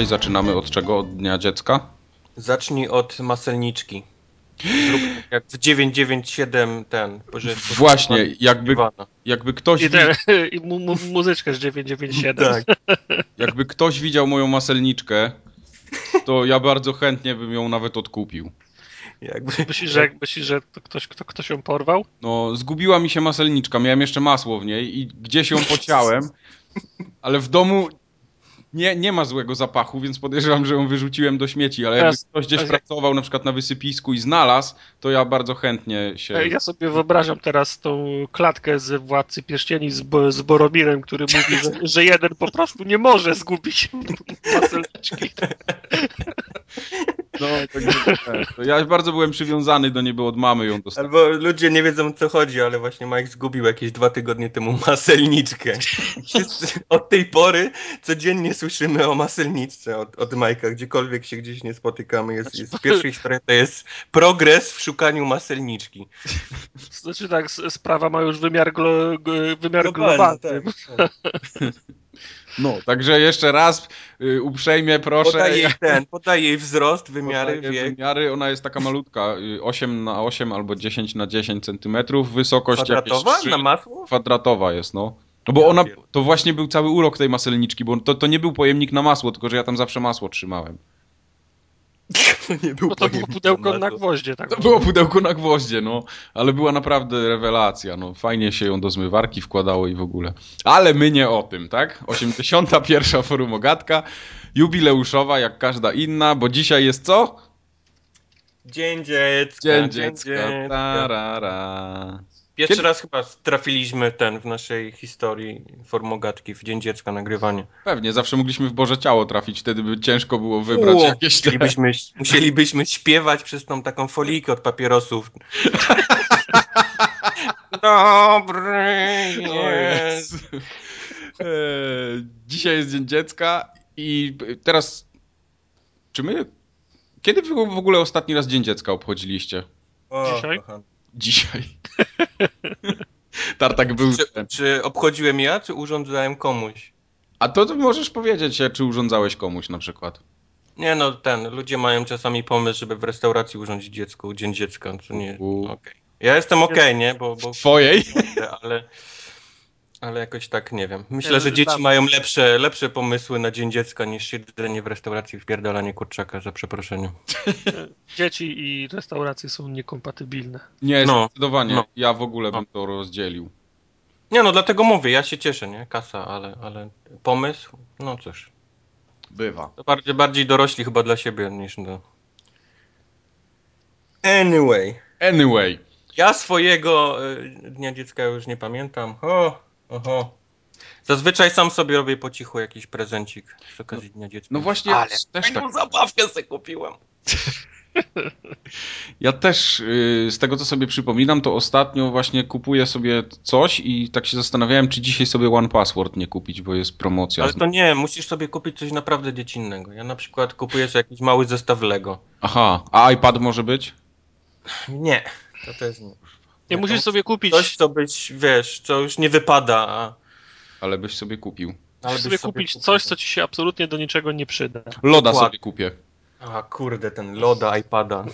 dzisiaj zaczynamy od czego? Od Dnia Dziecka? Zacznij od maselniczki. Zrób jak w 997 ten. Właśnie, jakby, jakby ktoś... I, te, i mu, mu, muzyczkę z 997. Tak. Jakby ktoś widział moją maselniczkę, to ja bardzo chętnie bym ją nawet odkupił. Jakby... Myślisz, że, myślisz, że ktoś, kto, ktoś ją porwał? No, zgubiła mi się maselniczka, miałem jeszcze masło w niej i gdzieś ją pociąłem, ale w domu nie, nie ma złego zapachu, więc podejrzewam, że ją wyrzuciłem do śmieci, ale jakby ktoś gdzieś pracował na przykład na wysypisku i znalazł, to ja bardzo chętnie się... Ja sobie wyobrażam teraz tą klatkę z Władcy Pierścieni z, Bo z Boromirem, który mówi, że, że jeden po prostu nie może zgubić maselniczki. No, tak, to ja bardzo byłem przywiązany do niego od mamy ją dostałem. Albo ludzie nie wiedzą o co chodzi, ale właśnie Mike zgubił jakieś dwa tygodnie temu maselniczkę. Wszyscy od tej pory codziennie słyszymy o maselniczce od, od Majka, gdziekolwiek się gdzieś nie spotykamy. Jest, jest w pierwszej historii to jest progres w szukaniu maselniczki. Znaczy tak, sprawa ma już wymiar, glo, wymiar globalny. Tak, tak. No, także jeszcze raz y, uprzejmie proszę. Podaj jej ten, podaj jej wzrost, wymiary, wiek. Wymiary, ona jest taka malutka, 8 y, na 8 albo 10 na 10 centymetrów, wysokość Kwadratowa? jakieś 3, na masło? Kwadratowa jest, no. No bo ona, to właśnie był cały urok tej maselniczki, bo to, to nie był pojemnik na masło, tylko że ja tam zawsze masło trzymałem. To nie był no to było pudełko na gwoździe. Tak to było pudełko na gwoździe, no. Ale była naprawdę rewelacja, no. Fajnie się ją do zmywarki wkładało i w ogóle. Ale my nie o tym, tak? 81. Forum Ogatka, jubileuszowa jak każda inna, bo dzisiaj jest co? Dzień dziecka. Dzień dziecka. Dzień dziecka. Pierwszy Kiedy... raz chyba trafiliśmy ten w naszej historii formogatki w Dzień Dziecka nagrywanie. Pewnie, zawsze mogliśmy w Boże Ciało trafić, wtedy by ciężko było wybrać U, jakieś... Musielibyśmy, musielibyśmy śpiewać przez tą taką folijkę od papierosów. Dobry jest. E, dzisiaj jest Dzień Dziecka i teraz czy my... Kiedy w ogóle ostatni raz Dzień Dziecka obchodziliście? O, Dzisiaj? Dzisiaj. Tartak był... Czy, czy, obchodziłem ja, czy urządzałem komuś? A to, to możesz powiedzieć, czy urządzałeś komuś na przykład. Nie no, ten, ludzie mają czasami pomysł, żeby w restauracji urządzić dziecku Dzień Dziecka, co nie... Okay. Ja jestem okej, okay, nie? Bo, bo... Twojej? Ale... Ale jakoś tak nie wiem. Myślę, że dzieci mają lepsze, lepsze pomysły na Dzień Dziecka niż siedzenie w restauracji w pierdolanie kurczaka, za przeproszeniem. Dzieci i restauracje są niekompatybilne. Nie, no, zdecydowanie. No. Ja w ogóle bym to rozdzielił. Nie no, dlatego mówię, ja się cieszę, nie? Kasa, ale, ale pomysł, no cóż. Bywa. To bardziej, bardziej dorośli chyba dla siebie niż do... Anyway. Anyway. Ja swojego y, Dnia Dziecka już nie pamiętam. O, Oho. Zazwyczaj sam sobie robię po cichu jakiś prezencik przy okazji Dnia Dziecka. No właśnie, Ale też tak... zabawkę sobie kupiłem. Ja też y, z tego co sobie przypominam, to ostatnio właśnie kupuję sobie coś i tak się zastanawiałem, czy dzisiaj sobie One Password nie kupić, bo jest promocja. Ale to nie, musisz sobie kupić coś naprawdę dziecinnego. Ja na przykład kupuję sobie jakiś mały zestaw Lego. Aha, a iPad może być? Nie, to też nie. Nie musisz sobie kupić. Coś, co byś, wiesz, co już nie wypada. A... Ale byś sobie kupił. Ale byś sobie, sobie kupić kupił. coś, co ci się absolutnie do niczego nie przyda. Loda sobie kupię. A kurde, ten loda iPada.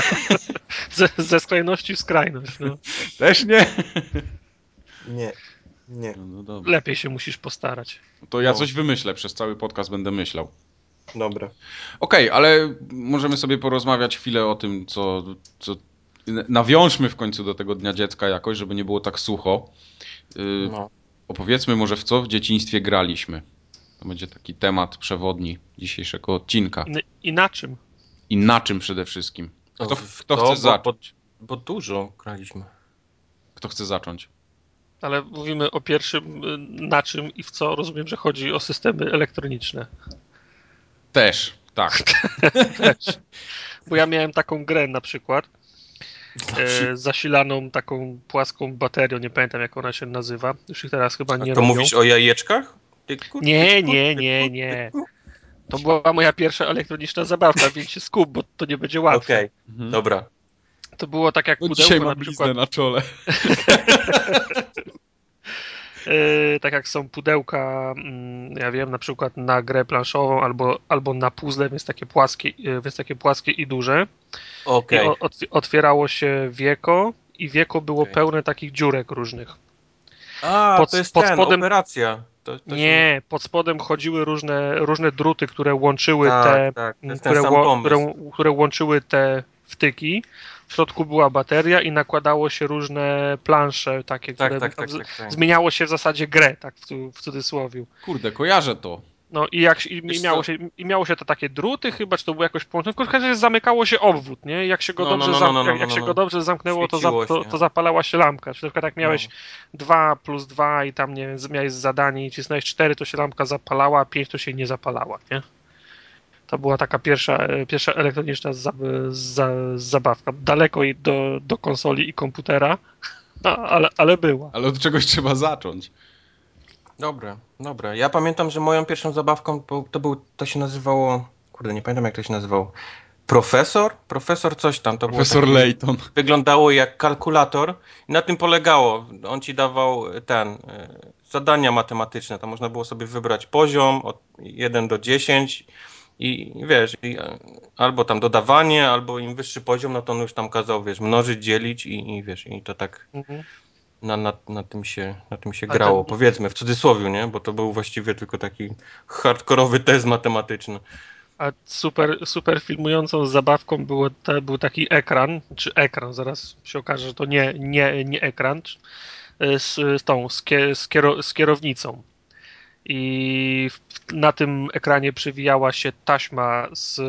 ze, ze skrajności w skrajność. No. Też nie? Nie. Nie. No, no Lepiej się musisz postarać. To ja no. coś wymyślę, przez cały podcast będę myślał. Dobra. Okej, okay, ale możemy sobie porozmawiać chwilę o tym, co, co nawiążmy w końcu do tego Dnia Dziecka jakoś, żeby nie było tak sucho. Y, no. Opowiedzmy może w co w dzieciństwie graliśmy. To będzie taki temat przewodni dzisiejszego odcinka. I, na czym? I na czym przede wszystkim. Kto, kto chce zacząć? Bo, bo dużo graliśmy. Kto chce zacząć? Ale mówimy o pierwszym y, na czym i w co. Rozumiem, że chodzi o systemy elektroniczne. Też, tak. Też. Bo ja miałem taką grę na przykład, e, zasilaną taką płaską baterią, nie pamiętam jak ona się nazywa, już ich teraz chyba nie A to robią. mówisz o jajeczkach? Nie, nie, nie, nie. To była moja pierwsza elektroniczna zabawka, więc się skup, bo to nie będzie łatwe. Okej, okay. mhm. dobra. To było tak jak no pudełko dzisiaj na przykład. na czole. Yy, tak jak są pudełka, yy, ja wiem, na przykład na grę planszową albo, albo na puzzle, więc takie płaskie, yy, więc takie płaskie i duże. Okej. I otwierało się wieko i wieko było Okej. pełne takich dziurek różnych. A, pod- to jest pod ten, spodem- operacja. To, to się- Nie, pod spodem chodziły różne, różne druty, które łączyły tak, te, tak, które, które, które łączyły te wtyki. W środku była bateria i nakładało się różne plansze takie, Tak, które tak, tak, z- tak, tak. zmieniało się w zasadzie grę, tak w, w cudzysłowie. Kurde, kojarzę to. No i jak i, i, miało się, i miało się to takie druty chyba, czy to było jakoś połączone, w każdym razie zamykało się obwód, nie? I Jak się go No, dobrze, no, no, jak, się go dobrze zamknęło, to, za, to, to zapalała się lampka. Czyli na przykład jak miałeś No. 2 plus 2 i tam nie wiem, miałeś zadanie i cisnąłeś 4, to się lampka zapalała, a 5 to się nie zapalała, nie? To była taka pierwsza, e, pierwsza elektroniczna za, za, zabawka. Daleko i do, do konsoli i komputera, ale, ale była. Ale od czegoś trzeba zacząć. Dobra, dobra. Ja pamiętam, że moją pierwszą zabawką to był, to się nazywało, kurde, nie pamiętam jak to się nazywało. Profesor? Profesor coś tam. To było Profesor takie- Layton. Wyglądało jak kalkulator i na tym polegało. On ci dawał ten, e, zadania matematyczne. Tam można było sobie wybrać poziom od 1 do 10 i wiesz, i, e, albo tam dodawanie, albo im wyższy poziom, no to on już tam kazał, wiesz, mnożyć, dzielić i, i wiesz, i to tak Mhm. na, na, na, tym się, na tym się A grało, ten- powiedzmy, w cudzysłowie, nie? Bo to był właściwie tylko taki hardkorowy test matematyczny. A super, super filmującą zabawką było te, był taki ekran, czy ekran, zaraz się okaże, że to nie, nie, nie ekran, czy- z, z tą, z, kie, z, kiero, z kierownicą. I na tym ekranie przywijała się taśma z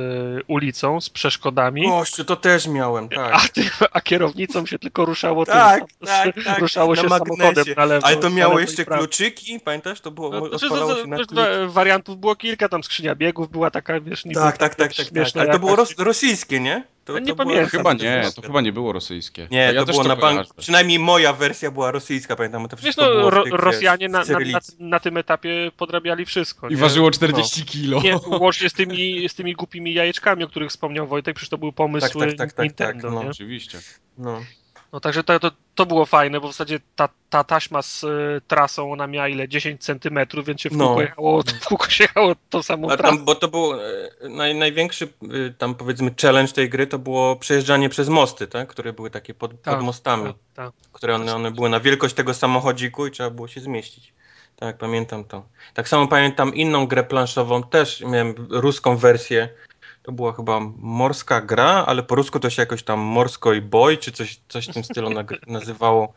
ulicą, z przeszkodami, Ościu, to też miałem, tak. a, ty, a kierownicą się tylko ruszało Tak, tym, tak, tak, ruszało na się magnesie. samochodem na lewo. Ale to miało jeszcze kluczyki, pamiętasz? To było, No, to, to, się na wariantów było kilka, tam skrzynia biegów była taka, wiesz, niby Tak, tak, tak, tak, tak. Ale to było rosyjskie, nie? To, No nie to pamiętam. Chyba nie, to chyba nie było rosyjskie. Nie, ja to też było na bank. kojarzę. Przynajmniej moja wersja była rosyjska, pamiętam. To Wiesz, wszystko no, ro, Rosjanie na, na, na, na tym etapie podrabiali wszystko. I nie? ważyło 40 kilo. Nie, łącznie z tymi, z tymi głupimi jajeczkami, o których wspomniał Wojtek, przecież to był pomysł Tak, tak, tak, tak, Nintendo, tak, no. nie? Oczywiście. No. No także to, to, to było fajne, bo w zasadzie ta, ta taśma z y, trasą, ona miała ile? 10 centymetrów, więc się w No. kółko, jechało, w kółko się jechało tą samą A trasę. tam, bo to był e, naj, największy e, tam powiedzmy challenge tej gry to było przejeżdżanie przez mosty, tak? które były takie pod, Tak, pod mostami, Tak, tak. które one, one były na wielkość tego samochodziku i trzeba było się zmieścić. Tak, pamiętam to. Tak samo pamiętam inną grę planszową, też miałem ruską wersję. To była chyba morska gra, ale po rusku to się jakoś tam morsko i boj, czy coś, coś w tym stylu nazywało.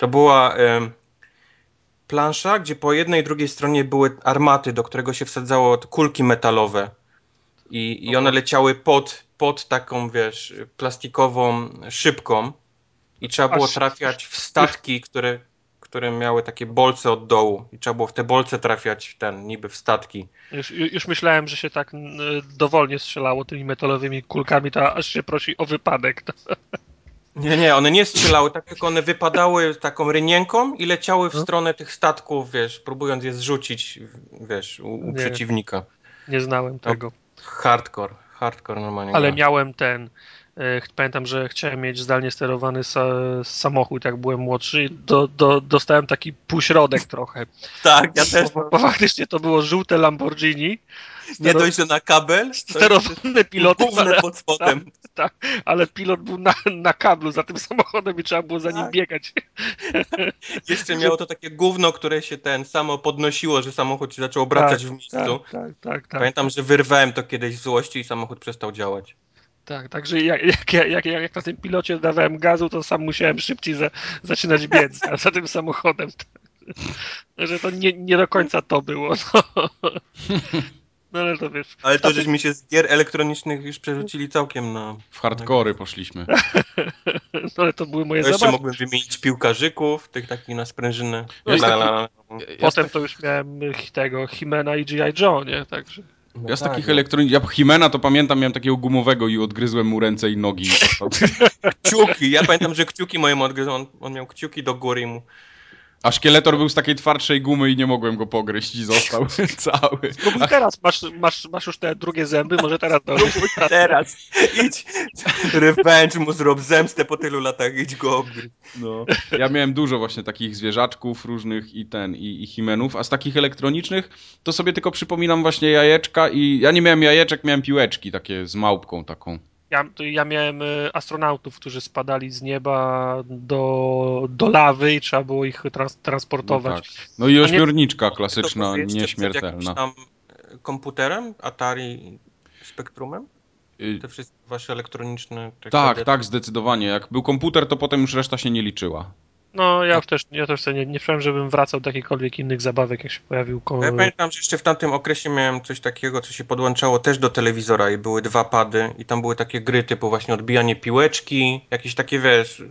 To była em, plansza, gdzie po jednej i drugiej stronie były armaty, do którego się wsadzało kulki metalowe. I, i one leciały pod, pod taką, wiesz, plastikową szybką. I trzeba było trafiać w statki, które, które miały takie bolce od dołu. I trzeba było w te bolce trafiać ten, niby w statki. Już, już myślałem, że się tak dowolnie strzelało tymi metalowymi kulkami, to aż się prosi o wypadek. Nie, nie, one nie strzelały, tak tylko one wypadały taką rynienką i leciały w No. stronę tych statków, wiesz, próbując je zrzucić, wiesz, u, u Nie. przeciwnika. Nie znałem tego. Hardcore, hardcore normalnie. Ale miałem ten. E, Pamiętam, że chciałem mieć zdalnie sterowany sa samochód, jak byłem młodszy. i Do, do, dostałem taki półśrodek trochę. Tak, ja też. Bo, bo faktycznie to było żółte Lamborghini, Nie dość, że na kabel, pilotem, gównem ale, pod spodem. ale pilot był na, na kablu za tym samochodem i trzeba było za nim Tak. biegać. Jeszcze miało to takie gówno, które się ten samo podnosiło, że samochód się zaczął obracać w miejscu. Tak, tak, tak. tak. Pamiętam, że wyrwałem to kiedyś w złości i samochód przestał działać. Tak, także jak, jak, jak, jak, na tym pilocie dawałem gazu, to sam musiałem szybciej za, zaczynać biec za, za tym samochodem. Że to nie, nie do końca to było. No, no ale to wiesz. Ale to żeśmy się z gier elektronicznych już przerzucili całkiem na... W hardkory poszliśmy. No, ale to były moje Ja jeszcze mógłbym wymienić piłkarzyków, tych takich na sprężynę. No la, la, la. Potem to już miałem tego Himena i G.I. Joe, nie? Także. No Ja z tak, takich no. elektronicznych, ja Himena to pamiętam, miałem takiego gumowego i odgryzłem mu ręce i nogi. Kciuki, ja pamiętam, że kciuki mojemu odgryzł, on, on miał kciuki do góry i mu... A szkieletor był z takiej twardszej gumy i nie mogłem go pogryźć i został cały. Spróbuj teraz, masz, masz, masz już te drugie zęby, może teraz Spróbuj teraz, idź, revenge mu zrób zemstę po tylu latach, idź go obgryź. No. Ja miałem dużo właśnie takich zwierzaczków różnych i ten, i, i himenów, a z takich elektronicznych to sobie tylko przypominam właśnie jajeczka i ja nie miałem jajeczek, miałem piłeczki takie z małpką taką. Ja, ja miałem y, astronautów, którzy spadali z nieba do, do lawy i trzeba było ich trans, transportować. No, tak. no i ośmiorniczka klasyczna, nieśmiertelna. tam e, komputerem, Atari Spectrumem? Y, Te wszystkie wasze elektroniczne... Tak, tak, zdecydowanie. Jak był komputer, to potem już reszta się nie liczyła. No, ja już też, ja też sobie nie, nie czułem, żebym wracał do jakichkolwiek innych zabawek, jak się pojawił. Ja pamiętam, że jeszcze w tamtym okresie miałem coś takiego, co się podłączało też do telewizora i były dwa pady i tam były takie gry typu właśnie odbijanie piłeczki, jakieś takie, wiesz,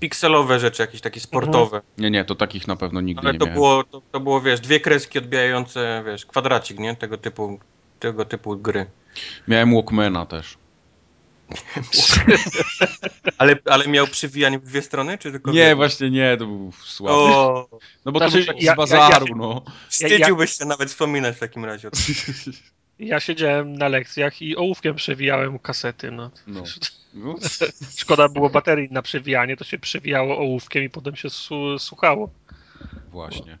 pikselowe rzeczy, jakieś takie sportowe. Mhm. Nie, nie, to takich na pewno nigdy Ale nie to miałem. było, to, to było, wiesz, dwie kreski odbijające, wiesz, kwadracik, nie? Tego typu, tego typu gry. Miałem Walkmana też. ale, ale miał przywijanie w dwie strony, czy tylko Nie, właśnie nie, to był słaby. O. No bo znaczy, to był taki ja, z bazaru, ja, ja, no. Wstydziłbyś się nawet wspominać w takim razie. Ja siedziałem na lekcjach i ołówkiem przewijałem kasety, no. no. no. Szkoda było baterii na przewijanie, to się przewijało ołówkiem i potem się słuchało. Właśnie.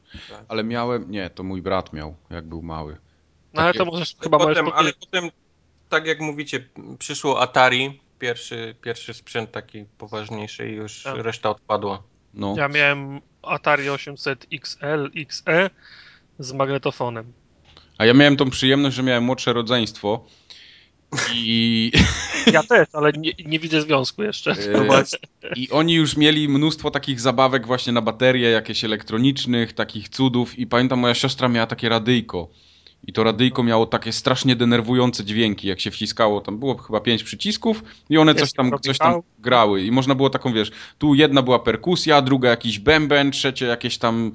Ale miałem, nie, to mój brat miał, jak był mały. No ale to możesz, chyba potem, możesz Ale potem tak jak mówicie, przyszło Atari, pierwszy, pierwszy sprzęt taki poważniejszy i już tak. reszta odpadła. No. Ja miałem Atari 800 XL, XE z magnetofonem. A ja miałem tą przyjemność, że miałem młodsze rodzeństwo i... Ja też, ale nie, nie widzę związku jeszcze. E, I oni już mieli mnóstwo takich zabawek właśnie na baterie, jakieś elektronicznych, takich cudów i pamiętam moja siostra miała takie radyjko i to radyjko miało takie strasznie denerwujące dźwięki, jak się wciskało. Tam było chyba pięć przycisków i one coś tam, coś tam grały. I można było taką, wiesz, tu jedna była perkusja, druga jakiś bęben, trzecie jakieś tam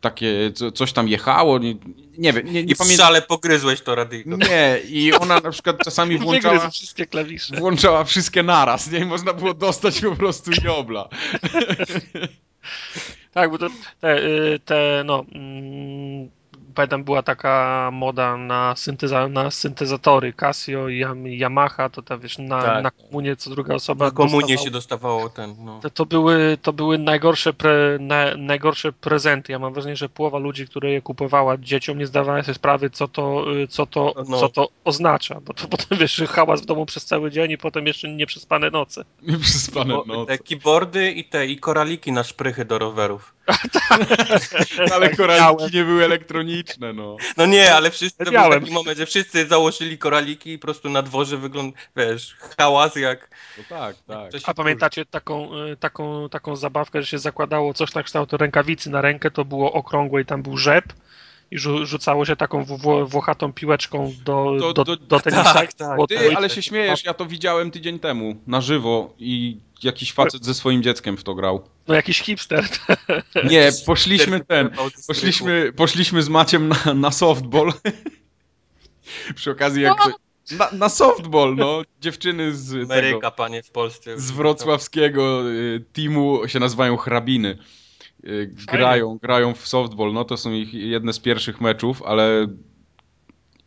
takie, coś tam jechało, nie, nie wiem. Nie, nie I w szale pogryzłeś to radyjko. Nie, i ona na przykład czasami włączała wszystkie klawisze. Włączała wszystkie naraz, nie? I można było dostać po prostu jobla. tak, bo to te, y, te no... Pamiętam była taka moda na, synteza, na syntezatory Casio i Yamaha, to ta wiesz, na, tak. na komunie co druga osoba Na komunie się dostawało ten, no. to, to, były, to były najgorsze, pre, na, najgorsze prezenty. Ja mam wrażenie, że połowa ludzi, które je kupowała dzieciom nie zdawała sobie sprawy, co to, co to, no. co to oznacza, bo to potem wiesz, hałas w domu przez cały dzień i potem jeszcze nieprzespane noce. Nieprzespane noce. Te keyboardy i te i koraliki na szprychy do rowerów. Ale koraliki nie były elektroniczne, no. No nie, ale wszyscy, to był taki moment, że wszyscy założyli koraliki i po prostu na dworze wygląda, wiesz, hałas jak... No tak, tak. A pamiętacie taką, y, taką, taką zabawkę, że się zakładało coś na kształt rękawicy na rękę, to było okrągłe i tam był rzep i rzucało się taką włochatą piłeczką do, do, do, do, do tenisa. Tak, tak. Ty, ale się śmiejesz, ja to widziałem tydzień temu, na żywo i jakiś facet ze swoim dzieckiem w to grał. No jakiś hipster. Nie, poszliśmy ten, poszliśmy, poszliśmy z Maciem na, na softball. Przy okazji jak... No. Na, na, softball, no. Dziewczyny z Ameryka, tego, panie, w Polsce. Z wrocławskiego y, teamu się nazywają hrabiny. Y, grają, grają w softball, no to są ich jedne z pierwszych meczów, ale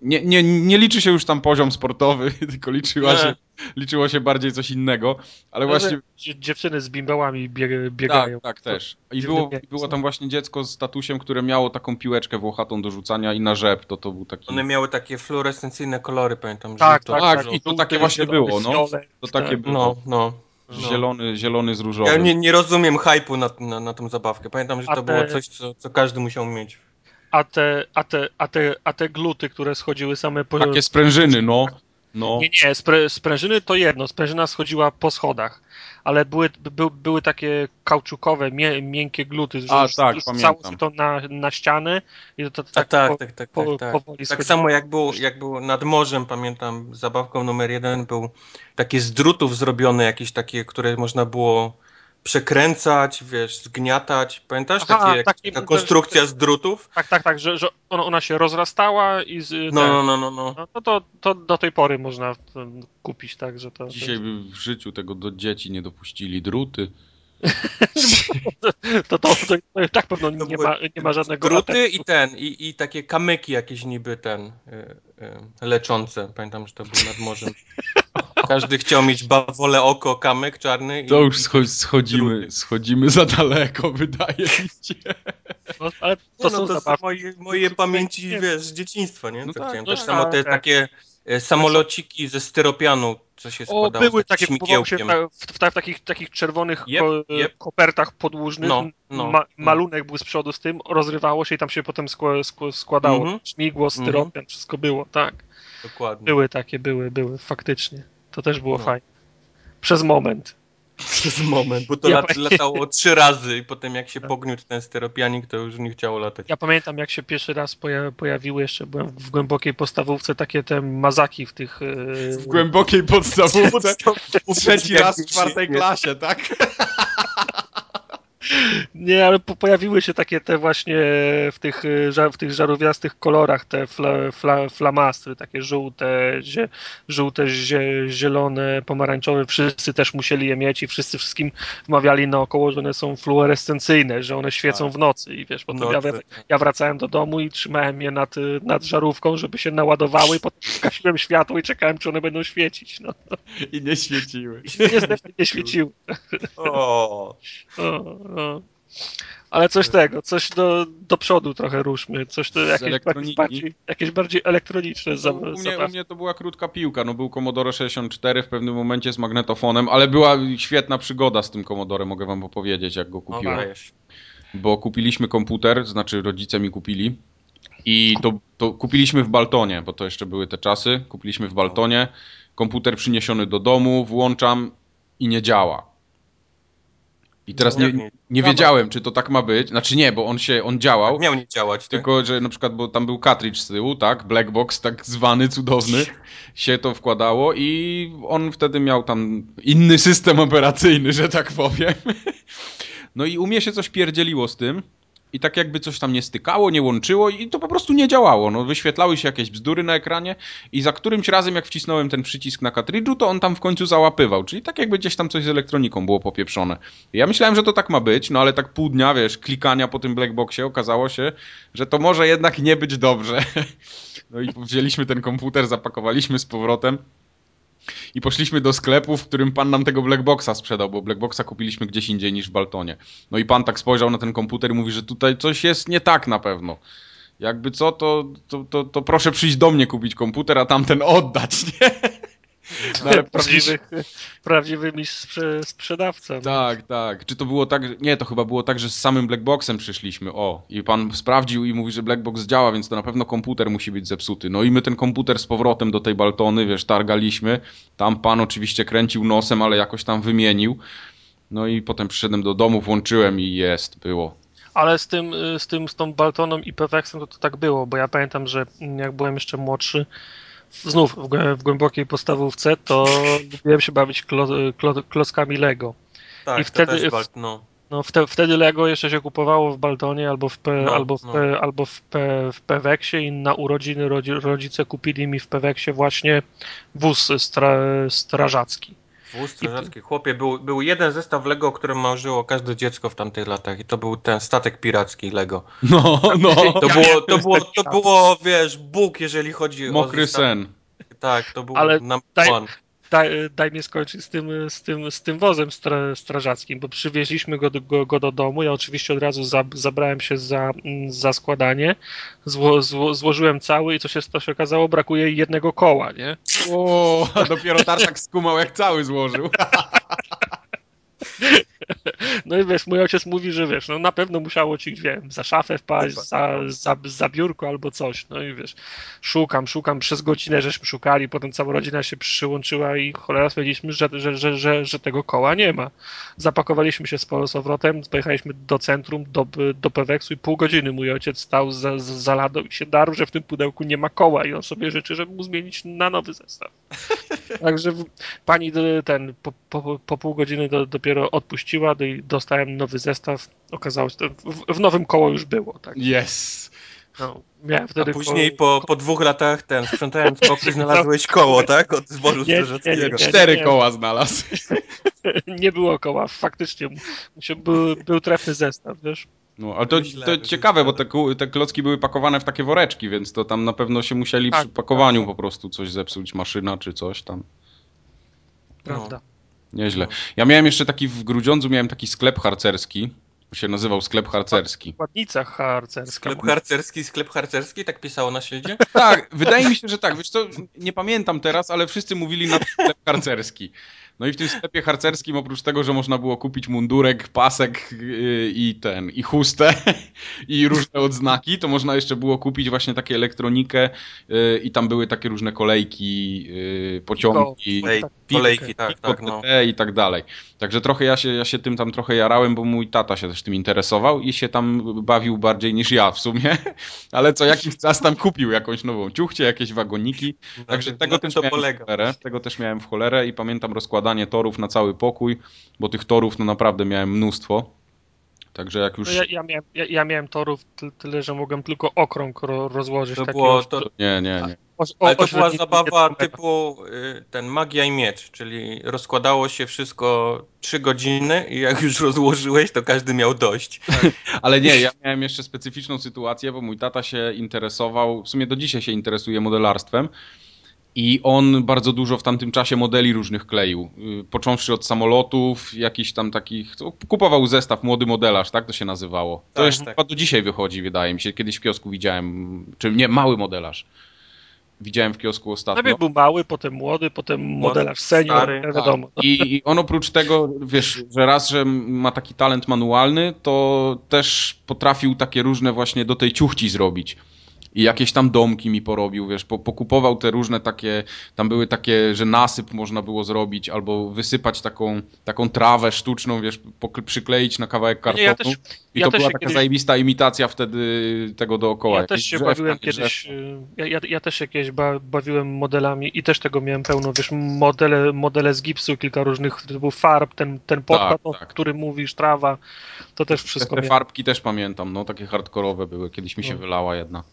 nie, nie, nie liczy się już tam poziom sportowy, tylko liczyła się, liczyło się bardziej coś innego, ale no, właśnie... Dziewczyny z bimbałami biegają. Tak, tak też. I było, było tam właśnie dziecko z statusem, które miało taką piłeczkę włochatą do rzucania i na rzep, to to był taki... One miały takie fluorescencyjne kolory, pamiętam. Tak, tak, tak, i to takie właśnie było, no. To takie tak. było. No, no. No. Zielony, zielony z różowym. Ja nie, nie rozumiem hypu na, na, na tą zabawkę. Pamiętam, że to te... było coś, co, co każdy musiał mieć. A te, a, te, a, te, a te gluty, które schodziły same po... Takie sprężyny, no. no. Nie, nie, sprę, sprężyny to jedno. Sprężyna schodziła po schodach. Ale były, by, były takie kauczukowe, mie, miękkie gluty, że A, tak, pamiętam. to na, na ścianę i to, to tak, tak, po, tak, tak, po, tak, tak. tak samo jak było, jak było nad morzem, pamiętam, zabawką numer jeden był takie z drutów zrobione, jakieś takie, które można było przekręcać, wiesz, zgniatać. Pamiętasz? Aha, takie, taki, taka konstrukcja z drutów? Tak, tak, tak, że, że ona, się rozrastała i z, no, no, no, no, no. no to, to do tej pory można kupić, tak, że to... Dzisiaj by w życiu tego do dzieci nie dopuścili druty. to, to, to, to tak pewno nie ma, nie ma żadnego... Gruty i ten, i, i takie kamyki jakieś niby ten, y, y, leczące. Pamiętam, że to był nad morzem. Każdy chciał mieć bawole oko, kamyk czarny. To już scho schodzimy, schodzimy za daleko, wydaje mi się. No, ale to, nie, no, są to zabawki. moje, moje pamięci, wiesz, z dzieciństwa, nie? No tak, chciałem. no Też samo te tak. takie e, samolociki ze styropianu, co się O, składało były z takie, się w, w, w takich, takich czerwonych Jep, ko, jep. kopertach podłużnych. No, no, ma, no. malunek był z przodu z tym, rozrywało się i tam się potem skła, skła, składało. Mhm. Śmigło, styropian, wszystko było, tak. Dokładnie. Były takie, były, były, faktycznie. To też było No. fajne. Przez moment. Przez moment, bo to Ja lat, latało trzy razy i potem jak się pogniótł ten styropianik, to już nie chciało latać. Ja pamiętam, jak się pierwszy raz poja pojawiły, jeszcze byłem w głębokiej podstawówce, takie te mazaki w tych... e, W głębokiej podstawówce. Trzeci raz w czwartej klasie, tak? Nie, ale po pojawiły się takie te właśnie w tych, ża- w tych żarówiastych kolorach, te fla, fla, flamastry, takie żółte, zie, żółte zie, zielone, pomarańczowe. Wszyscy też musieli je mieć i wszyscy wszystkim wmawiali naokoło, że one są fluorescencyjne, że one świecą Tak. w nocy. I wiesz, potem No, ja, ja wracałem do domu i trzymałem je nad, nad żarówką, żeby się naładowały i potem gasiłem światło i czekałem, czy one będą świecić. No, I nie świeciły. niestety nie świeciły. O, O, o. Ale coś tego, coś do, do przodu trochę ruszmy, coś to jakieś, bardziej, jakieś bardziej elektroniczne No, u, mnie, u mnie to była krótka piłka. No, był Commodore 64 w pewnym momencie z magnetofonem, ale była świetna przygoda z tym Commodore, mogę wam opowiedzieć, jak go kupiłem. dajesz. Bo kupiliśmy komputer, znaczy rodzice mi kupili. I to, to kupiliśmy w Baltonie, bo to jeszcze były te czasy. Kupiliśmy w Baltonie. Komputer przyniesiony do domu, włączam i nie działa. I teraz No, nie, nie? nie wiedziałem, czy to tak ma być. Znaczy nie, bo on się, on działał. Miał nie działać, tak? Tylko, że na przykład, bo tam był cartridge z tyłu, tak? Black box, tak zwany, cudowny. Się to wkładało i on wtedy miał tam inny system operacyjny, że tak powiem. No i u mnie się coś pierdzieliło z tym. I tak jakby coś tam nie stykało, nie łączyło i to po prostu nie działało. No, wyświetlały się jakieś bzdury na ekranie i za którymś razem jak wcisnąłem ten przycisk na kartridżu, to on tam w końcu załapywał. Czyli tak jakby gdzieś tam coś z elektroniką było popieprzone. Ja myślałem, że to tak ma być, no ale tak pół dnia, wiesz, klikania po tym blackboxie okazało się, że to może jednak nie być dobrze. No i wzięliśmy ten komputer, zapakowaliśmy z powrotem i poszliśmy do sklepu, w którym pan nam tego blackboxa sprzedał, bo blackboxa kupiliśmy gdzieś indziej niż w Baltonie. No i pan tak spojrzał na ten komputer i mówi, że tutaj coś jest nie tak na pewno. Jakby co, to, to, to, to proszę przyjść do mnie kupić komputer, a tamten oddać, nie? No ale prawdziwy, prawdziwy mistrz sprze, sprzedawca. no. Tak, tak. Czy to było tak, nie, to chyba było tak, że z samym Blackboxem przyszliśmy, o. I pan sprawdził i mówi, że Blackbox działa, więc to na pewno komputer musi być zepsuty. No i my ten komputer z powrotem do tej Baltony, wiesz, targaliśmy. Tam pan oczywiście kręcił nosem, ale jakoś tam wymienił. No i potem przyszedłem do domu, włączyłem i jest, było. Ale z tym, y, z tym, z tą Baltoną i Pewexem to, to tak było, bo ja pamiętam, że jak byłem jeszcze młodszy, znów w, w głębokiej podstawówce, to lubiłem się bawić klo, klo, klockami Lego. Tak, i wtedy- też no. No wte, wtedy Lego jeszcze się kupowało w Baltonie albo w, P, No, albo w, no. P, albo w, P, w Peweksie i na urodziny rodzi, rodzice kupili mi w Peweksie właśnie wóz stra, strażacki. Wóz strażacki. Chłopie, był, był jeden zestaw Lego, o którym marzyło każde dziecko w tamtych latach i to był ten statek piracki Lego. No, no. To było, to było, to było wiesz, Bóg, jeżeli chodzi o... Mokry sen. Tak, to był Ale one. Daj, daj mnie skończyć z tym, z tym, z tym wozem stra, strażackim, bo przywieźliśmy go, do- go, go do domu. Ja oczywiście od razu za, zabrałem się za, mm, za składanie. Zło, zło, złożyłem cały i co się, to się okazało, brakuje jednego koła, nie? O, dopiero tartak skumał, jak cały złożył. No i wiesz, mój ojciec mówi, że wiesz, no na pewno musiało ci, wiem, za szafę wpaść, za, za, za biurko albo coś. No i wiesz, szukam, szukam, przez godzinę żeśmy szukali, potem cała rodzina się przyłączyła i cholera stwierdziliśmy, że, że, że, że, że tego koła nie ma. Zapakowaliśmy się z powrotem, pojechaliśmy do centrum, do, do Peweksu i pół godziny mój ojciec stał za, za, ladą i się darł, że w tym pudełku nie ma koła i on sobie życzy, żeby mu zmienić na nowy zestaw. Także pani do- ten po, po, po pół godziny do, dopiero odpuściła do- i dostałem nowy zestaw. Okazało się, w, w nowym koło już było. Tak. Yes. No, A później po, po dwóch latach ten, sprzątając pokój znalazłeś koło, tak? Od zboru strażackiego. Cztery koła znalazł. nie było koła, faktycznie. Był, był trefny zestaw, wiesz? No, ale to, to ciekawe, bo te, te klocki były pakowane w takie woreczki, więc to tam na pewno się musieli tak, przy pakowaniu tak. po prostu coś zepsuć, maszyna czy coś tam. Prawda. No. Nieźle. Ja miałem jeszcze taki w Grudziądzu, miałem taki sklep harcerski, się nazywał sklep harcerski. Ładnica harcerska. Sklep harcerski, sklep harcerski, tak pisało na śledzie? Tak, wydaje mi się, że tak. Wiesz co, nie pamiętam teraz, ale wszyscy mówili na sklep harcerski. No i w tym sklepie harcerskim oprócz tego, że można było kupić mundurek, pasek yy, i ten, i chustę i różne odznaki, to można jeszcze było kupić właśnie takie elektronikę yy, i tam były takie różne kolejki, yy, pociągi, kolejki, tak, tak, no. i tak dalej. Także trochę ja się, ja się tym tam trochę jarałem, bo mój tata się też tym interesował i się tam bawił bardziej niż ja w sumie, ale co jakiś czas tam kupił jakąś nową ciuchcie, jakieś wagoniki, także tego, też to miałem w cholerę, tego też miałem w cholerę i pamiętam rozkładanie torów na cały pokój, bo tych torów no naprawdę miałem mnóstwo. Także jak już... No ja, ja, miałem, ja, ja, miałem torów tyle, że mogłem tylko okrąg ro, rozłożyć. To było... To... Nie, nie, nie. Ale to była zabawa typu y, ten magia i miecz, czyli rozkładało się wszystko trzy godziny i jak już rozłożyłeś, to każdy miał dość. Tak. Ale nie, ja miałem jeszcze specyficzną sytuację, bo mój tata się interesował, w sumie do dzisiaj się interesuje modelarstwem i on bardzo dużo w tamtym czasie modeli różnych kleił. Y, począwszy od samolotów, jakiś tam takich. Kupował zestaw, młody modelarz, tak to się nazywało. To tak, jest tak. do dzisiaj wychodzi, wydaje mi się. Kiedyś w kiosku widziałem, czy nie, mały modelarz. Widziałem w kiosku ostatnio. Najpierw był mały, potem młody, potem modelarz senior, stary, wiadomo. Tak. I, I on oprócz tego, wiesz, że raz, że ma taki talent manualny, to też potrafił takie różne właśnie do tej ciuchci zrobić i jakieś tam domki mi porobił, wiesz, po, pokupował te różne takie, tam były takie, że nasyp można było zrobić, albo wysypać taką, taką trawę sztuczną, wiesz, przykleić na kawałek kartonu. Ja też, I ja to była taka kiedyś... zajebista imitacja wtedy tego dookoła. Ja też się bawiłem kiedyś, ja, ja, ja, też się kiedyś bawiłem modelami i też tego miałem pełno, wiesz, modele, modele z gipsu, kilka różnych typów farb, ten, ten podkład, tak, o tak. którym mówisz, trawa, to też wszystko Te, te farbki też pamiętam, no, takie hardkorowe były, kiedyś mi się no. wylała jedna.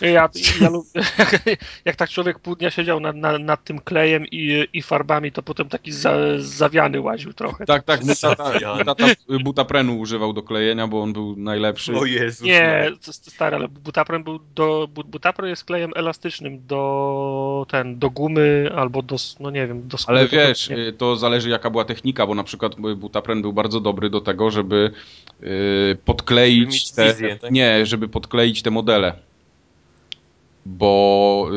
Ja, ja lubię, jak tak człowiek pół dnia siedział nad, nad, nad tym klejem i, i, farbami, to potem taki za, zawiany łaził trochę. Tak, tak, mój tata, tata butaprenu używał do klejenia, bo on był najlepszy. O Jezus. Nie, stary, ale butapren był do, butapren jest klejem elastycznym do ten, do gumy albo do, no nie wiem, do skóry. Ale wiesz, to, y, to zależy jaka była technika, bo na przykład butapren był bardzo dobry do tego, żeby yy, podkleić te, wizję, tak? nie, żeby podkleić te modele bo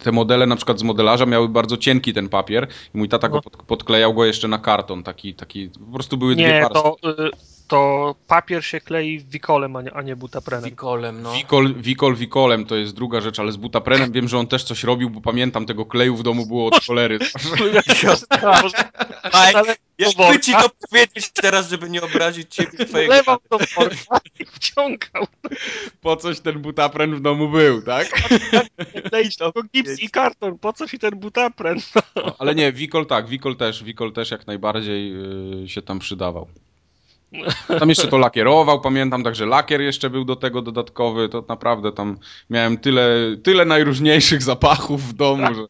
y, te modele na przykład z modelarza miały bardzo cienki ten papier i mój tata no. go pod, podklejał go jeszcze na karton, taki, taki po prostu były nie, dwie warstwy. To, y, to papier się klei wikolem, a nie, a nie butaprenem. Wikolem, no. Wikol, wikol wikolem to jest druga rzecz, ale z butaprenem wiem, że on też coś robił, bo pamiętam tego kleju w domu było od cholery. ale ja ci to powiedzieć teraz, żeby nie obrazić ciebie twojego Lewał to i wciągał. Po coś ten butapren w domu był, tak? To gips i karton, po co ci ten butapren? No, ale nie, Wikol tak, Wikol też, Wikol też jak najbardziej yy, się tam przydawał. Tam jeszcze to lakierował, pamiętam, także lakier jeszcze był do tego dodatkowy, to naprawdę tam miałem tyle, tyle najróżniejszych zapachów w domu, że...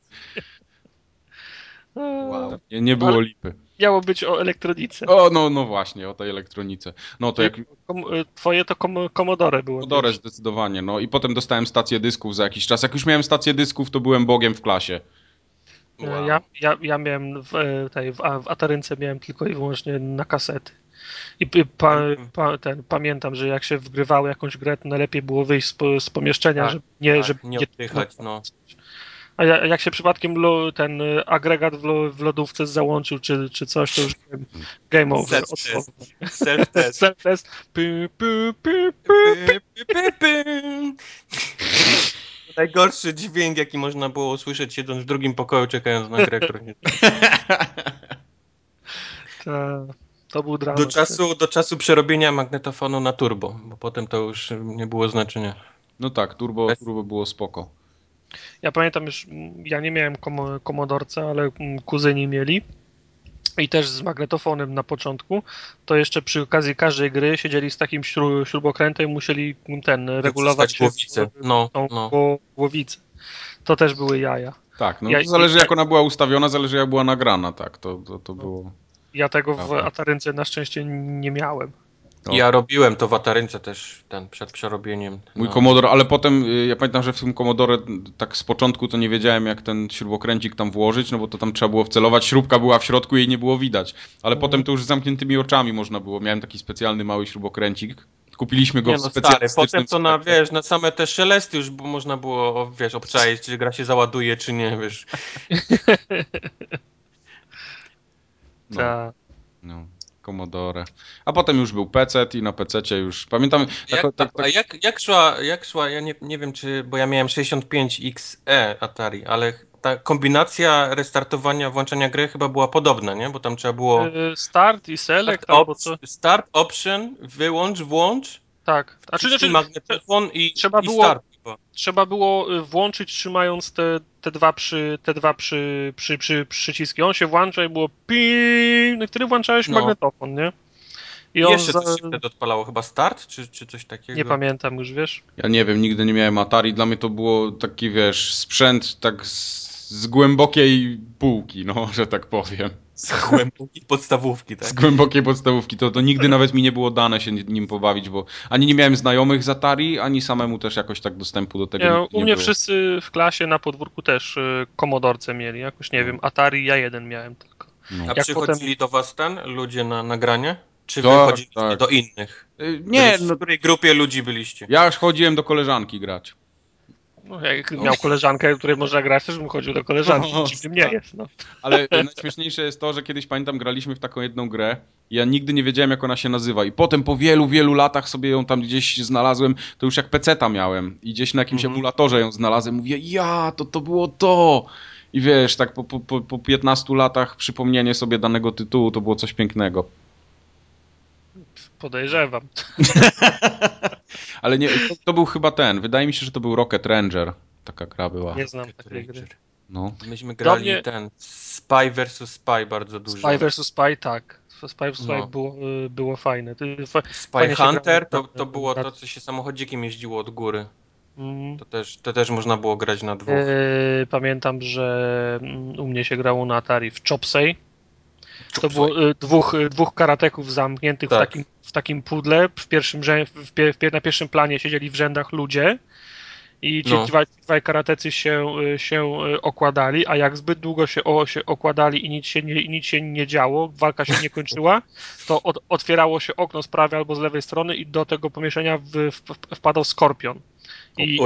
Wow, nie, nie było lipy. Miało być o elektronice. O, no, no właśnie, o tej elektronice. No to jak... Twoje to kom Commodore było. Commodore zdecydowanie, no i potem dostałem stację dysków za jakiś czas. Jak już miałem stację dysków, to byłem bogiem w klasie. Wow. Ja, ja, ja miałem w, e, tej, w, w Atarynce miałem tylko i wyłącznie na kasety. I pa, pa, ten, pamiętam, że jak się wgrywało jakąś grę, to najlepiej było wyjść z, z pomieszczenia, tak, żeby nie, tak, żeby nie oddychać, no. A jak się przypadkiem ten agregat w, lo, w, lodówce załączył, czy, czy coś, to już game over. Self-test. Self-test. Najgorszy dźwięk, jaki można było usłyszeć siedząc w drugim pokoju, czekając na grę, którą nie... To był dramat. Do czasu, do czasu przerobienia magnetofonu na turbo, bo potem to już nie było znaczenia. No tak, turbo, turbo było spoko. Ja pamiętam już, ja nie miałem kom komodorca, ale kuzyni mieli i też z magnetofonem na początku, to jeszcze przy okazji każdej gry siedzieli z takim śrubokrętem i musieli ten regulować głowicę. No, tą no. głowicę. To też były jaja. Tak, no ja, zależy jak ona była ustawiona, zależy jak była nagrana, tak, to, to, to było... Ja tego w Atarynce na szczęście nie miałem. No. Ja robiłem to w Atarynce też, ten przed przerobieniem. Mój no. Commodore, ale potem y, ja pamiętam, że w tym Commodore tak z początku to nie wiedziałem jak ten śrubokręcik tam włożyć, no bo to tam trzeba było wcelować, śrubka była w środku i jej nie było widać. Ale mhm. potem to już z zamkniętymi oczami można było. Miałem taki specjalny mały śrubokręcik. Kupiliśmy go nie, no, w specjalnym Potem to na, wiesz, na same te szelesty już można było, wiesz, obczaić, czy gra się załaduje, czy nie, wiesz. no. Tak. No. Commodore. A potem już był PC i na PC już pamiętam. Jak, tak, tak, tak. A jak, jak, szła, jak szła, ja nie, nie wiem czy, bo ja miałem 65XE Atari, ale ta kombinacja restartowania, włączania gry chyba była podobna, nie? Bo tam trzeba było. Y, start i select, start, op start option, wyłącz, włącz. Tak. A czy, magnetofon i, trzeba i było, start. Trzeba było y, włączyć trzymając te, te dwa, przy, te dwa przy, przy, przy, przyciski. On się włącza i było ping, no wtedy włączałeś no. magnetofon, nie? I, I jeszcze za... coś się wtedy odpalało, chyba start, czy, czy coś takiego? Nie pamiętam już, wiesz? Ja nie wiem, nigdy nie miałem Atari, dla mnie to było taki, wiesz, sprzęt tak z, z głębokiej półki, no, że tak powiem. Z głębokiej podstawówki, tak? Z głębokiej podstawówki. To, to nigdy nawet mi nie było dane się nim pobawić, bo ani nie miałem znajomych z Atari, ani samemu też jakoś tak dostępu do tego nie, nie U mnie było. wszyscy w klasie na podwórku też y, komodorce mieli. Jakoś nie no. wiem, Atari ja jeden miałem tylko. No. A Jak przychodzili potem... do was ten ludzie na nagranie? Czy wy tak, chodziliście tak. do innych? Y, nie. W której grupie ludzi byliście? Ja już chodziłem do koleżanki grać. No, jak miał koleżankę, której można grać, też bym chodził do koleżanki. No, Dziwnym nie jest. No. Ale najśmieszniejsze jest to, że kiedyś pamiętam, graliśmy w taką jedną grę ja nigdy nie wiedziałem, jak ona się nazywa. I potem po wielu, wielu latach sobie ją tam gdzieś znalazłem, to już jak peceta miałem i gdzieś na jakimś mm -hmm. emulatorze ją znalazłem. Mówię, ja, to to było to! I wiesz, tak po, po, po 15 latach przypomnienie sobie danego tytułu to było coś pięknego. Podejrzewam. Ale nie, to, to, był chyba ten. Wydaje mi się, że to był Rocket Ranger. Taka gra była. Nie znam takiej gry. No. Myśmy grali mnie... ten Spy vs Spy bardzo dużo. Spy vs Spy, tak. Spy vs Spy no. było, y, było fajne. Spy Hunter to, to było to, co się samochodzikiem jeździło od góry. Mm. To, też, to też można było grać na dwóch. Yy, pamiętam, że mm, u mnie się grało na Atari w Chopsay. To było y, dwóch, y, dwóch karateków zamkniętych tak. w, takim, w takim pudle. W pierwszym, w, w, na pierwszym planie siedzieli w rzędach ludzie i ci no. dwaj, dwaj karatecy się, y, się okładali, a jak zbyt długo się, o, się okładali i nic się, nie, nic się nie działo, walka się nie kończyła, to od, otwierało się okno z prawej albo z lewej strony i do tego pomieszczenia w, w, wpadał skorpion. I, i,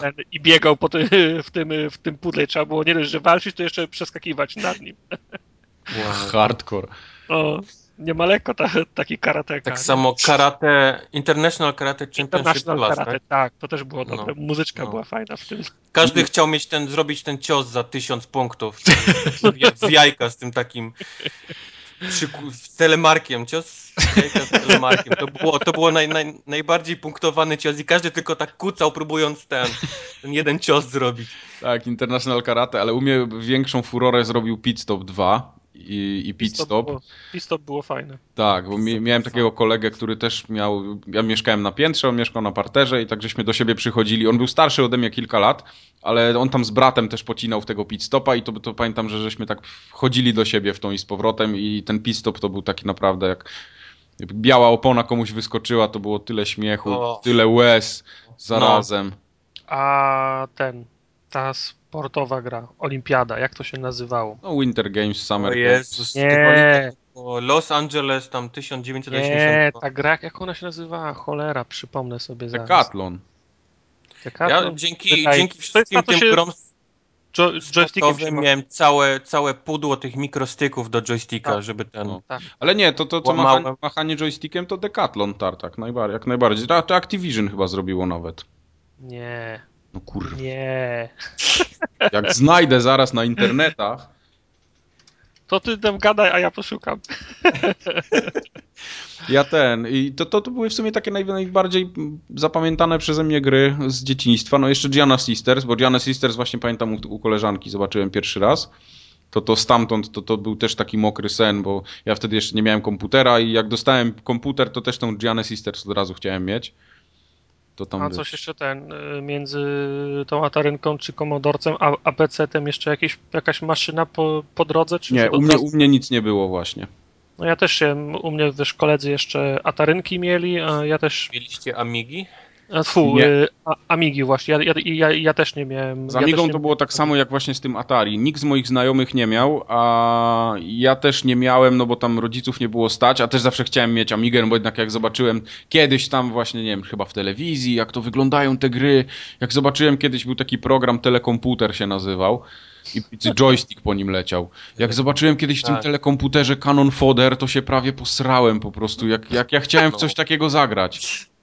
ten, I, biegał po ty, w, tym, w tym pudle. Trzeba było nie dość, że walczyć, to jeszcze przeskakiwać nad nim. Wow. Hardcore. O, nie ma lekko ta, taki karateka. Tak nie? samo karate, International Karate Championship International Plus, karate, tak? tak? to też było dobre. No, Muzyczka no. była fajna w tym. Każdy chciał mieć ten, zrobić ten cios za tysiąc punktów. z jajka z tym takim z telemarkiem, cios z jajka z telemarkiem. To było, to było naj, naj, najbardziej punktowany cios i każdy tylko tak kucał, próbując ten, ten jeden cios zrobić. Tak, International Karate, ale u mnie większą furorę zrobił Pit Stop 2 i, i pit stop. Było, pit stop było fajne. Tak, bo miałem takiego kolegę, który też miał, ja mieszkałem na piętrze, on mieszkał na parterze i tak żeśmy do siebie przychodzili. On był starszy ode mnie kilka lat, ale on tam z bratem też pocinał w tego pit stopa i to, to pamiętam, że żeśmy tak wchodzili do siebie w tą i z powrotem i ten pit stop to był taki naprawdę jak biała opona komuś wyskoczyła, to było tyle śmiechu, o. tyle łez zarazem. No. A ten, ta sportowa gra, olimpiada, jak to się nazywało? No Winter Games, Summer o Jezus, Nie. Los Angeles tam 1980. Nie, ta gra, jak ona się nazywała? Cholera, przypomnę sobie zaraz. Decathlon. Decathlon? Ja dzięki, dzięki wszystkim tym się... grom jo joystickiem miałem całe, całe pudło tych mikrostyków do joysticka, tak. żeby ten... No. Tak. Ale nie, to, to co machanie, machanie joystickiem to Decathlon Tartak, najbardziej, jak najbardziej. To Activision chyba zrobiło nawet. Nie. No kurwa. Nie. Jak znajdę zaraz na internetach. To ty tam gadaj, a ja poszukam. Ja ten. I to, to, to były w sumie takie naj, najbardziej zapamiętane przeze mnie gry z dzieciństwa. No jeszcze Gianna Sisters, bo Gianna Sisters właśnie pamiętam u, u koleżanki zobaczyłem pierwszy raz. to to stamtąd to, to był też taki mokry sen, bo ja wtedy jeszcze nie miałem komputera i jak dostałem komputer, to też tą Gianna Sisters od razu chciałem mieć. To tam A coś jeszcze ten, y, między tą Atarynką czy Komodorcem, a, a PC-tem jeszcze jakieś, jakaś maszyna po, po drodze? Czy nie, u mnie, u mnie nic nie było właśnie. No ja też się, u mnie też koledzy jeszcze Atarynki mieli, a ja też... Mieliście Amigi? Fu, y, Amigi właśnie, ja, ja, ja, też nie miałem. Z Amigą ja to było tak samo jak właśnie z tym Atari. Nikt z moich znajomych nie miał, a ja też nie miałem, no bo tam rodziców nie było stać, a też zawsze chciałem mieć Amigę, no bo jednak jak zobaczyłem kiedyś tam właśnie, nie wiem, chyba w telewizji, jak to wyglądają te gry, jak zobaczyłem kiedyś był taki program Telekomputer się nazywał, i joystick po nim leciał. Jak zobaczyłem kiedyś w tym tak. telekomputerze Canon Fodder, to się prawie posrałem po prostu, jak, jak ja chciałem w coś takiego zagrać.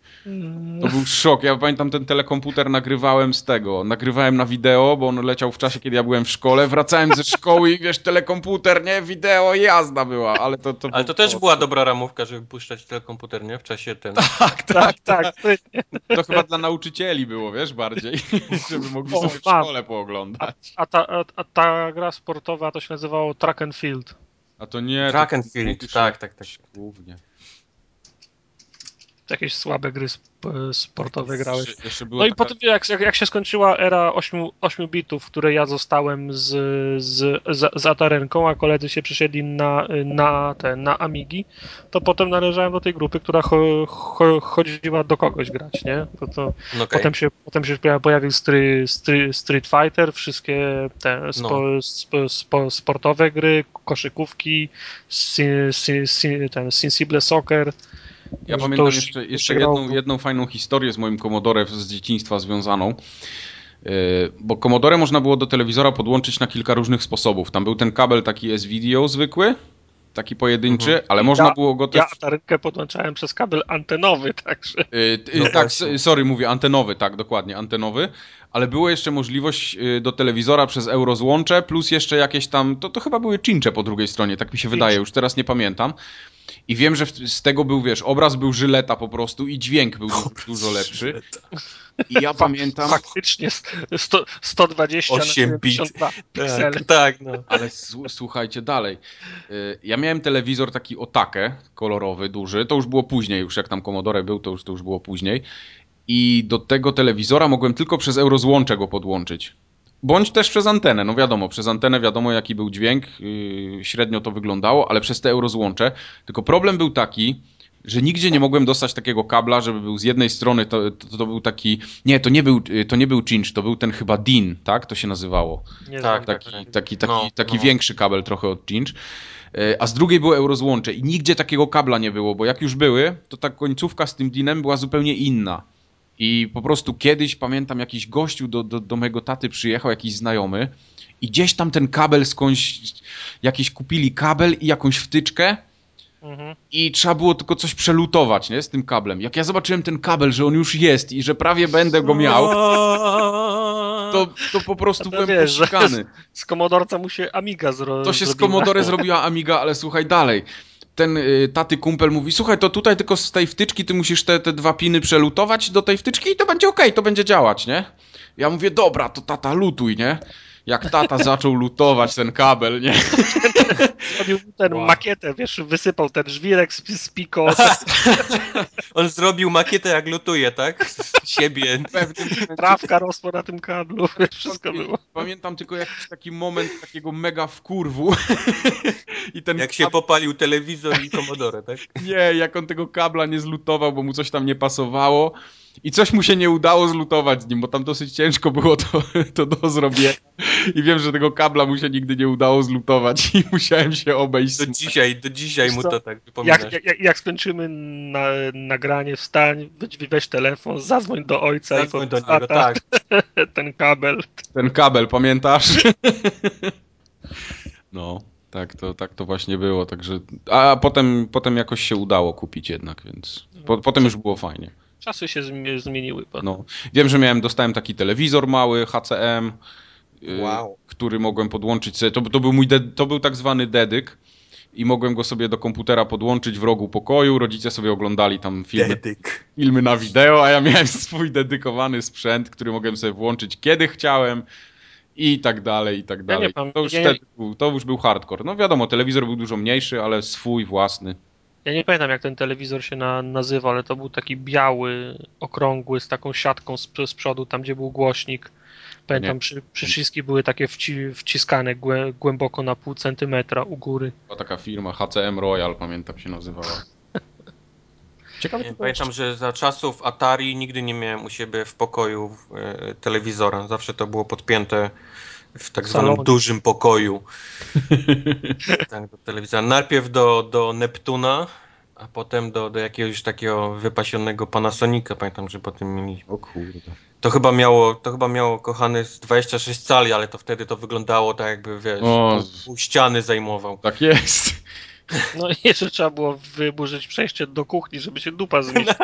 To był szok. Ja pamiętam ten telekomputer nagrywałem z tego. Nagrywałem na wideo, bo on leciał w czasie, kiedy ja byłem w szkole. Wracałem ze szkoły i wiesz, telekomputer, nie? Wideo, jazda była, ale to... to ale to też była dobra ramówka, żeby puszczać telekomputer, nie? W czasie ten... Tak, tak, tak. tak. To chyba dla nauczycieli było, wiesz, bardziej. Żeby mogli sobie w szkole pooglądać. A, a, ta, a, a ta gra sportowa to się nazywało Track and Field. A to nie... Track and Field, tak, tak, tak. Głównie jakieś słabe gry sportowe grałeś. no i potem jak, jak, jak, się skończyła era 8, 8 bitów, w której ja zostałem z, z, z, z Atarenką, a koledzy się przesiedli na, na, te, na Amigi, to potem należałem do tej grupy, która cho, cho, chodziła do kogoś grać, nie? To, to okay. potem, się, potem się pojawił stry, stry, Street Fighter, wszystkie te spo, no. spo, spo, sportowe gry, koszykówki, sin, sin, sin, ten Sensible Soccer, ja pamiętam jeszcze, jeszcze jedną, jedną fajną historię z moim Commodore z dzieciństwa związaną. Yy, bo Commodore można było do telewizora podłączyć na kilka różnych sposobów. Tam był ten kabel taki S-Video zwykły, taki pojedynczy, mhm. ale można ja, było go też... Ja rękę podłączałem przez kabel antenowy, także... Yy, no tak, właśnie. sorry, mówię antenowy, tak, dokładnie, antenowy, ale było jeszcze możliwość yy, do telewizora przez eurozłącze, plus jeszcze jakieś tam, to, to chyba były cincze po drugiej stronie, tak mi się wydaje, już teraz nie pamiętam. I wiem, że z tego był, wiesz, obraz był żyleta po prostu i dźwięk był dużo lepszy. I ja pamiętam... Faktycznie 100, 120 8 bit. Tak, tak, no. Ale słuchajcie dalej. Y, ja miałem telewizor taki Otake, kolorowy, duży. To już było później, już jak tam Commodore był, to już, to już było później. I do tego telewizora mogłem tylko przez eurozłącze go podłączyć. Bądź też przez antenę, no wiadomo, przez antenę wiadomo jaki był dźwięk, yy, średnio to wyglądało, ale przez te eurozłącze. Tylko problem był taki, że nigdzie nie mogłem dostać takiego kabla, żeby był z jednej strony, to, to, to był taki, nie, to nie był, to nie był cinch, to był ten chyba DIN, tak? To się nazywało. Nie tak, taki, taki, taki, taki, no, taki no. większy kabel trochę od cinch. Yy, a z drugiej było eurozłącze i nigdzie takiego kabla nie było, bo jak już były, to ta końcówka z tym DINem była zupełnie inna. I po prostu kiedyś, pamiętam, jakiś gościu do, do, do mojego taty przyjechał, jakiś znajomy i gdzieś tam ten kabel skądś, jakiś kupili kabel i jakąś wtyczkę mhm. i trzeba było tylko coś przelutować, nie, z tym kablem. Jak ja zobaczyłem ten kabel, że on już jest i że prawie będę go miał, to, to po prostu byłem wiesz, poszukany. Z komodorca mu się Amiga zrobiła. To się z Commodore zrobiła Amiga, ale słuchaj dalej ten y, taty kumpel mówi, słuchaj, to tutaj tylko z tej wtyczki ty musisz te, te dwa piny przelutować do tej wtyczki i to będzie okej, okay, to będzie działać, nie? Ja mówię, dobra, to tata lutuj, nie? Jak tata zaczął lutować ten kabel, nie? Zrobił ten wow. makietę, wiesz, wysypał ten żwirek z, z piko. On zrobił makietę jak lutuje, tak? Z siebie. Trawka rosła na tym kablu, wszystko było. Pamiętam tylko jakiś taki moment takiego mega wkurwu. I ten jak się popalił telewizor i komodorę, tak? Nie, jak on tego kabla nie zlutował, bo mu coś tam nie pasowało. I coś mu się nie udało zlutować z nim, bo tam dosyć ciężko było to, to do zrobienia. I wiem, że tego kabla mu się nigdy nie udało zlutować i musiałem się obejść. Do dzisiaj, do dzisiaj mu to tak wypominasz. Jak, jak, jak skończymy na, nagranie, wstań, weź telefon, zadzwoń do ojca zadzwoń i do niego, tak. ten kabel. Ten kabel, pamiętasz? No, tak to, tak to właśnie było, także... A potem, potem jakoś się udało kupić jednak, więc po, potem już było fajnie. Czasy się zmieniły. No. Wiem, że miałem, dostałem taki telewizor mały, HCM, y, wow. który mogłem podłączyć sobie. To, to, był mój, to był tak zwany dedyk i mogłem go sobie do komputera podłączyć w rogu pokoju. Rodzice sobie oglądali tam filmy, filmy na wideo, a ja miałem swój dedykowany sprzęt, który mogłem sobie włączyć kiedy chciałem i tak dalej, i tak dalej. Ja nie, to, już ja wtedy był, to już był hardcore. No wiadomo, telewizor był dużo mniejszy, ale swój, własny. Ja nie pamiętam jak ten telewizor się na, nazywa, ale to był taki biały, okrągły, z taką siatką z, z przodu, tam gdzie był głośnik. Pamiętam, przy, przyciski były takie wci, wciskane głę, głęboko na pół centymetra u góry. Była taka firma HCM Royal, pamiętam się nazywała. Ciekawe, nie, pamiętam, że za czasów Atari nigdy nie miałem u siebie w pokoju e, telewizora. Zawsze to było podpięte w tak zwanym dużym pokoju. tak, do telewizora. Najpierw do, do Neptuna, a potem do, do jakiegoś takiego wypasionego Panasonica. Pamiętam, że potem mieli. O kurde. To chyba miało, to chyba miało kochany z 26 cali, ale to wtedy to wyglądało tak jakby, wiesz, o, pół ściany zajmował. Tak jest. No i jeszcze trzeba było wyburzyć przejście do kuchni, żeby się dupa zmieścić.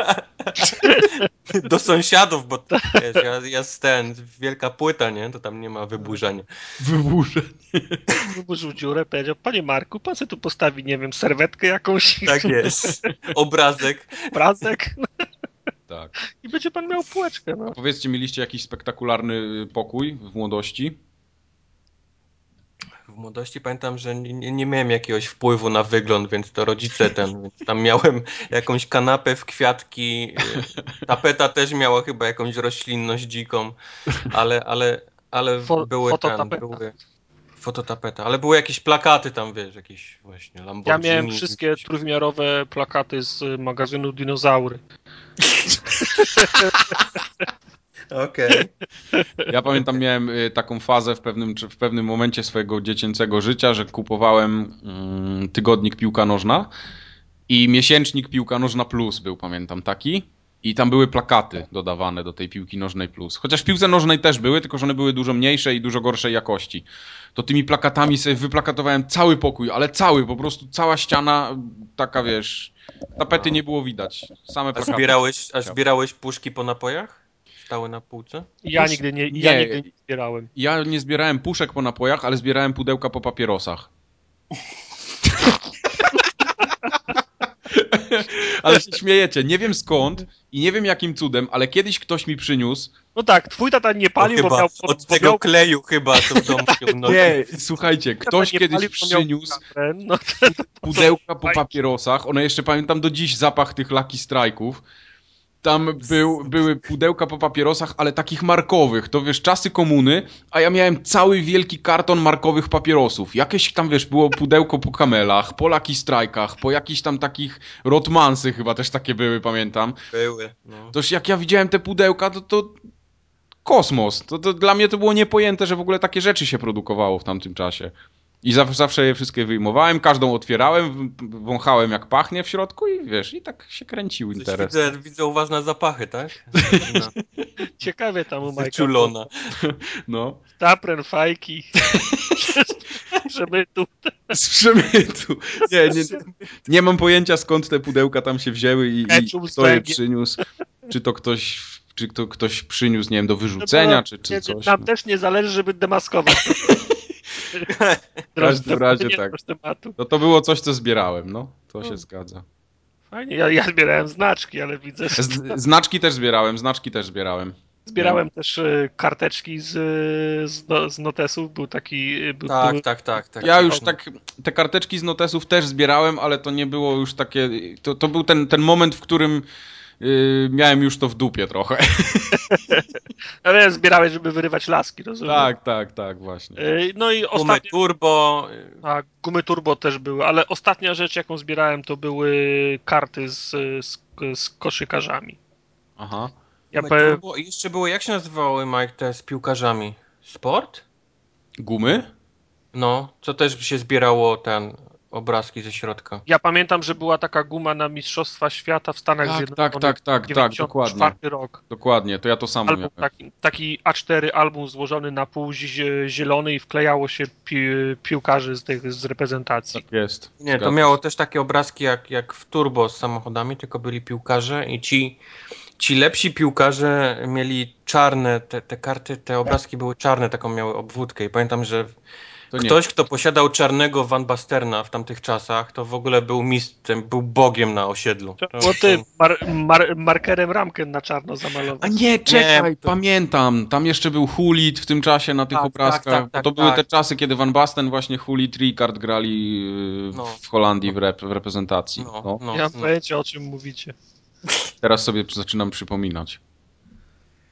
do sąsiadów, bo wiesz, ja, ja ten, wielka płyta, nie? To tam nie ma wyburzenia. Wyburzenie. Wyburzył dziurę, powiedział, panie Marku, pan sobie tu postawi, nie wiem, serwetkę jakąś. Tak jest. Obrazek. Obrazek. Tak. I będzie pan miał półeczkę. No. A powiedzcie, mieliście jakiś spektakularny pokój w młodości? W młodości pamiętam, że nie, nie, miałem jakiegoś wpływu na wygląd, więc to rodzice ten, więc tam miałem jakąś kanapę w kwiatki, tapeta też miała chyba jakąś roślinność dziką, ale, ale, ale Fo były tam, były fototapeta, ale były jakieś plakaty tam, wiesz, jakieś właśnie Lamborghini. Ja miałem wszystkie jakieś... trójwymiarowe plakaty z magazynu Dinozaury. Okej. Okay. Ja pamiętam, miałem y, taką fazę w pewnym, w pewnym momencie swojego dziecięcego życia, że kupowałem mm, tygodnik Piłka Nożna i miesięcznik Piłka Nożna Plus był, pamiętam, taki. I tam były plakaty dodawane do tej piłki nożnej plus. Chociaż w piłce nożnej też były, tylko że one były dużo mniejsze i dużo gorszej jakości. To tymi plakatami sobie wyplakatowałem cały pokój, ale cały, po prostu cała ściana, taka wiesz, tapety nie było widać. Same plakaty. A zbierałeś, a zbierałeś puszki po napojach? Stały na półce? Ja Pusz... nigdy nie, ja nie, nigdy nie zbierałem. Ja nie zbierałem puszek po napojach, ale zbierałem pudełka po papierosach. ale się śmiejecie, nie wiem skąd i nie wiem jakim cudem, ale kiedyś ktoś mi przyniósł. No tak, twój tata nie palił, bo miał... Od bo tego miał... kleju chyba to w domu. Nie, słuchajcie, ktoś kiedyś palił, przyniósł no, pudełka po papierosach, one jeszcze pamiętam do dziś zapach tych Lucky Strike'ów tam był, były pudełka po papierosach, ale takich markowych. To wiesz, czasy komuny, a ja miałem cały wielki karton markowych papierosów. Jakieś tam, wiesz, było pudełko po kamelach, po Lucky Strike'ach, po jakichś tam takich Rotmansy chyba też takie były, pamiętam. Były, no. Toż jak ja widziałem te pudełka, to, to kosmos. To, to dla mnie to było niepojęte, że w ogóle takie rzeczy się produkowało w tamtym czasie. I zawsze je wszystkie wyjmowałem, każdą otwierałem, wąchałem jak pachnie w środku i wiesz, i tak się kręcił interes. Widzę, widzę u was na zapachy, tak? No. Ciekawie tam u Majka. Czulona. No. Tapren, fajki. Z przemytu. Z przemytu. Nie, nie, nie mam pojęcia skąd te pudełka tam się wzięły i, i kto je przyniósł. Czy to ktoś czy to ktoś przyniósł, nie wiem, do wyrzucenia, no, czy, czy coś. Nam no. też nie zależy, żeby demaskować. w każdym razie tak. No to było coś, co zbierałem, no. To się zgadza. Fajnie, ja, ja zbierałem znaczki, ale widzę, że... Znaczki też zbierałem, znaczki też zbierałem. Zbierałem też y, karteczki z, z, no, z notesów, był taki... Y, był, tak, był... tak, tak, tak. Ja już tak, te karteczki z notesów też zbierałem, ale to nie było już takie... To, to był ten, ten moment, w którym Yy, miałem już to w dupie trochę. Ale zbierałeś, żeby wyrywać laski, rozumiem? Tak, tak, tak, właśnie. Yy, no i ostatnia... Gumy turbo. Tak, gumy turbo też były, ale ostatnia rzecz, jaką zbierałem, to były karty z, z, z koszykarzami. Aha. Ja pe... turbo. I jeszcze były, jak się nazywały, Mike, te z piłkarzami? Sport? Gumy? No, co też się zbierało ten obrazki ze środka. Ja pamiętam, że była taka guma na Mistrzostwa Świata w Stanach tak, Zjednoczonych. Tak, tak, tak, tak, dokładnie. rok. Dokładnie, to ja to samo album, miałem. Taki, taki, A4 album złożony na pół zielony i wklejało się pi piłkarzy z, tych, z reprezentacji. Tak jest. Nie, to miało też takie obrazki jak, jak w Turbo z samochodami, tylko byli piłkarze i ci ci lepsi piłkarze mieli czarne, te, te karty, te obrazki były czarne, taką miały obwódkę i pamiętam, że. Ktoś, kto posiadał czarnego Van Basterna w tamtych czasach, to w ogóle był mistrzem, był bogiem na osiedlu. To, Bo ty mar, mar, markerem ramkę na czarno zamalował. A nie, czekaj, Nie, to- pamiętam. Tam jeszcze był Hulit w tym czasie na tych Tak, obrazkach. tak, tak, bo tak, to były tak. te czasy, kiedy Van Basten, właśnie Hulit, Ricard grali yy, No. w Holandii w, rep, w reprezentacji. No, No. no, Nie mam no. pojęcia o czym mówicie. Teraz sobie zaczynam przypominać.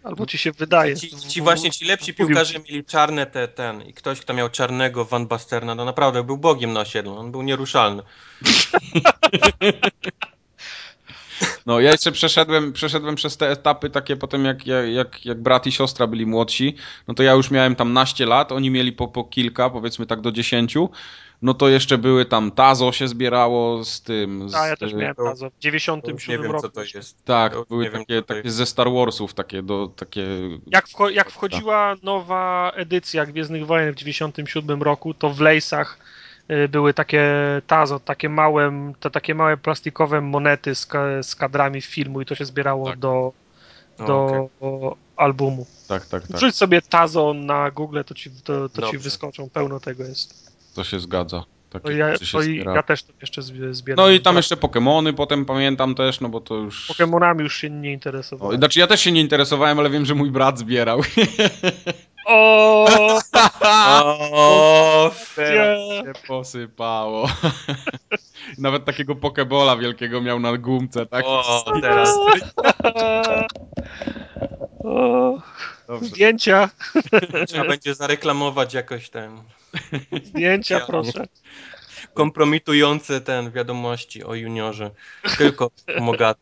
Albo ci się wydaje. Ci, ci właśnie ci lepsi Mówił piłkarze mieli czarne te, ten i ktoś, kto miał czarnego Van Basterna, to naprawdę był bogiem na osiedlu, on był nieruszalny. No, ja jeszcze przeszedłem, przeszedłem przez te etapy takie potem, jak, jak- jak, jak brat i siostra byli młodsi, no to ja już miałem tam naście lat, oni mieli po, po kilka, powiedzmy tak do dziesięciu, no to jeszcze były tam Tazo się zbierało z tym. Z, A ja też miałem to- Tazo w To już 97 nie wiem, roku. co to jest. Tak, To były nie wiem, takie, takie ze Star Warsów, takie do takie. Jak, wcho- jak wchodziła nowa edycja Gwiezdnych Wojen w 97 roku, to w Lejsach y, były takie Tazo, takie małe, te takie małe plastikowe monety z, z kadrami filmu i to się zbierało Tak. do, O, do okej. albumu. Tak, tak, tak. Wrzuć sobie Tazo na Google, to ci, to, to ci wyskoczą, pełno tego jest. To się zgadza. Takie To ja, to i, zbiera. ja też to jeszcze zbie- zbieram. No i tam jeszcze Pokémony potem pamiętam też, no bo to już. Pokemonami już się nie O, interesowałem. znaczy ja też się nie interesowałem, ale wiem, że mój brat zbierał. O, O, Teraz się posypało. Nawet takiego pokebola wielkiego miał na gumce, tak? o, teraz. O, Dobrze. zdjęcia, Trzeba będzie zareklamować jakoś ten zdjęcia, Ja- proszę. kompromitujące ten wiadomości o juniorze. Tylko pomaga.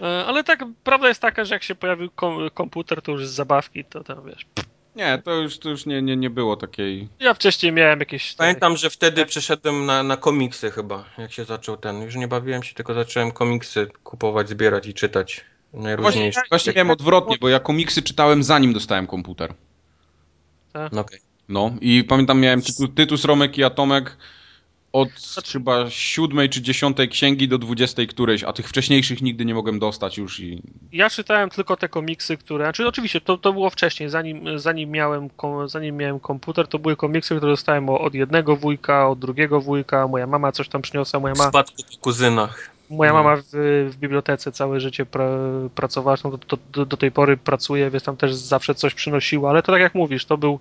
E, Ale tak, prawda jest taka, że jak się pojawił kom komputer, to już z zabawki, to tam wiesz. Nie, to już, to już nie, nie, nie było takiej. Ja wcześniej miałem jakieś. Pamiętam, że wtedy przeszedłem na, na komiksy chyba, jak się zaczął ten. Już nie bawiłem się, tylko zacząłem komiksy kupować, zbierać i czytać. Właśnie, Najróżniejsze. właśnie miałem odwrotnie, bo ja komiksy czytałem zanim dostałem komputer. No, okej. No i pamiętam miałem tytuł, Tytus, Romek i Atomek od chyba siódmej czy dziesiątej księgi do dwudziestej którejś, a tych wcześniejszych nigdy nie mogłem dostać już i... Ja czytałem tylko te komiksy, które. Znaczy, oczywiście, to, to było wcześniej, zanim, zanim, miałem, zanim miałem komputer, to były komiksy, które dostałem o- od jednego wujka, od drugiego wujka. Moja mama coś tam przyniosła. Moja, W ma, spadku po kuzynach. Moja No. mama w, w bibliotece całe życie pra, pracowała, no, do, do, do tej pory pracuje, więc tam też zawsze coś przynosiła. Ale to tak jak mówisz, to był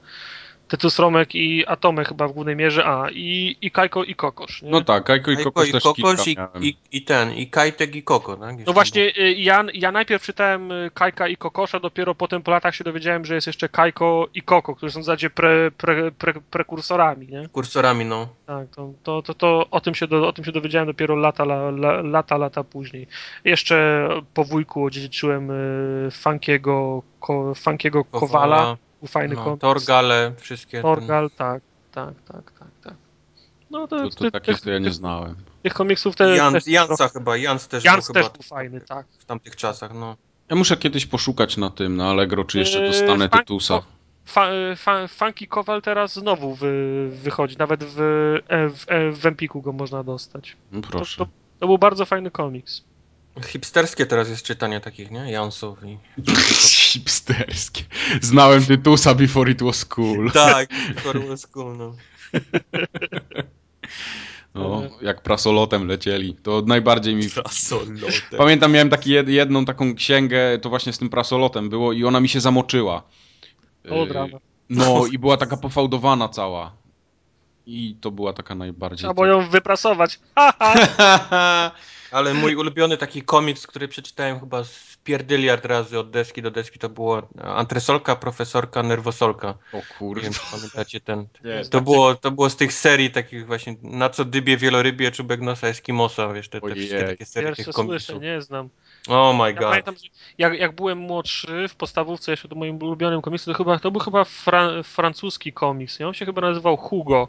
Tytus Romek i Atomy chyba w głównej mierze. A, i, i Kajko i Kokosz. Nie? No tak, Kajko i Kajko Kokosz i też Kokosz i, i, i ten, i Kajtek i Koko, tak? No właśnie, y, ja, ja najpierw czytałem y, Kajka i Kokosza, dopiero potem po latach się dowiedziałem, że jest jeszcze Kajko i Koko, którzy są w zasadzie pre, pre, pre, prekursorami, nie? Kursorami, no. Tak, to, to, to, to o, tym się do, o tym się dowiedziałem dopiero lata, la, la, lata, lata później. Jeszcze po wujku odziedziczyłem y, Funkiego, ko, Funkiego Kowala, był fajny no, komiks. Torgale, wszystkie. Torgal, tak, tak, tak, tak, tak. No to, To, ty- to takich tych, to ja nie znałem. tych komiksów Ten, te, Jan, też Jansa chyba, Jans też Jans był też chyba był fajny, tak. w tamtych czasach, no. Ja muszę kiedyś poszukać na tym, na Allegro, czy jeszcze Yy, dostanę fun- Tytusa. Fa, fa, Funky Kowal teraz znowu wy, wychodzi, nawet w, e, w, e, w Empiku go można dostać. No To, proszę. to, to był bardzo fajny komiks. Hipsterskie teraz jest czytanie takich, nie? Jansów i... Hipsterskie. Znałem Tytusa before it was cool. tak, Forward School, no. No, jak prasolotem lecieli. To najbardziej mi... Prasolotem. Pamiętam, miałem taki jed, jedną taką księgę, to właśnie z tym prasolotem było i ona mi się zamoczyła. O, Yy, drama. No i była taka pofałdowana cała. I to była taka najbardziej... Trzeba było ją wyprasować. Ale mój ulubiony taki komiks, który przeczytałem chyba z pierdyliard razy od deski do deski, to było Antresolka, Profesorka, Nerwosolka. o kurde. wiem, pamiętacie ten. Nie, To było, to było z tych serii takich właśnie, na co dybie wielorybie, czubek nosa Eskimosa, wiesz, te, te wszystkie takie serie Pierwsze tych słyszę, komiksów. nie znam. Oh my Ja god. pamiętam, że jak, jak byłem młodszy w podstawówce, jeszcze to moim ulubionym komiksem, to, chyba, to był chyba fra, francuski komiks, nie? On się chyba nazywał Hugo.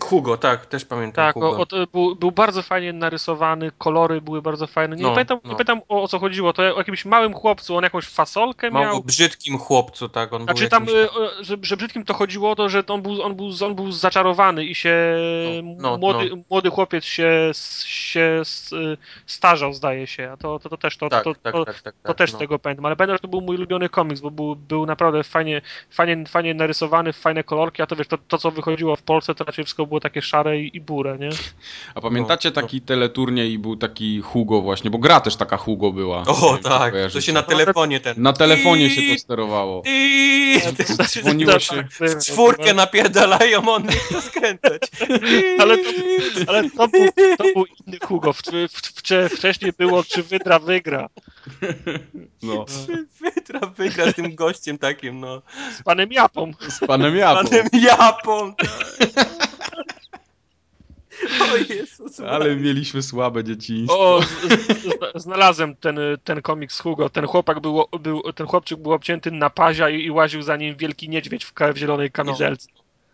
Hugo, tak, też pamiętam Tak, o, o, był, był bardzo fajnie narysowany, kolory były bardzo fajne. Nie, No, pamiętam, no. nie pamiętam o, o co chodziło. To o jakimś małym chłopcu, on jakąś fasolkę Mało miał. brzydkim chłopcu, tak, on Znaczy tam, jakimś... y, o, że, że brzydkim to chodziło o to, że on był, on był, on był zaczarowany i się No, no, młody, młody chłopiec się, się y, starzał, zdaje się. A to, to, to też to, tak, to, tak, to, tak, tak, to tak, też no. tego pamiętam, ale pamiętam, że to był mój ulubiony komiks, bo był, był naprawdę fajnie, fajnie, fajnie narysowany, fajne kolorki, a to wiesz, to, to co wychodziło w Polsce, to raczej wszystko było takie szare i, i burę, nie? A pamiętacie No, taki teleturniej i był taki Hugo właśnie, bo gra też taka Hugo była. O, wiem, czy tak, to się na telefonie ten... Na telefonie się to sterowało. Tiii, Dzwoniło Tak, się- tak, W czwórkę napierdalają, on nie chce skręcać. Ale to, ale to był, to był inny Hugo. W, w, w, wcześniej było, czy wydra wygra. No, Wytra wygra z tym gościem takim, no. Z panem Japą. z panem Japą. Panem Japą. Tak. O Jezus. Ale mieliśmy słabe dzieciństwo. O, z, z, znalazłem ten, ten komiks Hugo. Ten chłopak był, był, ten chłopczyk był obcięty na pazia i, i łaził za nim wielki niedźwiedź w, w zielonej kamizelce.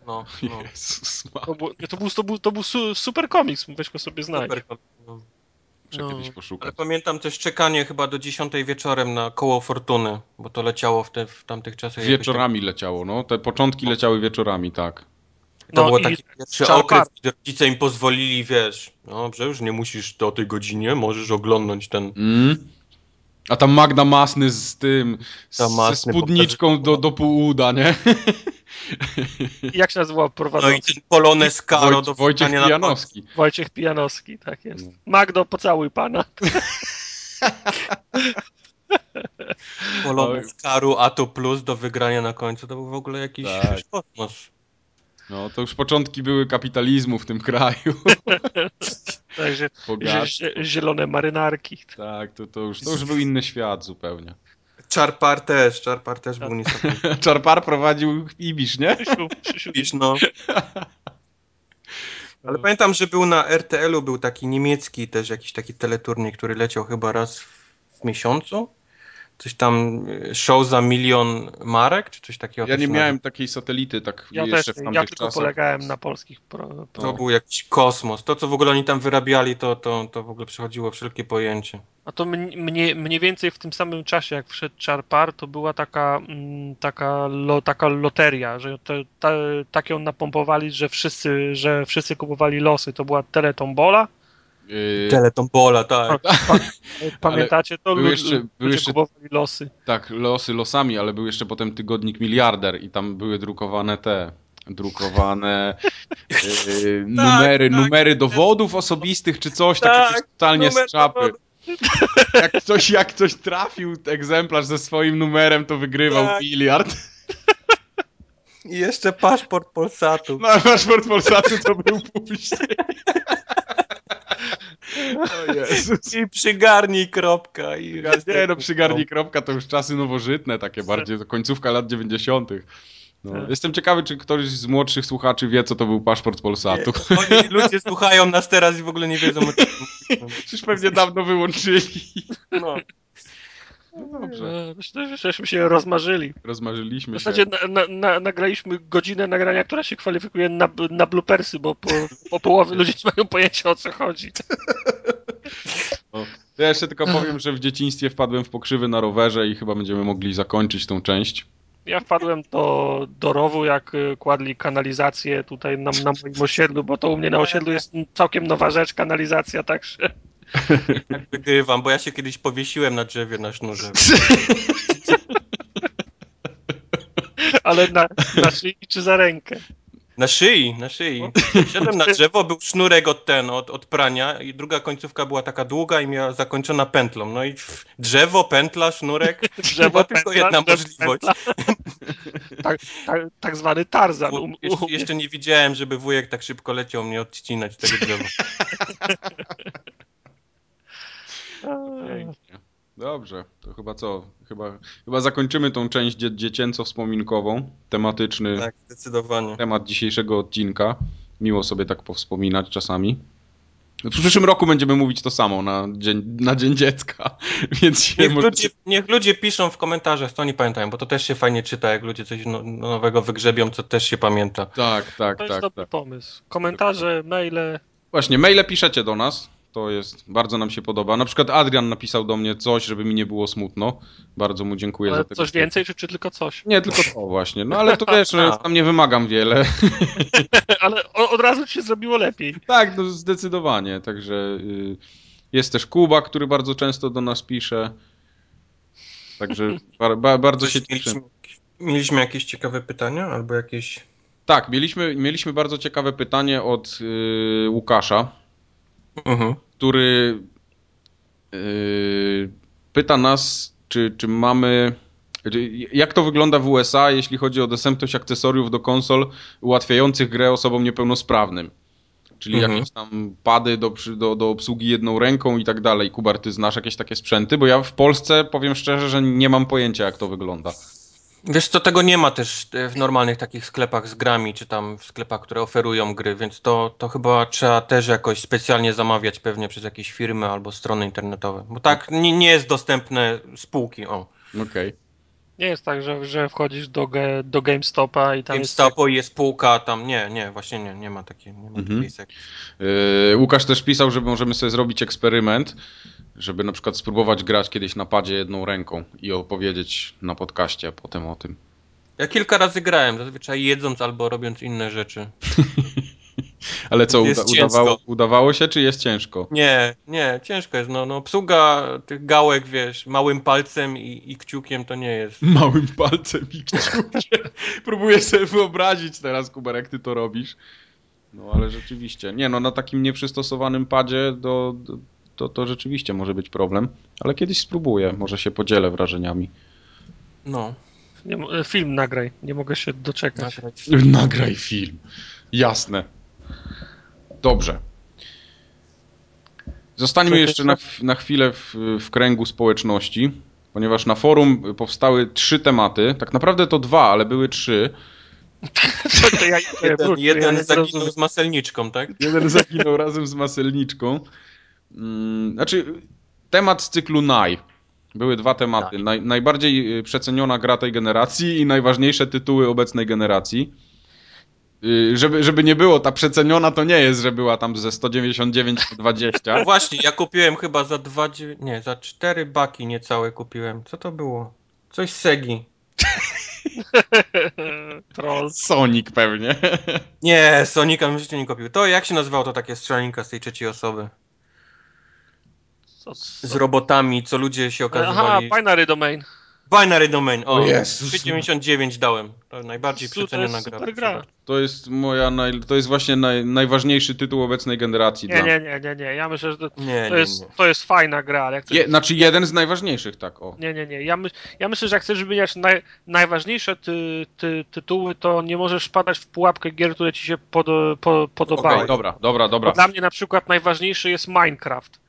No, no. Jezus, To był, to był, to był, to był su, super komiks, weź go sobie znać. Super. No. muszę No. kiedyś Ale poszukać. pamiętam też czekanie chyba do 10 wieczorem na koło fortuny, bo to leciało w, te, w tamtych czasach. jakoś Wieczorami leciało, no. Te początki leciały wieczorami, tak. To No było taki pierwszy okres, gdzie rodzice im pozwolili, wiesz, dobrze, już nie musisz do tej godzinie, możesz oglądnąć ten... Mm. A tam Magda Masny z tym, z, Ta ze Masny spódniczką do, do pół uda, nie? Jak się nazywał No i prowadzący? ten Polonez Karo do Wojciech Pijanowski. Wojciech Pijanowski, tak jest. No. Magdo, pocałuj pana. Polonez Karu, a to plus do wygrania na końcu, to był w ogóle jakiś Tak. kosmos. No, to już początki były kapitalizmu w tym kraju. Także zielone marynarki. Tak, to, to, już, to już był inny świat zupełnie. Czarpar też, Czarpar też Tak. był niesamowity. Czarpar prowadził Ibisz, nie? Widzisz, no. Ale pamiętam, że był na RTL-u, był taki niemiecki też jakiś taki teleturniej, który leciał chyba raz w miesiącu. Coś tam, y, show za milion marek, czy coś takiego. Ja nie miałem takiej satelity, tak ja jeszcze też, w ja tylko czasach. polegałem na polskich pro, pro. To był jakiś kosmos. To, co w ogóle oni tam wyrabiali, to, to, to w ogóle przechodziło wszelkie pojęcie. A to mn- mniej, więcej w tym samym czasie, jak wszedł Charpar, to była taka, mm, taka, lo, taka loteria, że te, ta, tak ją napompowali, że wszyscy, że wszyscy kupowali losy. To była Teletombola. Yy, Teletombola, tak. Pa, pamiętacie to? były Lu- jeszcze- były ludzie jeszcze- kupowali losy. tak, losy losami, ale był jeszcze potem tygodnik Miliarder i tam były drukowane te drukowane yy, numery, tak. numery dowodów osobistych czy coś, takie Tak, coś totalnie z czapy. Jak ktoś, jak ktoś trafił egzemplarz ze swoim numerem, to wygrywał Tak. miliard. I jeszcze paszport Polsatu. No a paszport Polsatu to był później. O Jezus. I przygarnij kropka. I Nie no, przygarnij kropka to już czasy nowożytne, takie bardziej, to końcówka lat 90. No. Tak. Jestem ciekawy, czy ktoś z młodszych słuchaczy wie, co to był paszport Polsatu. Oni, ludzie słuchają nas teraz i w ogóle nie wiedzą o czym. Już pewnie dawno wyłączyli. No. No dobrze, E, Myślę, że żeśmy się rozmarzyli. W rozmarzyliśmy się. zasadzie na, na, na, nagraliśmy godzinę nagrania, która się kwalifikuje na, na bloopersy, bo po, po połowie ludzie nie mają pojęcia o co chodzi. To ja jeszcze tylko powiem, że w dzieciństwie wpadłem w pokrzywy na rowerze i chyba będziemy mogli zakończyć tą część. Ja wpadłem do, do rowu, jak y, kładli kanalizację tutaj na, na moim osiedlu, bo to u mnie na osiedlu jest całkiem nowa rzecz, kanalizacja, także Tak wygrywam, bo ja się kiedyś powiesiłem na drzewie na sznurze. ale na, na szyi czy za rękę. Na szyi, na szyi. Siadłem na drzewo, był sznurek od ten, od, od prania i druga końcówka była taka długa i miała zakończona pętlą. No i drzewo, pętla, sznurek. Drzewo, Była tylko pętla, jedna drzewo, możliwość. pętla. Tak, tak, tak zwany Tarzan. Um, Jeszcze, jeszcze nie widziałem, żeby wujek tak szybko leciał mnie odcinać tego drzewa. Pięknie. Dobrze, to chyba co? Chyba, chyba zakończymy tą część dzie dziecięco-wspominkową. Tematyczny Tak, zdecydowanie. temat dzisiejszego odcinka. Miło sobie tak powspominać czasami. W przyszłym roku będziemy mówić to samo na Dzień, na dzień Dziecka, więc się Niech może- ludzie, niech ludzie piszą w komentarzach, co oni pamiętają, bo to też się fajnie czyta, jak ludzie coś no, nowego wygrzebią, co też się pamięta. Tak, tak, To jest tak, dobry tak. pomysł. Komentarze, maile. Właśnie, maile piszecie do nas. To jest, bardzo nam się podoba. Na przykład Adrian napisał do mnie coś, żeby mi nie było smutno. Bardzo mu dziękuję Ale za tego. coś więcej, czy, czy tylko coś? Nie, tylko to właśnie. No ale to wiesz, no, ja tam nie wymagam wiele. Ale od razu ci się zrobiło lepiej. tak, no zdecydowanie. Także y, jest też Kuba, który bardzo często do nas pisze. Także ba, ba, bardzo się cieszę. mieliśmy, mieliśmy jakieś ciekawe pytania albo jakieś... Tak, mieliśmy, mieliśmy bardzo ciekawe pytanie od y, Łukasza. Mhm. który yy, pyta nas, czy, czy mamy. Jak to wygląda w USA, jeśli chodzi o dostępność akcesoriów do konsol ułatwiających grę osobom niepełnosprawnym? Czyli Mhm. jakieś tam pady do, do, do obsługi jedną ręką i tak dalej. Kubar, ty znasz jakieś takie sprzęty? Bo ja w Polsce powiem szczerze, że nie mam pojęcia, jak to wygląda. Wiesz co, tego nie ma też e, w normalnych takich sklepach z grami, czy tam w sklepach, które oferują gry, więc to, to chyba trzeba też jakoś specjalnie zamawiać pewnie przez jakieś firmy albo strony internetowe, bo tak nie, nie jest dostępne z półki, o. Okej. Nie jest tak, że, że wchodzisz do, ge, do GameStopa i tam jest... GameStopu jest półka, tam nie, nie, właśnie nie, nie ma takiej, nie ma Mhm. takiej. Yy, Łukasz też pisał, że możemy sobie zrobić eksperyment, żeby na przykład spróbować grać kiedyś na padzie jedną ręką i opowiedzieć na podcaście potem o tym. Ja kilka razy grałem, zazwyczaj jedząc albo robiąc inne rzeczy. Ale co, uda, udawało, udawało się, czy jest ciężko? Nie, nie, ciężko jest, no, no obsługa tych gałek, wiesz, małym palcem i, i kciukiem to nie jest. Małym palcem i kciukiem. Próbuję sobie wyobrazić teraz, Kuber, jak ty to robisz. No ale rzeczywiście. Nie no, na takim nieprzystosowanym padzie do, do, to, to rzeczywiście może być problem. Ale kiedyś spróbuję, może się podzielę wrażeniami. No. Nie, mo- film nagraj, nie mogę się doczekać. nagrać. Nagraj film. Jasne. Dobrze. Zostańmy jeszcze na, na chwilę w, w kręgu społeczności, ponieważ na forum powstały trzy tematy. Tak naprawdę to dwa, ale były trzy. Co to ja, Jeden, jeden ja zaginął z maselniczką, tak? Jeden zaginął razem z maselniczką. Mm, Znaczy, temat z cyklu Naj. Były dwa tematy. Naj, najbardziej y, przeceniona gra tej generacji i najważniejsze tytuły obecnej generacji. Y, Żeby, żeby nie było, ta przeceniona to nie jest, że była tam ze 199 na 20. No właśnie, ja kupiłem chyba za dwa, nie, za cztery baki niecałe kupiłem. Co to było? Coś z Segi. Troll. Sonic pewnie. Nie, Sonika bym w życiu nie kupił. To jak się nazywało to takie strzelanka z tej trzeciej osoby? Co, co? Z robotami, co ludzie się Aha, okazywali. binary domain. Binary Domain, o, Jezus. 3,99 dałem. To najbardziej przeceniona gra. super gra. To jest moja, naj, to jest właśnie naj, najważniejszy tytuł obecnej generacji. Nie, dla nie, nie, nie, nie. Ja myślę, że to, Nie, to, nie, jest, nie. to jest fajna gra, ale jak chcesz... Je, znaczy jeden z najważniejszych, tak o. Nie, nie, nie. Ja, my, ja myślę, że jak chcesz wymieniać naj, najważniejsze ty, ty, tytuły, to nie możesz wpadać w pułapkę gier, które ci się pod, po, podobały. Okej, dobra, dobra, dobra. Bo Dla mnie na przykład najważniejszy jest Minecraft,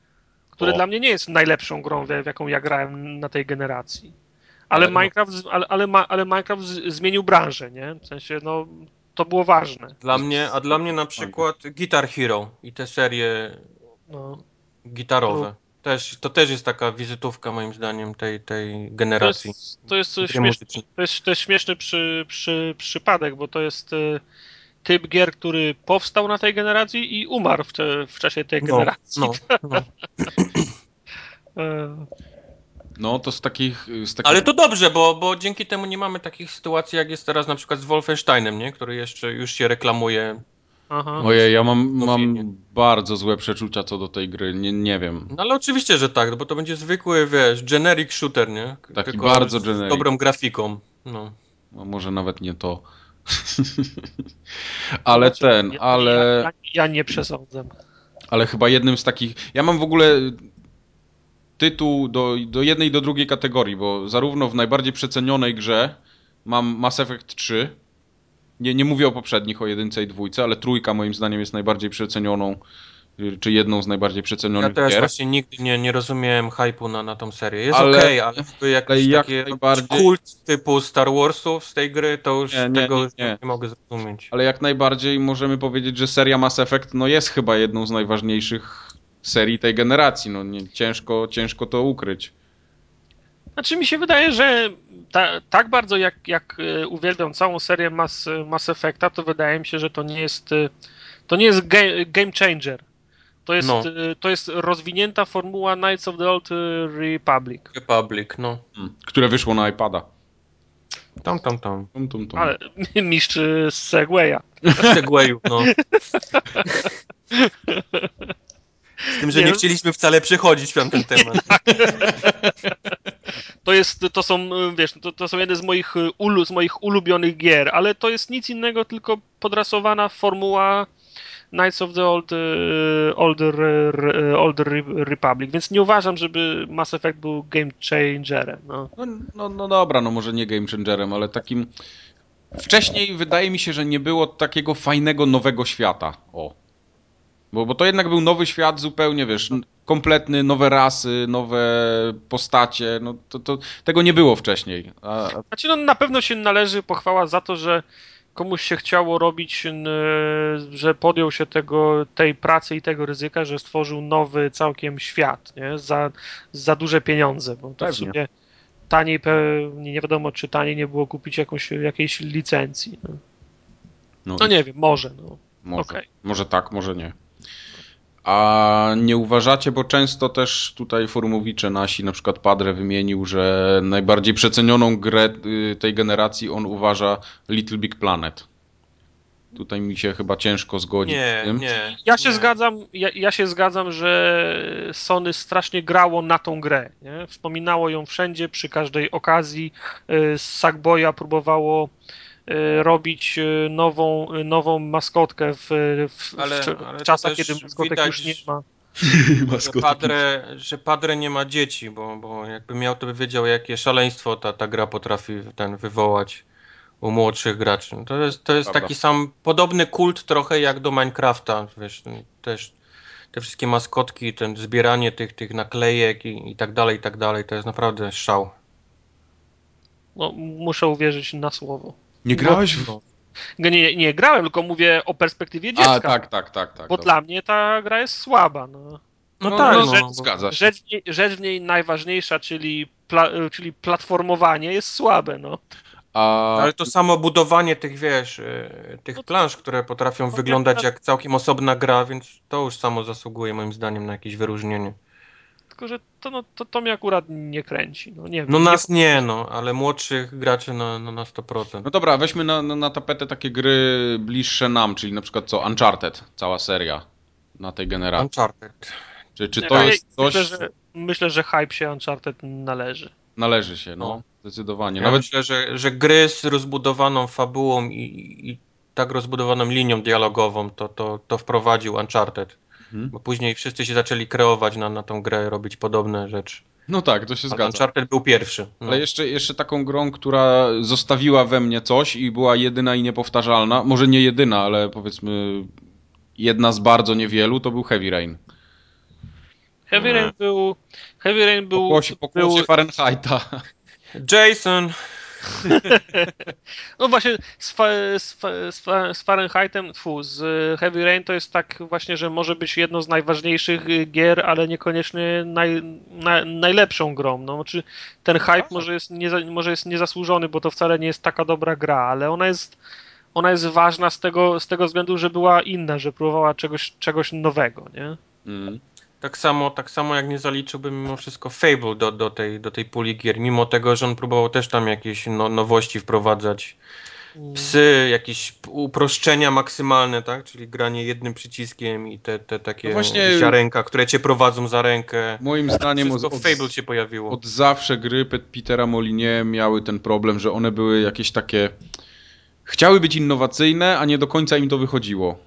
który O. dla mnie nie jest najlepszą grą, w jaką ja grałem na tej generacji. Ale, Ale no. Minecraft, ale, ale, ale Minecraft zmienił branżę, nie? W sensie, no, to było ważne. Dla mnie, a dla mnie na przykład Guitar Hero i te serie No. gitarowe. Też, to też jest taka wizytówka moim zdaniem tej, tej To generacji. jest, to jest Gry śmieszne. muzyczne. To jest, to jest śmieszny przy, przy, przypadek, bo to jest y, typ gier, który powstał na tej generacji i umarł w, te, w czasie tej No, generacji. no, no. No to z takich. Z takich Ale to dobrze, bo, bo dzięki temu nie mamy takich sytuacji, jak jest teraz na przykład z Wolfensteinem, nie? który jeszcze już się reklamuje. aha. Ojej, ja mam, mam bardzo złe przeczucia co do tej gry. Nie, nie wiem. No ale oczywiście, że tak, bo to będzie zwykły, wiesz, generic shooter, nie? Taki bardzo generic. Z dobrą grafiką. No. No, może nawet nie to. ale Zobaczymy. ten, Ja- ale. Ja, ja nie przesądzam. Ale chyba jednym z takich. Ja mam w ogóle tytuł do, do jednej i do drugiej kategorii, bo zarówno w najbardziej przecenionej grze mam Mass Effect 3. Nie, nie mówię o poprzednich, o jedynce i dwójce, ale trójka moim zdaniem jest najbardziej przecenioną czy jedną z najbardziej przecenionych Ja też gier. właśnie nigdy nie, nie rozumiałem hype'u na, na tą serię. Jest Ale- okej, ale jakby jakiś ale jak taki najbardziej- kult typu Star Warsów z tej gry, to już Nie, nie, tego nie, nie. nie mogę zrozumieć. Ale jak najbardziej możemy powiedzieć, że seria Mass Effect no jest chyba jedną z najważniejszych serii tej generacji. No nie, ciężko, ciężko to ukryć. Znaczy mi się wydaje, że ta, tak bardzo jak, jak e, uwielbiam całą serię Mass, Mass Effecta, to wydaje mi się, że to nie jest e, to nie jest game changer. To jest, No. e, to jest rozwinięta formuła Knights of the Old Republic. Republic, no. Hmm. Które wyszło na iPada. Tam, tam, tam. Tum, tum, tum. Ale mistrz z Segwaya. Segwayu, no. Z tym, że Nie, nie chcieliśmy wcale przechodzić w tamten temat. To jest, to są, e, wiesz, to, to są jedne z moich, ulu, z moich ulubionych gier, ale to jest nic innego, tylko podrasowana formuła Knights of the Old, e, Old, Re- Old Re- Republic, więc nie uważam, żeby Mass Effect był game changerem. No. No, no, no dobra, no może nie game changerem, ale takim. Wcześniej wydaje mi się, że nie było takiego fajnego nowego świata. O. Bo, bo to jednak był nowy świat, zupełnie wiesz, kompletny, nowe rasy, nowe postacie. No to, to tego nie było wcześniej. A Znaczy, no, na pewno się należy pochwała za to, że komuś się chciało robić, że podjął się tego, tej pracy i tego ryzyka, że stworzył nowy całkiem świat, nie? Za, za duże pieniądze, bo to w sumie taniej, nie wiadomo, czy taniej nie było kupić jakąś, jakiejś licencji. No, no, no nie wiem, może, no. Może, okej. może tak, może nie. A nie uważacie, bo często też tutaj forumowicze nasi, na przykład Padre wymienił, że najbardziej przecenioną grę y, tej generacji on uważa Little Big Planet. Tutaj mi się chyba ciężko zgodzić z Nie, tym. nie. Ja się nie. zgadzam, ja, ja się zgadzam, że Sony strasznie grało na tą grę. Nie? Wspominało ją wszędzie, przy każdej okazji. Y, Z Sackboya próbowało robić y, nową, y, nową maskotkę w, w, Ale- w, ale w to czasach, kiedy maskotek widać, już nie ma. Że padre, że padre nie ma dzieci, bo, bo jakby miał, to by wiedział, jakie szaleństwo ta, ta gra potrafi ten wywołać u młodszych graczy. No To jest, to jest taki sam, podobny kult trochę jak do Minecrafta, wiesz, ten- też te wszystkie maskotki, ten zbieranie tych, tych naklejek i, i tak dalej, i tak dalej, to jest naprawdę szał. No, muszę uwierzyć na słowo. Nie grałeś w... No. Nie, nie, nie grałem, tylko mówię o perspektywie dziecka. A, tak, tak, tak. tak bo dobra. dla mnie ta gra jest słaba. No. No, No, tak, no, no, rzecz- bo- zgadza się. Rzecz, w niej- rzecz w niej najważniejsza, czyli, pla, czyli platformowanie jest słabe, no. A, Ale to samo budowanie tych, wiesz, y, tych plansz, które potrafią No, wyglądać jak całkiem osobna gra, więc to już samo zasługuje moim zdaniem na jakieś wyróżnienie. Tylko, że to, no, to, to mnie akurat nie kręci. No, nie wiem, No nie- nas nie, no, ale młodszych graczy na, no, na 100%. No dobra, weźmy na, na, na tapetę takie gry bliższe nam, czyli na przykład co, Uncharted, cała seria na tej generacji. Uncharted. Czy, czy nie, to jest coś, Myślę że, myślę, że hype się Uncharted należy. należy się, no, No. zdecydowanie. Ja Nawet myślę, że, że gry z rozbudowaną fabułą i, i tak rozbudowaną linią dialogową to, to, to wprowadził Uncharted. Mhm. Bo później wszyscy się zaczęli kreować na, na tą grę, robić podobne rzeczy. No tak, to się zgadza. Uncharted był pierwszy. No. Ale jeszcze, jeszcze taką grą, która zostawiła we mnie coś i była jedyna i niepowtarzalna, może nie jedyna, ale powiedzmy jedna z bardzo niewielu, to był Heavy Rain. Heavy. Rain był... Heavy Rain Po był... głosie, po był Fahrenheita. Jason! no właśnie z, fa, z, fa, z, fa, z Fahrenheitem, tfu, z Heavy Rain to jest tak właśnie, że może być jedną z najważniejszych gier, ale niekoniecznie naj, na, najlepszą grą. No, znaczy, ten hype może jest, nie, może jest niezasłużony, bo to wcale nie jest taka dobra gra, ale ona jest ona jest ważna z tego, z tego względu, że była inna, że próbowała czegoś, czegoś nowego, nie? Mm. Tak samo, tak samo jak nie zaliczyłbym mimo wszystko Fable do, do, tej, do tej puli gier, mimo tego, że on próbował też tam jakieś no, nowości wprowadzać. Psy, jakieś uproszczenia maksymalne, tak? Czyli granie jednym przyciskiem i te, te takie No właśnie- ziarenka, które cię prowadzą za rękę. Moim zdaniem od, Wszystko od, w Fable się pojawiło. od zawsze gry Pet- Petera Molinie miały ten problem, że one były jakieś takie. Chciały być innowacyjne, a nie do końca im to wychodziło.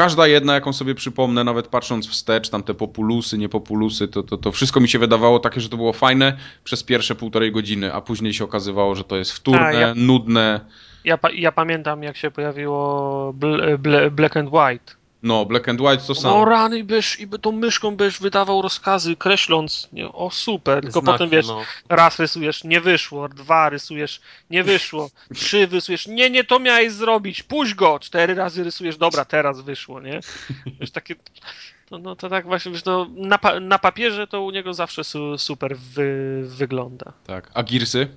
Każda jedna, jaką sobie przypomnę, nawet patrząc wstecz, tam te populusy, nie populusy, to, to, to wszystko mi się wydawało takie, że to było fajne przez pierwsze półtorej godziny, a później się okazywało, że to jest wtórne, A, ja- nudne. Ja, ja pamiętam, jak się pojawiło bl, bl, Black and White. No, Black and White to samo. No rany byś i by tą myszką byś wydawał rozkazy, kreśląc, nie, o super, tylko Znaki, potem wiesz, no. raz rysujesz, nie wyszło, dwa rysujesz, nie wyszło, trzy rysujesz, nie, nie, to miałeś zrobić, puść go, cztery razy rysujesz, dobra, teraz wyszło, nie? Wiesz, takie, no, no to tak właśnie, wiesz, no, na, pa, na papierze to u niego zawsze su, super wy, wygląda. Tak. A Gearsy?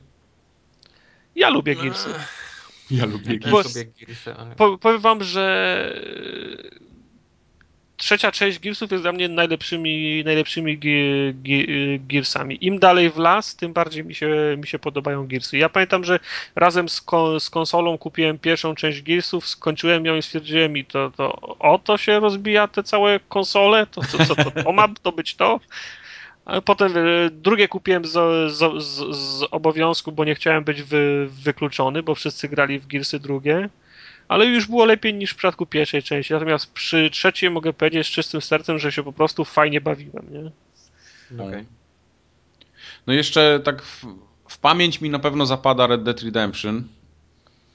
Ja lubię Gearsy. Ja lubię Gearsy, ale... Po, powiem wam, że trzecia część Gearsów jest dla mnie najlepszymi, najlepszymi Gearsami. Im dalej w las, tym bardziej mi się, mi się podobają Gearsy. Ja pamiętam, że razem z, z konsolą kupiłem pierwszą część Gearsów, skończyłem ją i stwierdziłem mi, to, to o to się rozbija te całe konsole? To, to, co to, to ma to być to? Potem e, drugie kupiłem z, z, z, z obowiązku, bo nie chciałem być wy, wykluczony, bo wszyscy grali w Gearsy drugie ale już było lepiej niż w przypadku pierwszej części. Natomiast przy trzeciej mogę powiedzieć z czystym sercem, że się po prostu fajnie bawiłem, nie? Okej. No jeszcze tak w, w pamięć mi na pewno zapada Red Dead Redemption.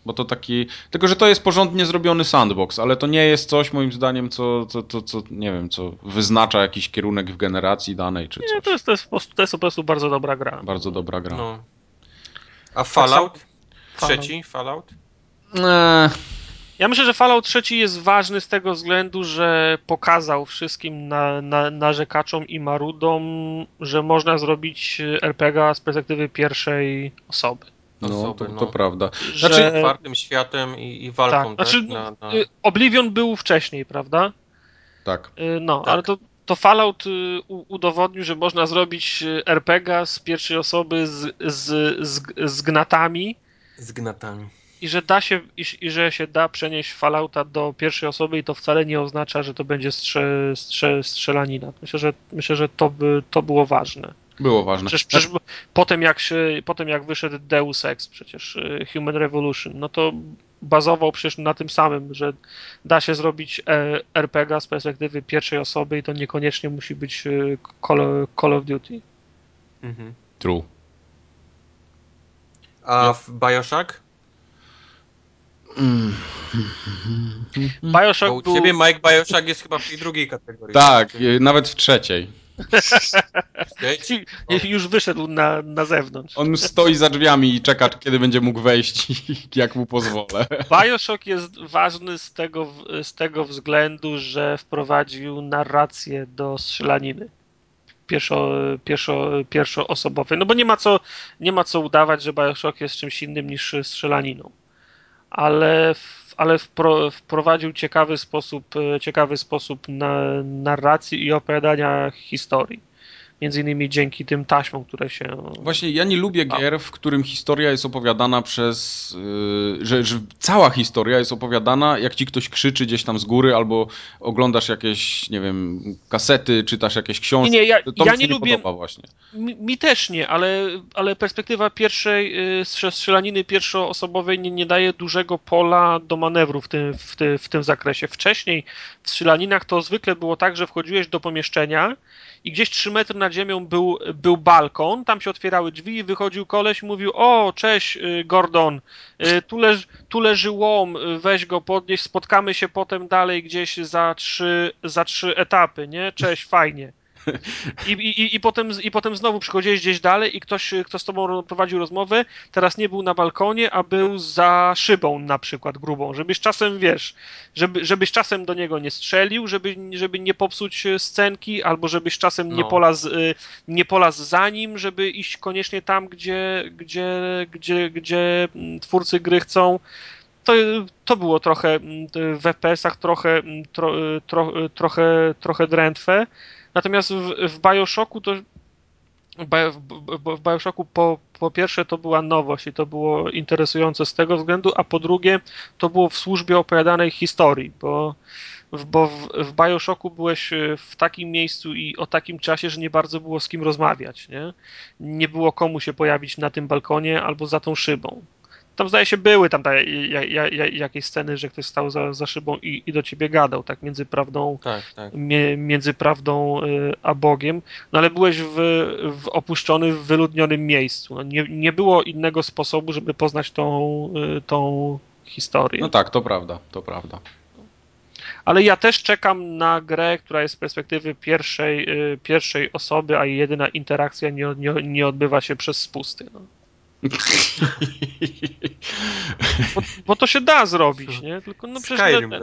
Bo to taki. Tylko, że to jest porządnie zrobiony sandbox, ale to nie jest coś moim zdaniem, co, co, co, co nie wiem, co wyznacza jakiś kierunek w generacji danej czy Nie, coś. to jest, to jest, po, prostu, to jest po prostu bardzo dobra gra. Bardzo dobra gra. No. A Fallout? Fallout. Trzeci Fallout? Eee, Ja myślę, że Fallout 3 jest ważny z tego względu, że pokazał wszystkim na, na, narzekaczom i marudom, że można zrobić RPG z perspektywy pierwszej osoby. no, Osoby, to, no. to prawda. Że, Znaczy, Otwartym światem i, i walką, tak? znaczy, Na, na... y, Oblivion był wcześniej, prawda? Tak. Y, No, Tak. ale to, to Fallout y, udowodnił, że można zrobić RPG z pierwszej osoby z, z, z, z gnatami Z gnatami. I że da się, i, i że się da przenieść Fallouta do pierwszej osoby i to wcale nie oznacza, że to będzie strze, strze, strzelanina. Myślę, że myślę, że to, by, to było ważne. Było ważne. Przecież, przecież potem, jak się, potem jak wyszedł Deus Ex, przecież y, Human Revolution, no to bazował przecież na tym samym, że da się zrobić e, RPG z perspektywy pierwszej osoby i to niekoniecznie musi być y, Call, Call of Duty. Mhm. True. A w Bioshock? Bo Bioshock u był... ciebie Mike Bioshock jest chyba w tej drugiej kategorii. Tak, e, nawet w trzeciej. Już wyszedł na, na zewnątrz. On stoi za drzwiami i czeka, kiedy będzie mógł wejść i jak mu pozwolę. Bioshock jest ważny z tego, z tego względu, że wprowadził narrację do strzelaniny. Pierwszo, pierwszo, pierwszoosobowej. No bo nie ma, co, nie ma co udawać, że Bioshock jest czymś innym niż strzelaniną. Ale, ale wpro, wprowadził ciekawy sposób, e, ciekawy sposób na, narracji i opowiadania historii. Między innymi dzięki tym taśmom, które się. Właśnie ja nie lubię gier, w którym historia jest opowiadana przez. Yy, że, że cała historia jest opowiadana, jak ci ktoś krzyczy gdzieś tam z góry, albo oglądasz jakieś, nie wiem, kasety, czytasz jakieś książki. Nie, nie, ja- to ja mi się nie lubię- podoba właśnie. Mi, mi też nie, ale, ale perspektywa pierwszej y, strze- strzelaniny pierwszoosobowej nie, nie daje dużego pola do manewru w tym, w, ty, w tym zakresie. Wcześniej w strzelaninach to zwykle było tak, że wchodziłeś do pomieszczenia i gdzieś 3 metry nad ziemią był, był balkon, tam się otwierały drzwi i wychodził koleś mówił, o, cześć y, Gordon, y, tu, leż, tu leży łom, y, weź go podnieś, spotkamy się potem dalej gdzieś za trzy, za trzy etapy, nie? Cześć, fajnie. I, i, i, potem, I potem znowu przychodziłeś gdzieś dalej i ktoś, kto z tobą prowadził rozmowę, teraz nie był na balkonie, a był za szybą na przykład grubą, żebyś czasem, wiesz, żeby, żebyś czasem do niego nie strzelił, żeby, żeby nie popsuć e, scenki, albo żebyś czasem nie, No. polazł, y, nie polazł za nim, żeby iść koniecznie tam, gdzie, gdzie, gdzie, gdzie mm, twórcy gry chcą. To, to było trochę mm, w FPS-ach trochę, mm, tro, y, tro, trochę, trochę drętwe. Natomiast w, w Bioshocku to w, Bio- w, w Bioshocku po, po pierwsze to była nowość i to było interesujące z tego względu, a po drugie to było w służbie opowiadanej historii, bo, bo w, w Bioshocku byłeś e, w takim miejscu i o takim czasie, że nie bardzo było z kim rozmawiać, nie? Nie było komu się pojawić na tym balkonie albo za tą szybą. Tam zdaje się były tam ta, ja, ja, ja, jakieś sceny, że ktoś stał za, za szybą i, i do ciebie gadał, tak między prawdą Tak, tak. mie- między prawdą y, a Bogiem, no ale byłeś w, w opuszczony, w wyludnionym miejscu. No nie, nie było innego sposobu, żeby poznać tą, y, tą historię. No tak, to prawda, to prawda. ale ja też czekam na grę, która jest z perspektywy pierwszej, pierwszej osoby, a jedyna interakcja nie, nie, nie odbywa się przez spusty. No. Bo, bo, to się da zrobić, nie? Tylko no przecież Skyrim, tak?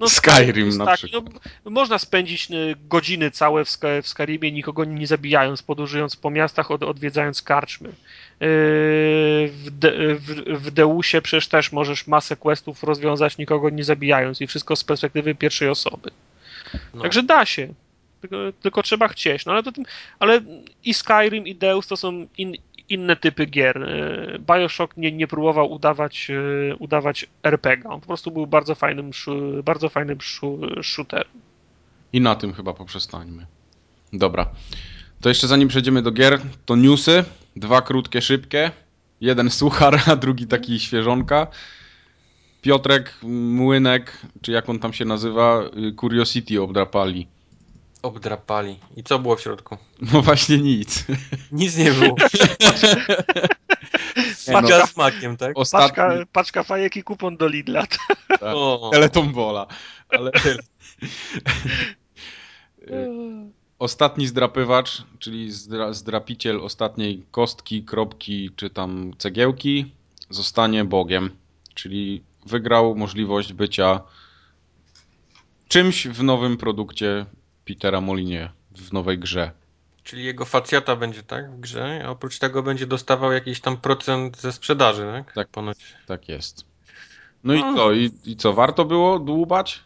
No, Skyrim na tak, przykład. No, można spędzić y, godziny całe w, w Skyrimie, nikogo nie zabijając, podróżując po miastach, od, odwiedzając karczmy. Yy, w, De, w, w Deusie przecież też możesz masę questów rozwiązać, nikogo nie zabijając i wszystko z perspektywy pierwszej osoby. No. Także da się. Tylko, tylko, trzeba chcieć. No ale, to, ale i Skyrim, i Deus to są in, inne typy gier. E, Bioshock nie, nie próbował udawać, e, udawać RPG. On po prostu był bardzo fajnym, bardzo fajnym shooterem. I na tym chyba poprzestańmy. Dobra. To jeszcze zanim przejdziemy do gier, to newsy. Dwa krótkie, szybkie. Jeden suchar, a drugi taki świeżonka. Piotrek, Młynek, czy jak on tam się nazywa, y, Curiosity obdrapali. Obdrapali. I co było w środku? No właśnie nic. Nic nie było. Paczka no. z makiem, tak? Ostatni... Paczka, paczka fajek i kupon do Lidla. Tak. Teletombola. Ale... Ostatni zdrapywacz, czyli zdra, zdrapiciel ostatniej kostki, kropki czy tam cegiełki zostanie Bogiem. Czyli wygrał możliwość bycia czymś w nowym produkcie Petera Molinie w nowej grze. Czyli jego facjata będzie, tak, w grze, a oprócz tego będzie dostawał jakiś tam procent ze sprzedaży, tak? Tak, ponoć. Tak jest. No, no. i co? I, I co, warto było dłubać?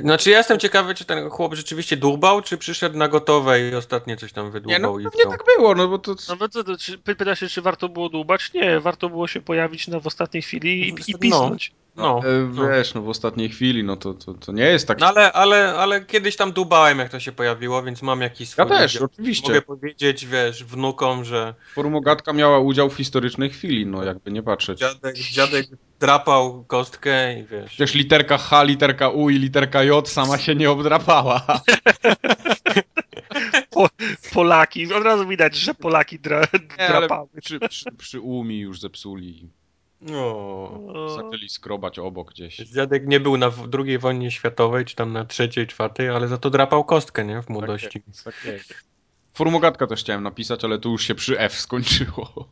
Znaczy ja jestem ciekawy, czy ten chłop rzeczywiście dłubał, czy przyszedł na gotowe i ostatnie coś tam wydłubał. Nie, no i nie tak było, no bo to... No bo to, to czy, pyta się, czy warto było dłubać? Nie, warto było się pojawić na, w ostatniej chwili i, i pisnąć. No. No, e, no, wiesz, no w ostatniej chwili, no to, to, to nie jest tak. No ale, ale, ale kiedyś tam dubałem, jak to się pojawiło, więc mam jakiś swój. Ja też, oczywiście. Mogę powiedzieć, wiesz, wnukom, że. Formogatka miała udział w historycznej chwili, no jakby nie patrzeć. Dziadek, dziadek drapał kostkę i wiesz. Przecież literka H, literka U i literka J sama się nie obdrapała. Po, Polaki, od razu widać, że Polaki dra, drapały. Nie, przy, przy, przy U mi już zepsuli. No. Zaczęli skrobać obok gdzieś. Dziadek nie był na II wojnie światowej, czy tam na trzeciej, czwartej, ale za to drapał kostkę, nie? W młodości. Tak jest, tak jest. Formogatka też chciałem napisać, ale tu już się przy F skończyło.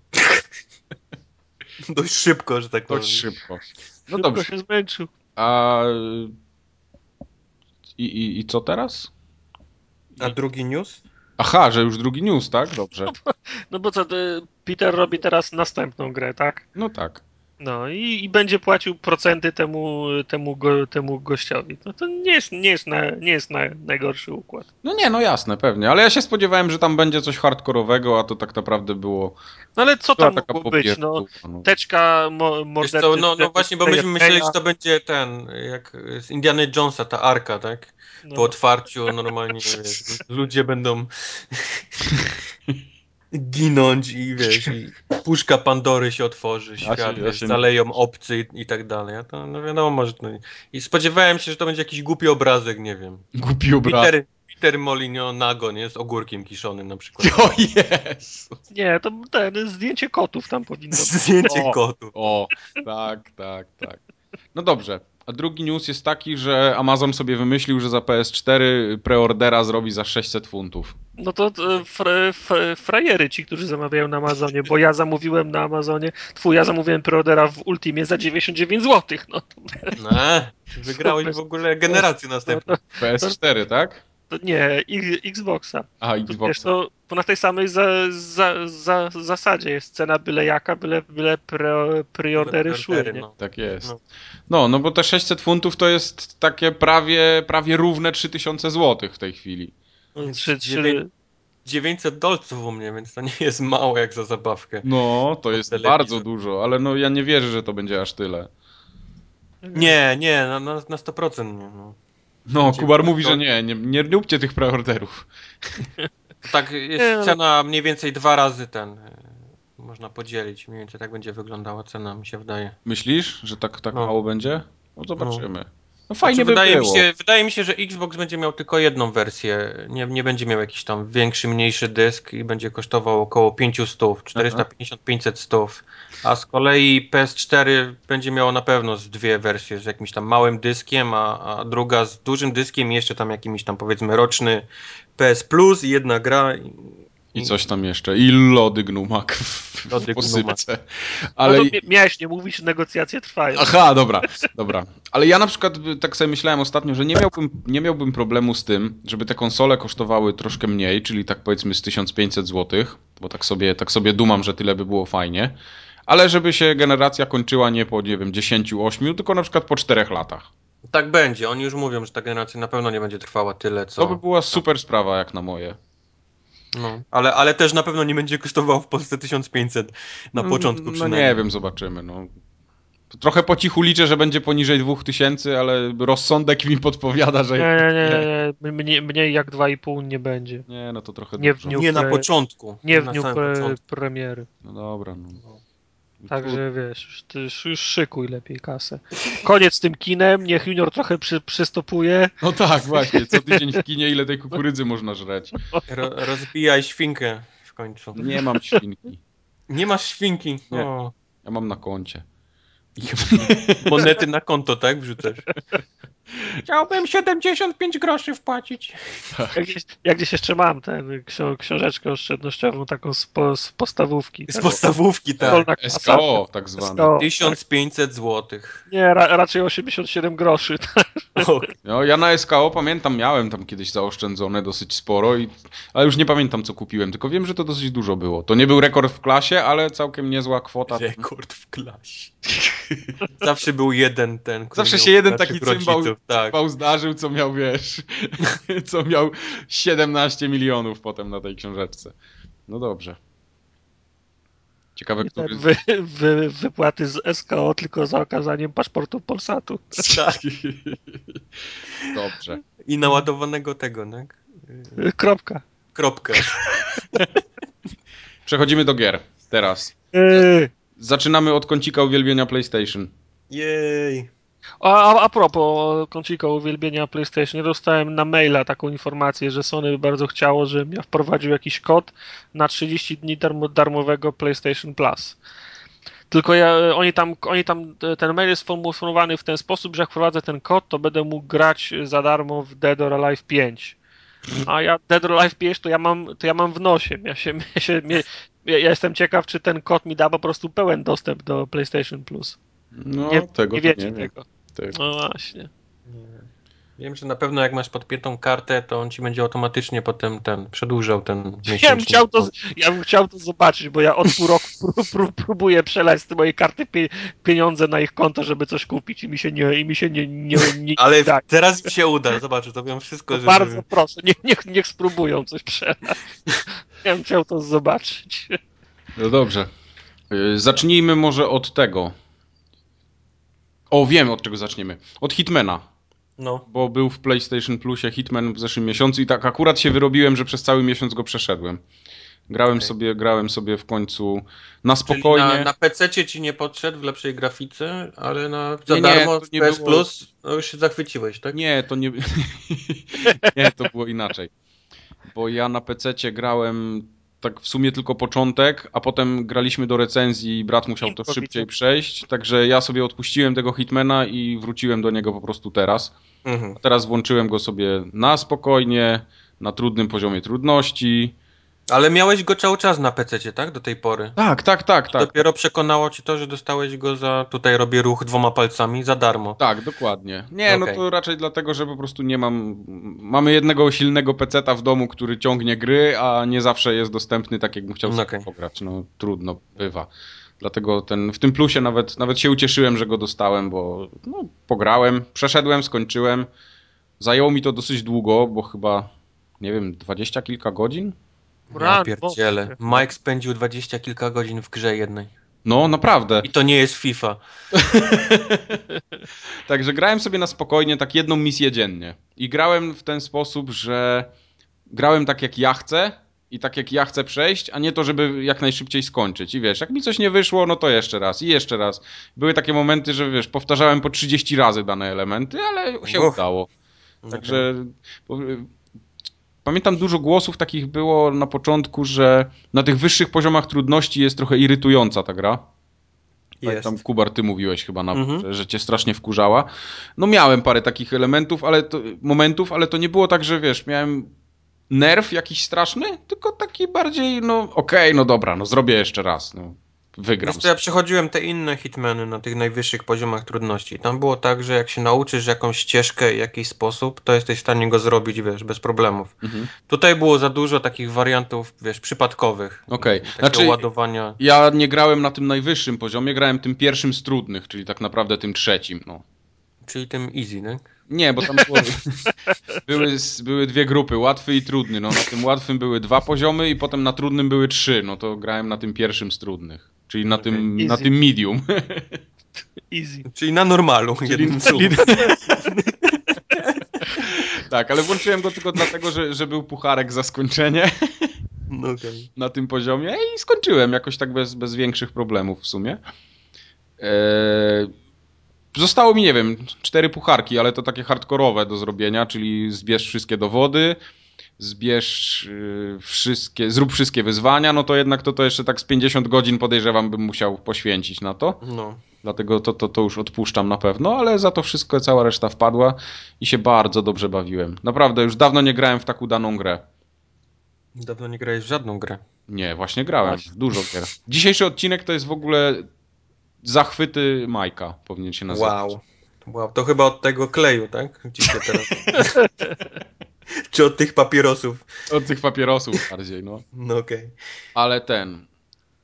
Dość szybko, że tak powiem. Dość szybko. No szybko dobrze. się zmęczył. A... I, i, I co teraz? A drugi news? Aha, że już drugi news, tak? Dobrze. No bo, no bo co, Peter robi teraz następną grę, tak? No tak. No i, i będzie płacił procenty temu, temu, go, temu gościowi. No to nie jest, nie jest, na, nie jest na, najgorszy układ. No nie, no jasne, pewnie. Ale ja się spodziewałem, że tam będzie coś hardkorowego, a to tak naprawdę było... No ale co tam mogło być? No, no, teczka mo, mordercy... no, no właśnie, bo myśmy myśleli, że to będzie ten, jak z Indiana Jonesa, ta arka, tak? No. Po otwarciu normalnie ludzie będą ginąć i wiesz, i puszka Pandory się otworzy, świat, ja się zaleją obcy i, i, tak dalej. A to no wiadomo, może to... I spodziewałem się, że to będzie jakiś głupi obrazek, nie wiem. Głupi obrazek. Peter, Peter Molinio nago, nie? Z ogórkiem kiszonym na przykład. O jest! Nie, to ten, zdjęcie kotów tam powinno być. Zdjęcie o, kotów. O, tak, tak, tak. No dobrze. A drugi news jest taki, że Amazon sobie wymyślił, że za PS4 preordera zrobi za 600 funtów. No to fr, fr, frajery ci, którzy zamawiają na Amazonie, bo ja zamówiłem na Amazonie, twój, ja zamówiłem preordera w Ultimie za 99 zł. No, no wygrałeś w ogóle generację następną. PS4, tak? To nie, Xboxa. A, Xboxa. Wiesz, to, to na tej samej za, za, za, zasadzie jest cena byle jaka, byle, byle pre, preordery szły. Nie? No. Tak jest. No. no. no, bo te 600 funtów to jest takie prawie, prawie równe 3000 zł w tej chwili. 3, 3... 900 dolców u mnie, więc to nie jest mało jak za zabawkę. No, to jest bardzo dużo, ale no ja nie wierzę, że to będzie aż tyle. Nie, nie, na, na, na 100% nie. No. No, Kubar mówi, że nie, nie, nie róbcie tych preorderów. Tak, jest no. cena mniej więcej dwa razy ten. E, można podzielić. Mniej więcej tak będzie wyglądała cena, mi się wydaje. Myślisz, że tak, tak no. mało będzie? No zobaczymy. No fajnie znaczy, by wydaje było. Mi się, wydaje mi się, że Xbox będzie miał tylko jedną wersję. Nie, nie będzie miał jakiś tam większy, mniejszy dysk i będzie kosztował około 500, 450-500 stów. A z kolei PS4 będzie miało na pewno z dwie wersje, z jakimś tam małym dyskiem, a, a druga z dużym dyskiem i jeszcze tam jakimiś tam powiedzmy roczny PS Plus i jedna gra i coś tam jeszcze. I lody gnumak w lody posypce. Ale... No miałeś nie mówić, negocjacje trwają. Aha, dobra, dobra. Ale ja na przykład tak sobie myślałem ostatnio, że nie miałbym, nie miałbym problemu z tym, żeby te konsole kosztowały troszkę mniej, czyli tak powiedzmy z 1500 zł, bo tak sobie, tak sobie dumam, że tyle by było fajnie. Ale żeby się generacja kończyła nie po, nie wiem, 10, 8, tylko na przykład po 4 latach. Tak będzie. Oni już mówią, że ta generacja na pewno nie będzie trwała tyle, co... To by była super sprawa, jak na moje. No, ale, ale też na pewno nie będzie kosztował w Polsce 1500 na mm, początku No nie wiem, zobaczymy. No. Trochę po cichu liczę, że będzie poniżej 2000, ale rozsądek mi podpowiada, że... Nie, nie, nie, nie. Mniej, mniej jak 2,5 nie będzie. Nie, no to trochę Nie, w dniu nie na początku. Nie, nie w dniu pre, premiery. No dobra, no. Także wiesz, już, już szykuj lepiej kasę. Koniec z tym kinem, niech Junior trochę przy, przystopuje. No tak, właśnie, co tydzień w kinie ile tej kukurydzy można żreć. Ro, rozbijaj świnkę w końcu. Nie mam świnki. Nie masz świnki? Nie. Ja mam na koncie. Monety na konto, tak? Wrzucasz. Chciałbym 75 groszy wpłacić. Tak. Jak, gdzieś, jak gdzieś jeszcze mam tę książeczkę oszczędnościową, taką z, po, z postawówki. Z tak? podstawówki, tak. SKO tak zwane. SKO, 1500 tak. zł. Nie, ra, raczej 87 groszy. No, ja na SKO pamiętam, miałem tam kiedyś zaoszczędzone dosyć sporo, i, ale już nie pamiętam co kupiłem, tylko wiem, że to dosyć dużo było. To nie był rekord w klasie, ale całkiem niezła kwota. Rekord w klasie. Zawsze był jeden ten, Zawsze się jeden taki cymbał, tak. zdarzył, co miał, wiesz, co miał 17 milionów potem na tej książeczce. No dobrze. Ciekawe, który... Wy, wy, wypłaty z SKO tylko za okazaniem paszportu Polsatu. Tak. Dobrze. I naładowanego tego, tak? Kropka. Kropka. Przechodzimy do gier. Teraz. Yy. Zaczynamy od kącika uwielbienia PlayStation. Jej. A, a propos kącika uwielbienia PlayStation, ja dostałem na maila taką informację, że Sony bardzo chciało, żebym ja wprowadził jakiś kod na 30 dni darmo, darmowego PlayStation Plus. Tylko ja, oni, tam, oni tam, ten mail jest sformułowany w ten sposób, że jak wprowadzę ten kod, to będę mógł grać za darmo w Dead or Alive 5. A ja Dead or Alive 5 to ja mam, to ja mam w nosie. Ja, się, ja, się, ja jestem ciekaw, czy ten kod mi da po prostu pełen dostęp do PlayStation Plus. No, nie, tego nie wiecie nie tego. Tego. No właśnie. Nie. Wiem, że na pewno jak masz podpiętą kartę, to on ci będzie automatycznie potem ten przedłużał ten miesięczny. Ja bym chciał to, ja bym chciał to zobaczyć, bo ja od pół roku próbuję przelać z mojej karty pieniądze na ich konto, żeby coś kupić i mi się nie, i mi się nie, nie, nie Ale da. teraz mi się uda, zobacz, to wiem wszystko, żeby... Bardzo proszę, niech, niech, niech spróbują coś przelać. Ja bym chciał to zobaczyć. No dobrze. Y, zacznijmy może od tego. O, wiem od czego zaczniemy. Od Hitmana. No. Bo był w PlayStation Plusie Hitman w zeszłym miesiącu i tak akurat się wyrobiłem, że przez cały miesiąc go przeszedłem. Grałem, okay. sobie, grałem sobie w końcu na spokojnie. Czyli na, na PC ci nie podszedł w lepszej grafice, ale na za nie, darmo nie, PS było... Plus no już się zachwyciłeś, tak? Nie, to nie. nie, to było inaczej. Bo ja na PC grałem tak w sumie tylko początek, a potem graliśmy do recenzji i brat musiał to szybciej przejść, także ja sobie odpuściłem tego Hitmana i wróciłem do niego po prostu teraz. Mhm. Teraz włączyłem go sobie na spokojnie, na trudnym poziomie trudności, ale miałeś go cały czas na PC, tak? Do tej pory. Tak, tak, tak. tak. Dopiero przekonało ci to, że dostałeś go za. Tutaj robię ruch dwoma palcami za darmo. Tak, dokładnie. Nie, okay. no to raczej dlatego, że po prostu nie mam. Mamy jednego silnego PC-ta w domu, który ciągnie gry, a nie zawsze jest dostępny tak, jakbym chciał sobie okay. pograć. No trudno bywa. Dlatego ten, w tym plusie nawet, nawet się ucieszyłem, że go dostałem, bo no, pograłem, przeszedłem, skończyłem. Zajęło mi to dosyć długo, bo chyba, nie wiem, dwadzieścia kilka godzin ja pierdziele. Mike spędził dwadzieścia kilka godzin w grze jednej. No, naprawdę. I to nie jest FIFA. Także grałem sobie na spokojnie, tak jedną misję dziennie. I grałem w ten sposób, że grałem tak jak ja chcę i tak jak ja chcę przejść, a nie to, żeby jak najszybciej skończyć. I wiesz, jak mi coś nie wyszło, no to jeszcze raz i jeszcze raz. Były takie momenty, że wiesz, powtarzałem po 30 razy dane elementy, ale się Uch. udało. Także pamiętam dużo głosów takich było na początku, że na tych wyższych poziomach trudności jest trochę irytująca ta gra. Jest. Tam Kubar, ty mówiłeś chyba, na, mhm. że, że cię strasznie wkurzała. No miałem parę takich elementów, ale to, momentów, ale to nie było tak, że wiesz, miałem nerw jakiś straszny, tylko taki bardziej, no okej, okay, no dobra, no zrobię jeszcze raz. No wygram. Wiesz, ja przechodziłem te inne hitmeny na tych najwyższych poziomach trudności. Tam było tak, że jak się nauczysz jakąś ścieżkę w jakiś sposób, to jesteś w stanie go zrobić, wiesz, bez problemów. Mhm. Tutaj było za dużo takich wariantów, wiesz, przypadkowych. Okej. Okay. Znaczy, ładowania. Ja nie grałem na tym najwyższym poziomie, grałem tym pierwszym z trudnych, czyli tak naprawdę tym trzecim, no. Czyli tym easy, tak? Nie, bo tam było, były, były dwie grupy, łatwy i trudny. No, na tym łatwym były dwa poziomy i potem na trudnym były trzy. No to grałem na tym pierwszym z trudnych. Czyli na, okay. tym, na tym medium. Easy. Czyli na normalu. Czyli, czyli... tak, ale włączyłem go tylko dlatego, że, że był pucharek za skończenie. No okay. Na tym poziomie i skończyłem jakoś tak bez, bez większych problemów w sumie. Eee, zostało mi, nie wiem, cztery pucharki, ale to takie hardkorowe do zrobienia, czyli zbierz wszystkie dowody, zbierz y, wszystkie, zrób wszystkie wyzwania, no to jednak to, to jeszcze tak z 50 godzin podejrzewam bym musiał poświęcić na to. No. Dlatego to, to, to już odpuszczam na pewno, ale za to wszystko cała reszta wpadła i się bardzo dobrze bawiłem. Naprawdę, już dawno nie grałem w tak udaną grę. Dawno nie grałeś w żadną grę. Nie, właśnie grałem. Właśnie. Dużo gier. Dzisiejszy odcinek to jest w ogóle zachwyty Majka, powinien się nazywać. Wow. Wow, to chyba od tego kleju, tak? Dzisiaj teraz. Czy od tych papierosów? Od tych papierosów bardziej, no. No okej. Okay. Ale ten,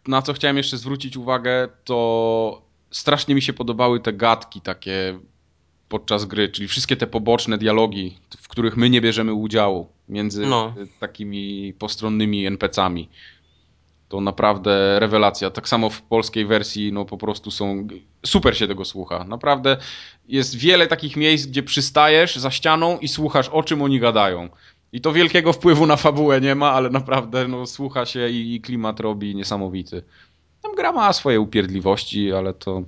na co chciałem jeszcze zwrócić uwagę, to strasznie mi się podobały te gadki takie podczas gry, czyli wszystkie te poboczne dialogi, w których my nie bierzemy udziału między no. takimi postronnymi NPC-ami to naprawdę rewelacja. Tak samo w polskiej wersji, no po prostu są. Super się tego słucha. Naprawdę jest wiele takich miejsc, gdzie przystajesz za ścianą i słuchasz, o czym oni gadają. I to wielkiego wpływu na fabułę nie ma, ale naprawdę no, słucha się i, i klimat robi niesamowity. Tam gra ma swoje upierdliwości, ale to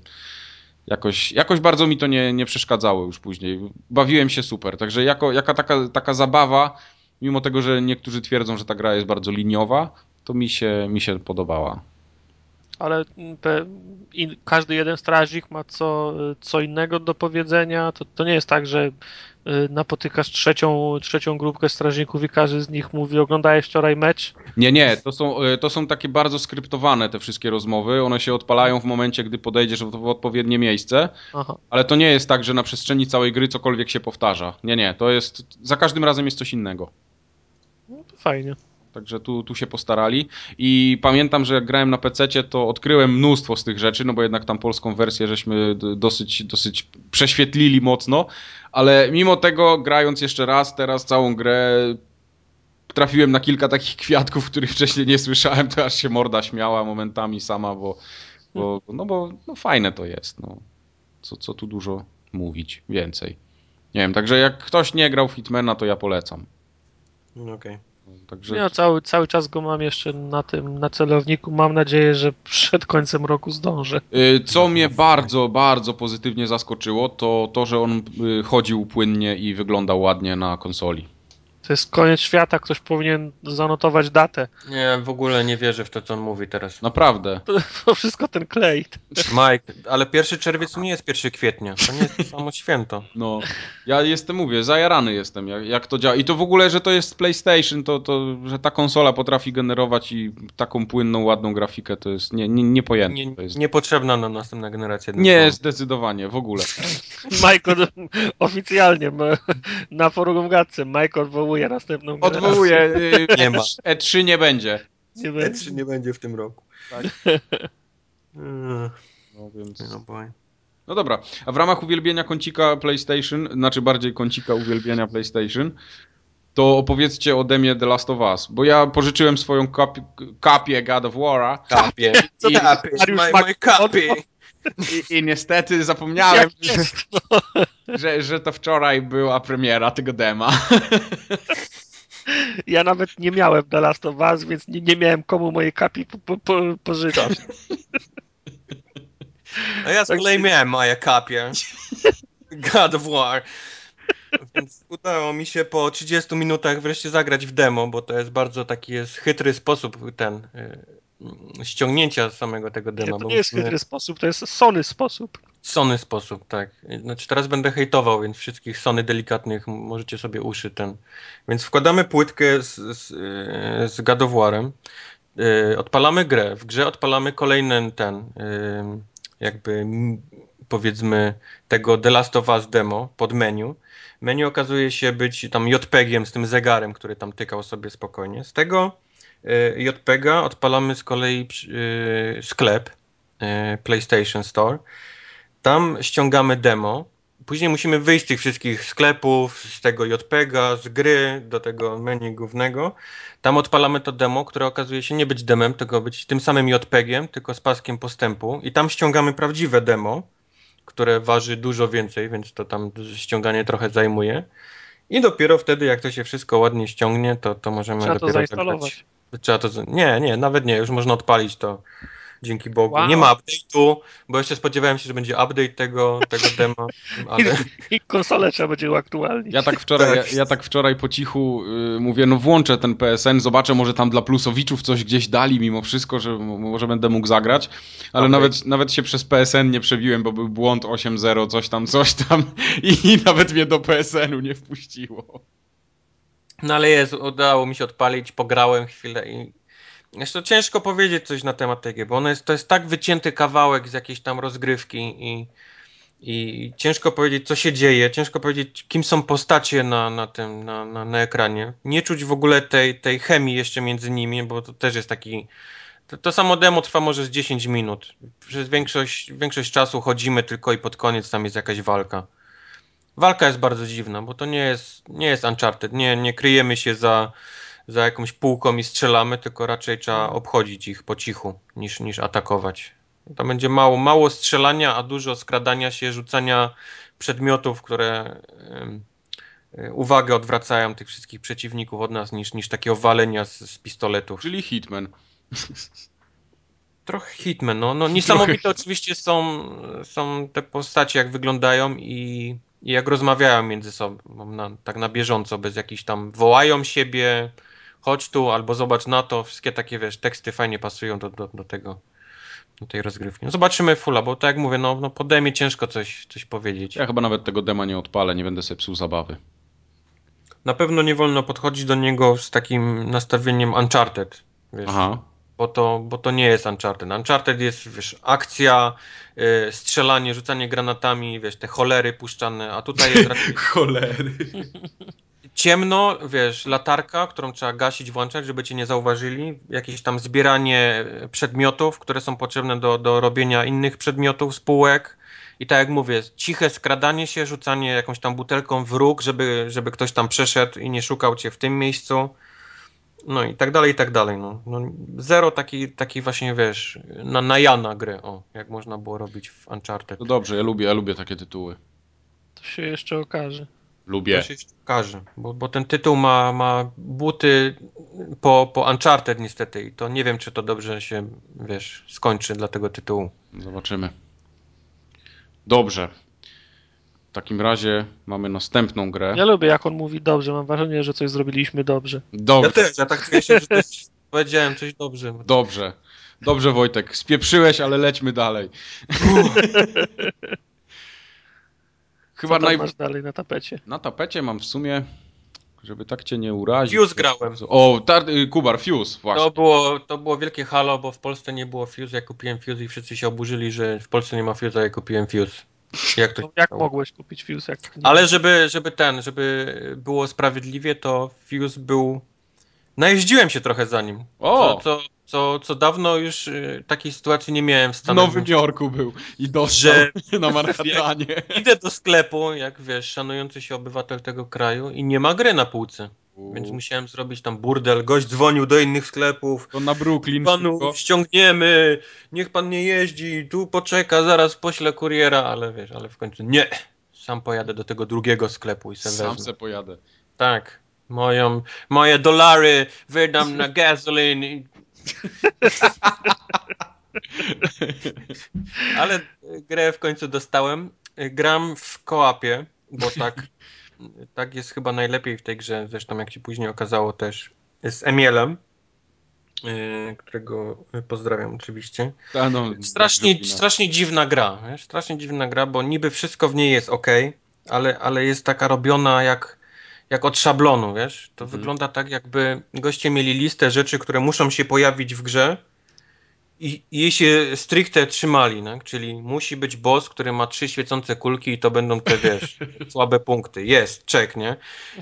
jakoś, jakoś bardzo mi to nie, nie przeszkadzało już później. Bawiłem się super. Także jako, jaka taka, taka zabawa, mimo tego, że niektórzy twierdzą, że ta gra jest bardzo liniowa, to mi się, mi się podobała. Ale in, każdy jeden strażnik ma co, co innego do powiedzenia. To, to nie jest tak, że y, napotykasz trzecią, trzecią grupkę strażników i każdy z nich mówi, oglądałeś wczoraj mecz? Nie, nie, to są, y, to są takie bardzo skryptowane te wszystkie rozmowy, one się odpalają w momencie, gdy podejdziesz w odpowiednie miejsce, Aha. ale to nie jest tak, że na przestrzeni całej gry cokolwiek się powtarza. Nie, nie, to jest, za każdym razem jest coś innego. No to fajnie. Także tu, tu się postarali. I pamiętam, że jak grałem na PC, to odkryłem mnóstwo z tych rzeczy, no bo jednak tam polską wersję żeśmy dosyć, dosyć prześwietlili mocno. Ale mimo tego, grając jeszcze raz, teraz całą grę trafiłem na kilka takich kwiatków, których wcześniej nie słyszałem, to aż się morda śmiała momentami sama, bo, bo no bo no fajne to jest. No. Co, co tu dużo mówić, więcej. Nie wiem, także jak ktoś nie grał Hitmana, to ja polecam. Okej. Okay. Także... Ja cały, cały czas go mam jeszcze na tym, na celowniku. Mam nadzieję, że przed końcem roku zdążę. Y, co mnie bardzo, bardzo pozytywnie zaskoczyło, to to, że on y, chodził płynnie i wyglądał ładnie na konsoli. To jest koniec świata, ktoś powinien zanotować datę. Nie, w ogóle nie wierzę w to, co on mówi teraz. Naprawdę. To, to wszystko ten klej. Mike, ale pierwszy czerwiec nie jest pierwszy kwietnia. To nie jest samo święto. No, ja jestem, mówię, zajarany jestem, jak, jak to działa. I to w ogóle, że to jest PlayStation, to, to że ta konsola potrafi generować i taką płynną, ładną grafikę, to jest nie, nie, niepojęte. Nie, jest... Niepotrzebna na następna generacja. Nie, zdecydowanie, w ogóle. Michael oficjalnie na forum Gadce, Michael odwołuje następną generację. Odwołuje. Y, nie ma. E3 nie będzie. Nie E3 nie będzie w tym roku. Tak. no więc... No, no dobra, a w ramach uwielbienia kącika PlayStation, znaczy bardziej kącika uwielbienia PlayStation, to opowiedzcie ode mnie The Last of Us, bo ja pożyczyłem swoją kapi kapię God of War'a. Kapię. Co kapię? Moje kapie. I, I, niestety zapomniałem, że, że, że, to wczoraj była premiera tego dema. Ja nawet nie miałem The Last of Us, więc nie, nie miałem komu mojej kapi po, po, po, pożyczać. A ja z kolei miałem moje kapie. God of War. Więc udało mi się po 30 minutach wreszcie zagrać w demo, bo to jest bardzo taki jest chytry sposób ten y, ściągnięcia samego tego dema. Nie, to nie jest chytry sposób, to jest Sony sposób. Sony sposób, tak. Znaczy teraz będę hejtował, więc wszystkich Sony delikatnych możecie sobie uszy ten. Więc wkładamy płytkę z, z, z of War'em, yy, odpalamy grę. W grze odpalamy kolejny ten, yy, jakby powiedzmy tego The Last of Us demo pod menu. Menu okazuje się być tam JPEGiem z tym zegarem, który tam tykał sobie spokojnie. Z tego JPEGa odpalamy z kolei yy, sklep yy, PlayStation Store tam ściągamy demo. Później musimy wyjść z tych wszystkich sklepów, z tego JPEGa, z gry do tego menu głównego. Tam odpalamy to demo, które okazuje się nie być demem, tylko być tym samym JPEGiem, tylko z paskiem postępu. I tam ściągamy prawdziwe demo, które waży dużo więcej, więc to tam ściąganie trochę zajmuje. I dopiero wtedy, jak to się wszystko ładnie ściągnie, to, to możemy Trzeba dopiero to zainstalować. Zagrać. Trzeba to. Nie, nie, nawet nie, już można odpalić to Dzięki Bogu. Wow. Nie ma update'u, bo jeszcze spodziewałem się, że będzie update tego, tego demo. Ale... I, I konsolę trzeba będzie uaktualnić. Ja tak wczoraj, ja, ja tak wczoraj po cichu yy, mówię, no włączę ten PSN, zobaczę, może tam dla plusowiczów coś gdzieś dali mimo wszystko, że może będę mógł zagrać, ale okay. nawet, nawet się przez PSN nie przebiłem, bo był błąd 8.0, coś tam, coś tam i, i nawet mnie do PSN-u nie wpuściło. No ale jest, udało mi się odpalić, pograłem chwilę i jeszcze ciężko powiedzieć coś na temat tej gry, bo jest, to jest tak wycięty kawałek z jakiejś tam rozgrywki i, i ciężko powiedzieć, co się dzieje, ciężko powiedzieć, kim są postacie na, na tym, na, na, na ekranie. Nie czuć w ogóle tej, tej chemii jeszcze między nimi, bo to też jest taki... To, to samo demo trwa może z 10 minut. Przez większość, większość czasu chodzimy tylko i pod koniec tam jest jakaś walka. Walka jest bardzo dziwna, bo to nie jest, nie jest Uncharted. Nie, nie kryjemy się za za jakąś półką i strzelamy, tylko raczej trzeba mhm. obchodzić ich po cichu niż, niż atakować. To będzie mało, mało strzelania, a dużo skradania się, rzucania przedmiotów, które y, uwagę odwracają tych wszystkich przeciwników od nas, niż, niż takiego walenia z, z pistoletów. Czyli Hitman. Trochę Hitman, no. no niesamowite Trochę. oczywiście są, są te postacie, jak wyglądają i, i jak rozmawiają między sobą, na, tak na bieżąco, bez jakichś tam wołają siebie, chodź tu, albo zobacz na to, wszystkie takie, wiesz, teksty fajnie pasują do, do, do tego, do tej rozgrywki. No zobaczymy fulla, bo tak jak mówię, no, no po demie ciężko coś, coś powiedzieć. Ja chyba nawet tego dema nie odpalę, nie będę sobie psuł zabawy. Na pewno nie wolno podchodzić do niego z takim nastawieniem Uncharted, wiesz. Aha. Bo to, bo to nie jest Uncharted. Uncharted jest, wiesz, akcja, yy, strzelanie, rzucanie granatami, wiesz, te cholery puszczane, a tutaj jest raczej... cholery ciemno, wiesz, latarka, którą trzeba gasić, włączać, żeby cię nie zauważyli, jakieś tam zbieranie przedmiotów, które są potrzebne do, do robienia innych przedmiotów, spółek i tak jak mówię, ciche skradanie się, rzucanie jakąś tam butelką w róg, żeby, żeby ktoś tam przeszedł i nie szukał cię w tym miejscu. No i tak dalej, i tak dalej. No. no zero taki, taki właśnie, wiesz, na, na Jana gry, o, jak można było robić w Uncharted. No dobrze, ja lubię, ja lubię takie tytuły. To się jeszcze okaże. Lubię. To się okaże, bo, bo ten tytuł ma, ma buty po, po Uncharted niestety i to nie wiem, czy to dobrze się, wiesz, skończy dla tego tytułu. Zobaczymy. Dobrze. W takim razie mamy następną grę. Ja lubię, jak on mówi dobrze. Mam wrażenie, że coś zrobiliśmy dobrze. Dobrze. Ja też, ja tak czuję się, że coś powiedziałem coś dobrze. Dobrze. Dobrze, Wojtek. Spieprzyłeś, ale lećmy dalej. Chyba Co naj... masz dalej na tapecie? Na tapecie mam w sumie, żeby tak cię nie urazić. Fuse grałem. O, tar... Y, Kubar, Fuse, właśnie. To było, to było wielkie halo, bo w Polsce nie było Fuse, ja kupiłem Fuse i wszyscy się oburzyli, że w Polsce nie ma Fuse, a ja kupiłem Fuse. Jak, to jak mogłeś kupić Fuse? Jak Ale żeby, żeby ten, żeby było sprawiedliwie, to Fuse był... Najeździłem się trochę za nim. O! Co, co co, co dawno już y, takiej sytuacji nie miałem w Stanach W Nowym Jorku był i dostał że na Manhattanie. Idę do sklepu, jak wiesz, szanujący się obywatel tego kraju i nie ma gry na półce. Więc musiałem zrobić tam burdel. Gość dzwonił do innych sklepów. To na Brooklyn. Panu szybko. ściągniemy, niech pan nie jeździ, tu poczeka, zaraz poślę kuriera, ale wiesz, ale w końcu nie. Sam pojadę do tego drugiego sklepu i se Sam se pojadę. Tak. Moją, moje dolary wydam na gasolin. Ale grę w końcu dostałem. Gram w kołapie, bo tak, tak jest chyba najlepiej w tej grze. Zresztą jak się później okazało też z Emielem, yy, którego pozdrawiam oczywiście. A no, strasznie, strasznie dziwna gra. Wiesz? Strasznie dziwna gra, bo niby wszystko w niej jest ok, ale, ale jest taka robiona jak jak od szablonu, wiesz? To mhm. wygląda tak, jakby goście mieli listę rzeczy, które muszą się pojawić w grze i, jej się stricte trzymali, no? czyli musi być boss, który ma trzy świecące kulki i to będą te, wiesz, słabe punkty. Jest, czek, nie?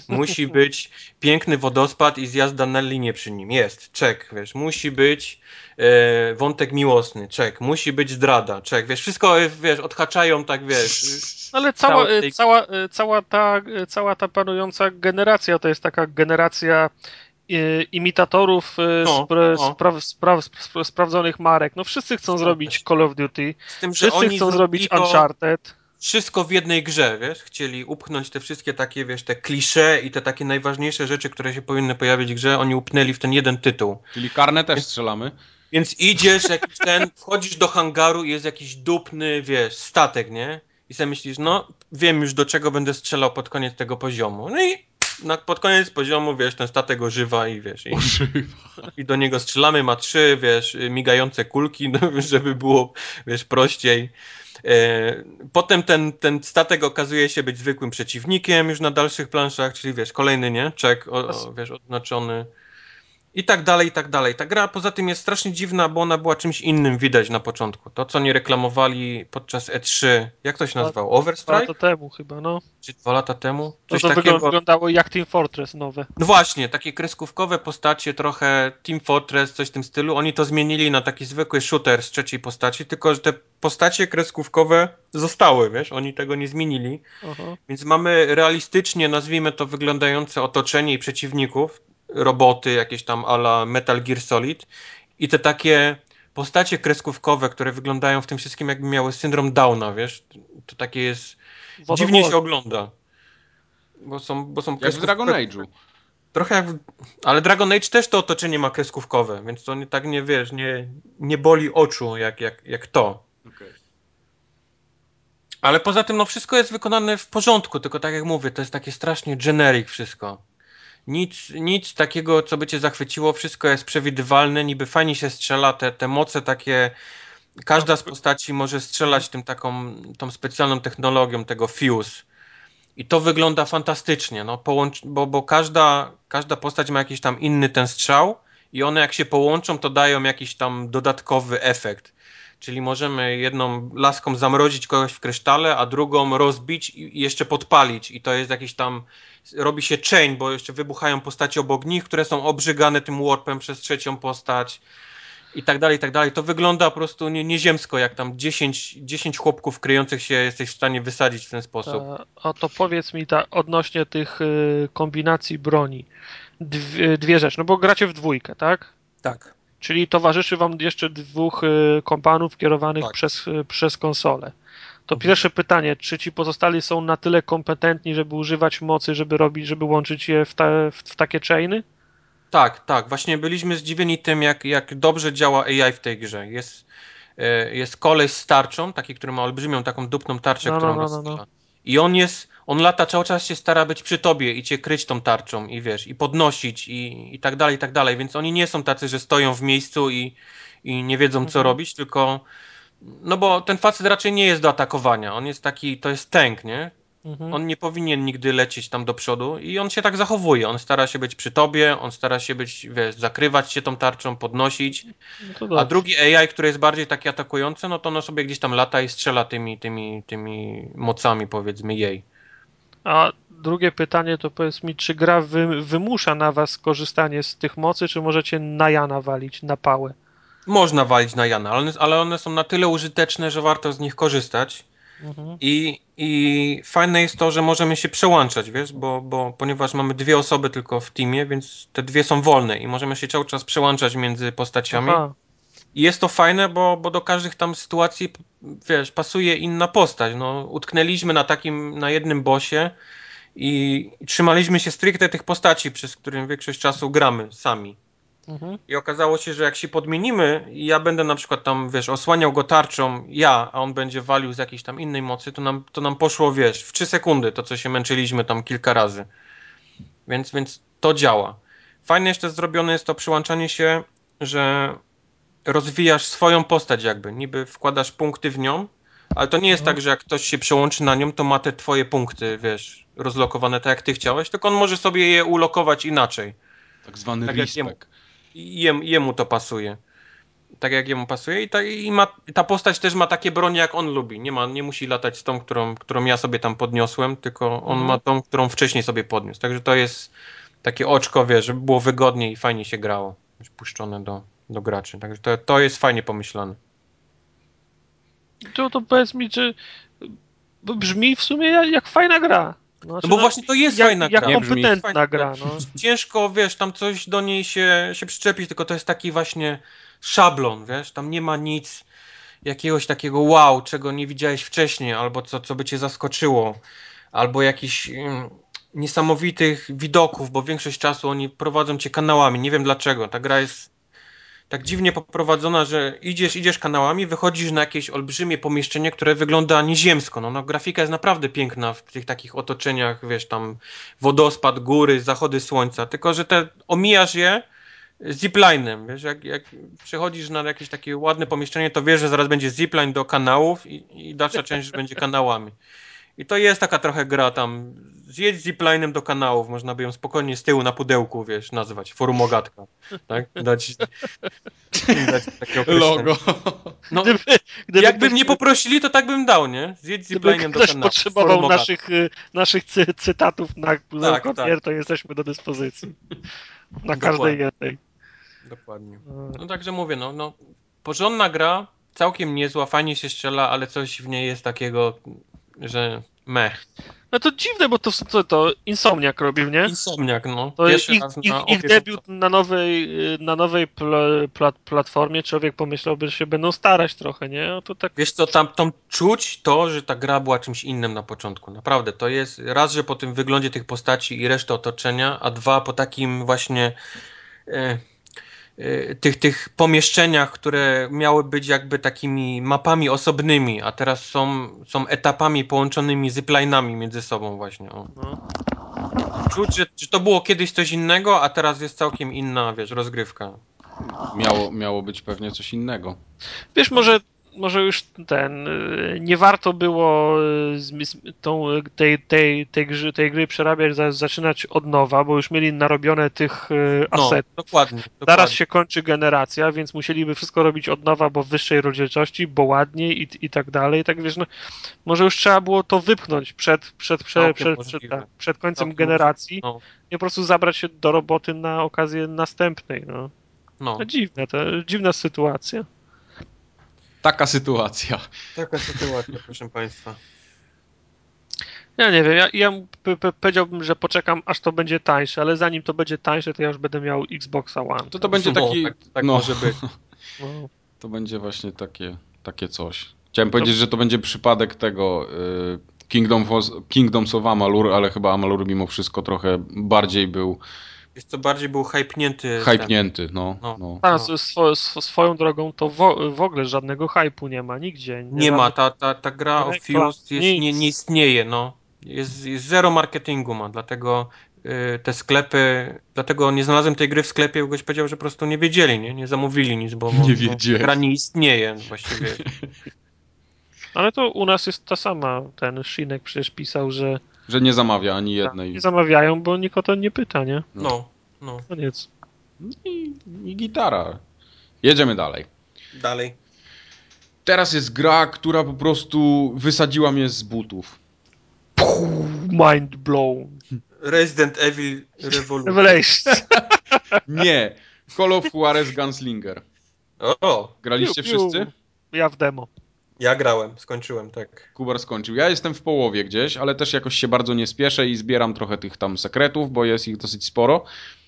Musi być piękny wodospad i zjazda na linię przy nim. Jest, czek, wiesz. Musi być e, wątek miłosny, czek. Musi być zdrada, czek. Wiesz, wszystko, wiesz, odhaczają tak, wiesz. Ale cała, tej... cała, cała, ta, cała ta panująca generacja to jest taka generacja imitatorów no, spra no. Spra spra spra sprawdzonych marek. No wszyscy chcą zrobić Call of Duty, tym, wszyscy chcą zrobić Uncharted. Wszystko w jednej grze, wiesz? Chcieli upchnąć te wszystkie takie, wiesz, te klisze i te takie najważniejsze rzeczy, które się powinny pojawić w grze, oni upnęli w ten jeden tytuł. Czyli karne też strzelamy. Więc idziesz, jakiś ten, wchodzisz do hangaru i jest jakiś dupny, wiesz, statek, nie? I sobie myślisz, no, wiem już do czego będę strzelał pod koniec tego poziomu. No i na, pod koniec poziomu, wiesz, ten statek ożywa i wiesz, i, i do niego strzelamy, ma trzy, wiesz, migające kulki, no, żeby było, wiesz, prościej. E, potem ten, ten statek okazuje się być zwykłym przeciwnikiem już na dalszych planszach, czyli wiesz, kolejny, nie? Czek, o, o, wiesz, oznaczony. I tak dalej, i tak dalej. Ta gra poza tym jest strasznie dziwna, bo ona była czymś innym widać na początku. To, co nie reklamowali podczas E3, jak to się nazywało? Overstrike? Dwa lata temu chyba, no. Czy dwa lata temu? Coś to, to takiego... wyglądało jak Team Fortress nowe. No właśnie, takie kreskówkowe postacie, trochę Team Fortress, coś w tym stylu. Oni to zmienili na taki zwykły shooter z trzeciej postaci, tylko że te postacie kreskówkowe zostały, wiesz, oni tego nie zmienili. Aha. Więc mamy realistycznie, nazwijmy to, wyglądające otoczenie i przeciwników roboty, jakieś tam ala Metal Gear Solid i te takie postacie kreskówkowe, które wyglądają w tym wszystkim jakby miały syndrom Downa, wiesz? To takie jest... Dziwnie się ogląda. Bo są, bo są Jak w Dragon Age'u. Trochę jak... Ale Dragon Age też to otoczenie ma kreskówkowe, więc to nie, tak nie, wiesz, nie, nie boli oczu jak, jak, jak to. Okay. Ale poza tym, no wszystko jest wykonane w porządku, tylko tak jak mówię, to jest takie strasznie generic wszystko. Nic, nic takiego, co by cię zachwyciło, wszystko jest przewidywalne, niby fajnie się strzela, te, te moce takie, każda z postaci może strzelać tym taką, tą specjalną technologią tego fuse. I to wygląda fantastycznie, no, połącz, bo, bo każda, każda postać ma jakiś tam inny ten strzał i one jak się połączą, to dają jakiś tam dodatkowy efekt. Czyli możemy jedną laską zamrozić kogoś w krysztale, a drugą rozbić i jeszcze podpalić. I to jest jakiś tam robi się chain, bo jeszcze wybuchają postacie obok nich, które są obrzygane tym warpem przez trzecią postać i tak dalej, i tak dalej. To wygląda po prostu nie, nieziemsko, jak tam 10, 10 chłopków kryjących się jesteś w stanie wysadzić w ten sposób. A, to powiedz mi ta, odnośnie tych y, kombinacji broni. Dwie, dwie rzeczy, no bo gracie w dwójkę, tak? Tak. Czyli towarzyszy wam jeszcze dwóch y, kompanów kierowanych tak. przez, y, przez konsolę. To pierwsze pytanie, czy ci pozostali są na tyle kompetentni, żeby używać mocy, żeby robić, żeby łączyć je w, ta, w, w takie chainy? Tak, tak. Właśnie byliśmy zdziwieni tym, jak, jak dobrze działa AI w tej grze. Jest, e, jest koleś z tarczą, taki, który ma olbrzymią taką dupną tarczę, no, którą no, no, no, no. I on jest, on lata cały czas się stara być przy tobie i cię kryć tą tarczą i wiesz, i podnosić i, i tak dalej, i tak dalej. Więc oni nie są tacy, że stoją w miejscu i, i nie wiedzą co mhm. robić, tylko no bo ten facet raczej nie jest do atakowania. On jest taki, to jest tank, nie? Mhm. On nie powinien nigdy lecieć tam do przodu i on się tak zachowuje. On stara się być przy tobie, on stara się być, wiesz, zakrywać się tą tarczą, podnosić. No A drugi AI, który jest bardziej taki atakujący, no to ono sobie gdzieś tam lata i strzela tymi, tymi, tymi mocami, powiedzmy, jej. A drugie pytanie to powiedz mi, czy gra wy, wymusza na was korzystanie z tych mocy, czy możecie na Jana walić, na pałę? można walić na Jana, ale one, ale one są na tyle użyteczne, że warto z nich korzystać. Mhm. I, I fajne jest to, że możemy się przełączać, wiesz, bo, bo ponieważ mamy dwie osoby tylko w teamie, więc te dwie są wolne i możemy się cały czas przełączać między postaciami. Aha. I jest to fajne, bo, bo do każdych tam sytuacji, wiesz, pasuje inna postać. No, utknęliśmy na takim, na jednym bosie i trzymaliśmy się stricte tych postaci, przez którym większość czasu gramy sami. Mhm. I okazało się, że jak się podmienimy i ja będę na przykład tam, wiesz, osłaniał go tarczą ja, a on będzie walił z jakiejś tam innej mocy, to nam, to nam poszło, wiesz, w 3 sekundy to, co się męczyliśmy tam kilka razy. Więc, więc to działa. Fajne jeszcze zrobione jest to przyłączanie się, że rozwijasz swoją postać jakby, niby wkładasz punkty w nią, ale to nie jest no. tak, że jak ktoś się przełączy na nią, to ma te twoje punkty, wiesz, rozlokowane tak jak ty chciałeś, tylko on może sobie je ulokować inaczej. Tak zwany tak respect. Jemu, jemu to pasuje. Tak jak jemu pasuje i ta, i ma, ta postać też ma takie bronie jak on lubi. Nie, ma, nie musi latać z tą, którą, którą ja sobie tam podniosłem, tylko on mhm. ma tą, którą wcześniej sobie podniósł. Także to jest takie oczko, wiesz, żeby było wygodniej i fajnie się grało. Puszczone do, do graczy. Także to, to jest fajnie pomyślane. To, to powiedz mi, czy brzmi w sumie jak fajna gra. Znaczy, no bo no, właśnie to jest jak, fajna gra. Jak kompetentna gra. No. Ciężko, wiesz, tam coś do niej się, się przyczepić, tylko to jest taki właśnie szablon, wiesz, tam nie ma nic jakiegoś takiego wow, czego nie widziałeś wcześniej, albo co, co by cię zaskoczyło, albo jakichś mm, niesamowitych widoków, bo większość czasu oni prowadzą cię kanałami, nie wiem dlaczego, ta gra jest tak dziwnie poprowadzona, że idziesz, idziesz kanałami, wychodzisz na jakieś olbrzymie pomieszczenie, które wygląda nieziemsko. No, no grafika jest naprawdę piękna w tych takich otoczeniach, wiesz, tam wodospad, góry, zachody słońca, tylko że te omijasz je ziplinem, wiesz, jak, jak przechodzisz na jakieś takie ładne pomieszczenie, to wiesz, że zaraz będzie zipline do kanałów i, i dalsza część będzie kanałami. I to jest taka trochę gra tam. Zjedź ziplinem do kanałów, można by ją spokojnie z tyłu na pudełku, wiesz, nazwać. Forum Ogatka. Tak? Dać, dać takie Logo. No, gdyby, gdyby jakby ktoś, mnie poprosili, to tak bym dał, nie? Zjedź ziplinem do kanałów. potrzebował naszych, y, naszych cy cytatów na tak, tak. to jesteśmy do dyspozycji. Na Dokładnie. każdej jednej. Dokładnie. No także mówię, no, no porządna gra, całkiem niezła, fajnie się strzela, ale coś w niej jest takiego że mech. No to dziwne, bo to, to, to Insomniak robił, nie? Insomniak, no. To Pierwszy ich, ich, ich debiut na nowej, na nowej pl, pl, platformie, człowiek pomyślałby, że się będą starać trochę, nie? No to tak... Wiesz co, tam, tam czuć to, że ta gra była czymś innym na początku. Naprawdę, to jest raz, że po tym wyglądzie tych postaci i reszty otoczenia, a dwa, po takim właśnie... E, Y, tych, tych pomieszczeniach, które miały być jakby takimi mapami osobnymi, a teraz są, są etapami połączonymi zipline'ami między sobą właśnie. O. No. Czuć, że, że to było kiedyś coś innego, a teraz jest całkiem inna, wiesz, rozgrywka. Miało, miało być pewnie coś innego. Wiesz, może może już ten, y, nie warto było y, z, z, tą, tej, tej, tej, gry, tej gry przerabiać, zaczynać od nowa, bo już mieli narobione tych y, no, asetów. No, dokładnie, dokładnie. Zaraz się kończy generacja, więc musieliby wszystko robić od nowa, bo w wyższej rozdzielczości, bo ładniej i, i tak dalej. Tak wiesz, no, może już trzeba było to wypchnąć przed, przed, przed, przed, przed, tak, przed końcem generacji no. i po prostu zabrać się do roboty na okazję następnej. No. No. Dziwne, to dziwna sytuacja. Taka sytuacja. Taka sytuacja, proszę Państwa. Ja nie wiem, ja, ja powiedziałbym, że poczekam, aż to będzie tańsze, ale zanim to będzie tańsze, to ja już będę miał Xboxa One. To to będzie no, taki... tak, tak no. może być. No. To będzie właśnie takie, takie coś. Chciałem powiedzieć, że to będzie przypadek tego y, Kingdom, Kingdoms of Amalur, ale chyba Amalur mimo wszystko trochę bardziej był jest co bardziej był hypnięty. Hypnięty, no. no. no. A, no. Swo, swoją drogą to w, w ogóle żadnego hypu nie ma nigdzie. Nie, nie ma, ta, ta, ta gra o Fuse nie, nie istnieje, no. Jest, jest zero marketingu ma, dlatego y, te sklepy, dlatego nie znalazłem tej gry w sklepie, bo ktoś powiedział, że po prostu nie wiedzieli, nie, nie zamówili nic, bo, nie bo, bo gra nie istnieje właściwie. Ale to u nas jest ta sama, ten Shinek przecież pisał, że że nie zamawia ani tak, jednej. Nie zamawiają, bo nikt o to nie pyta, nie? No, no. Koniec. I, I gitara. Jedziemy dalej. Dalej. Teraz jest gra, która po prostu wysadziła mnie z butów. Mind blown. Resident Evil Revolution. Revelation. nie. Call of Juarez Gunslinger. O! Graliście piu, piu. wszyscy? Ja w demo. Ja grałem, skończyłem, tak. Kubar skończył. Ja jestem w połowie gdzieś, ale też jakoś się bardzo nie spieszę i zbieram trochę tych tam sekretów, bo jest ich dosyć sporo.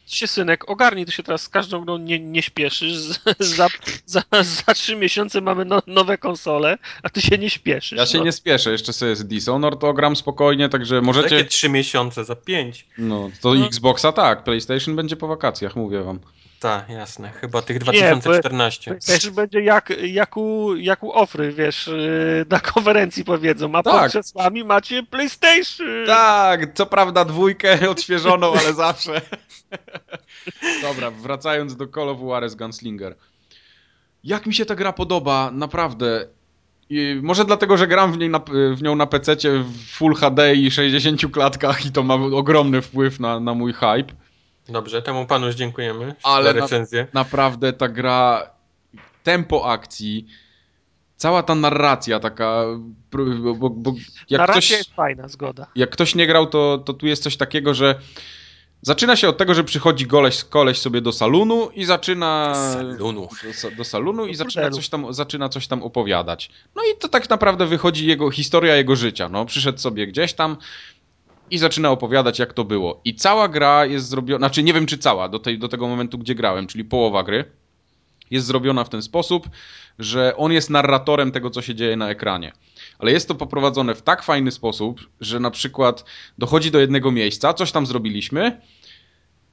się synek, ogarnij, to się teraz z każdą grą nie, nie śpieszysz. Za, za, za trzy miesiące mamy no, nowe konsole, a ty się nie śpieszysz. Ja się no. nie spieszę, jeszcze sobie z Dishonored to gram spokojnie, także możecie... Jakie trzy miesiące, za pięć. No, to No. Xboxa tak, PlayStation będzie po wakacjach, mówię wam. Tak, jasne. Chyba tych Nie, 2014. Też będzie jak, jak, u, jak u Ofry, wiesz, yy, na konferencji powiedzą, a Tak. pod krzesłami macie PlayStation. Tak, co prawda dwójkę odświeżoną, ale zawsze. Dobra, wracając do Call of Juarez Gunslinger. Jak mi się ta gra podoba, naprawdę. I może dlatego, że gram w, niej na, w nią na PC w Full HD i 60 klatkach i to ma ogromny wpływ na, na mój hype. Dobrze, temu panu już dziękujemy Ale za na- recenzję. Naprawdę ta gra, tempo akcji, cała ta narracja taka, bo, bo, bo jak Narracja ktoś... jest fajna, zgoda. jak ktoś nie grał, to, to tu jest coś takiego, że zaczyna się od tego, że przychodzi goleś, koleś sobie do salonu i zaczyna. Salonu. Do, do salonu i zaczyna coś, tam, zaczyna coś tam opowiadać. No i to tak naprawdę wychodzi jego historia jego życia. No, przyszedł sobie gdzieś tam i zaczyna opowiadać, jak to było. I cała gra jest zrobiona, znaczy nie wiem czy cała, do, tej, do tego momentu, gdzie grałem, czyli połowa gry, jest zrobiona w ten sposób, że on jest narratorem tego, co się dzieje na ekranie. Ale jest to poprowadzone w tak fajny sposób, że na przykład dochodzi do jednego miejsca, coś tam zrobiliśmy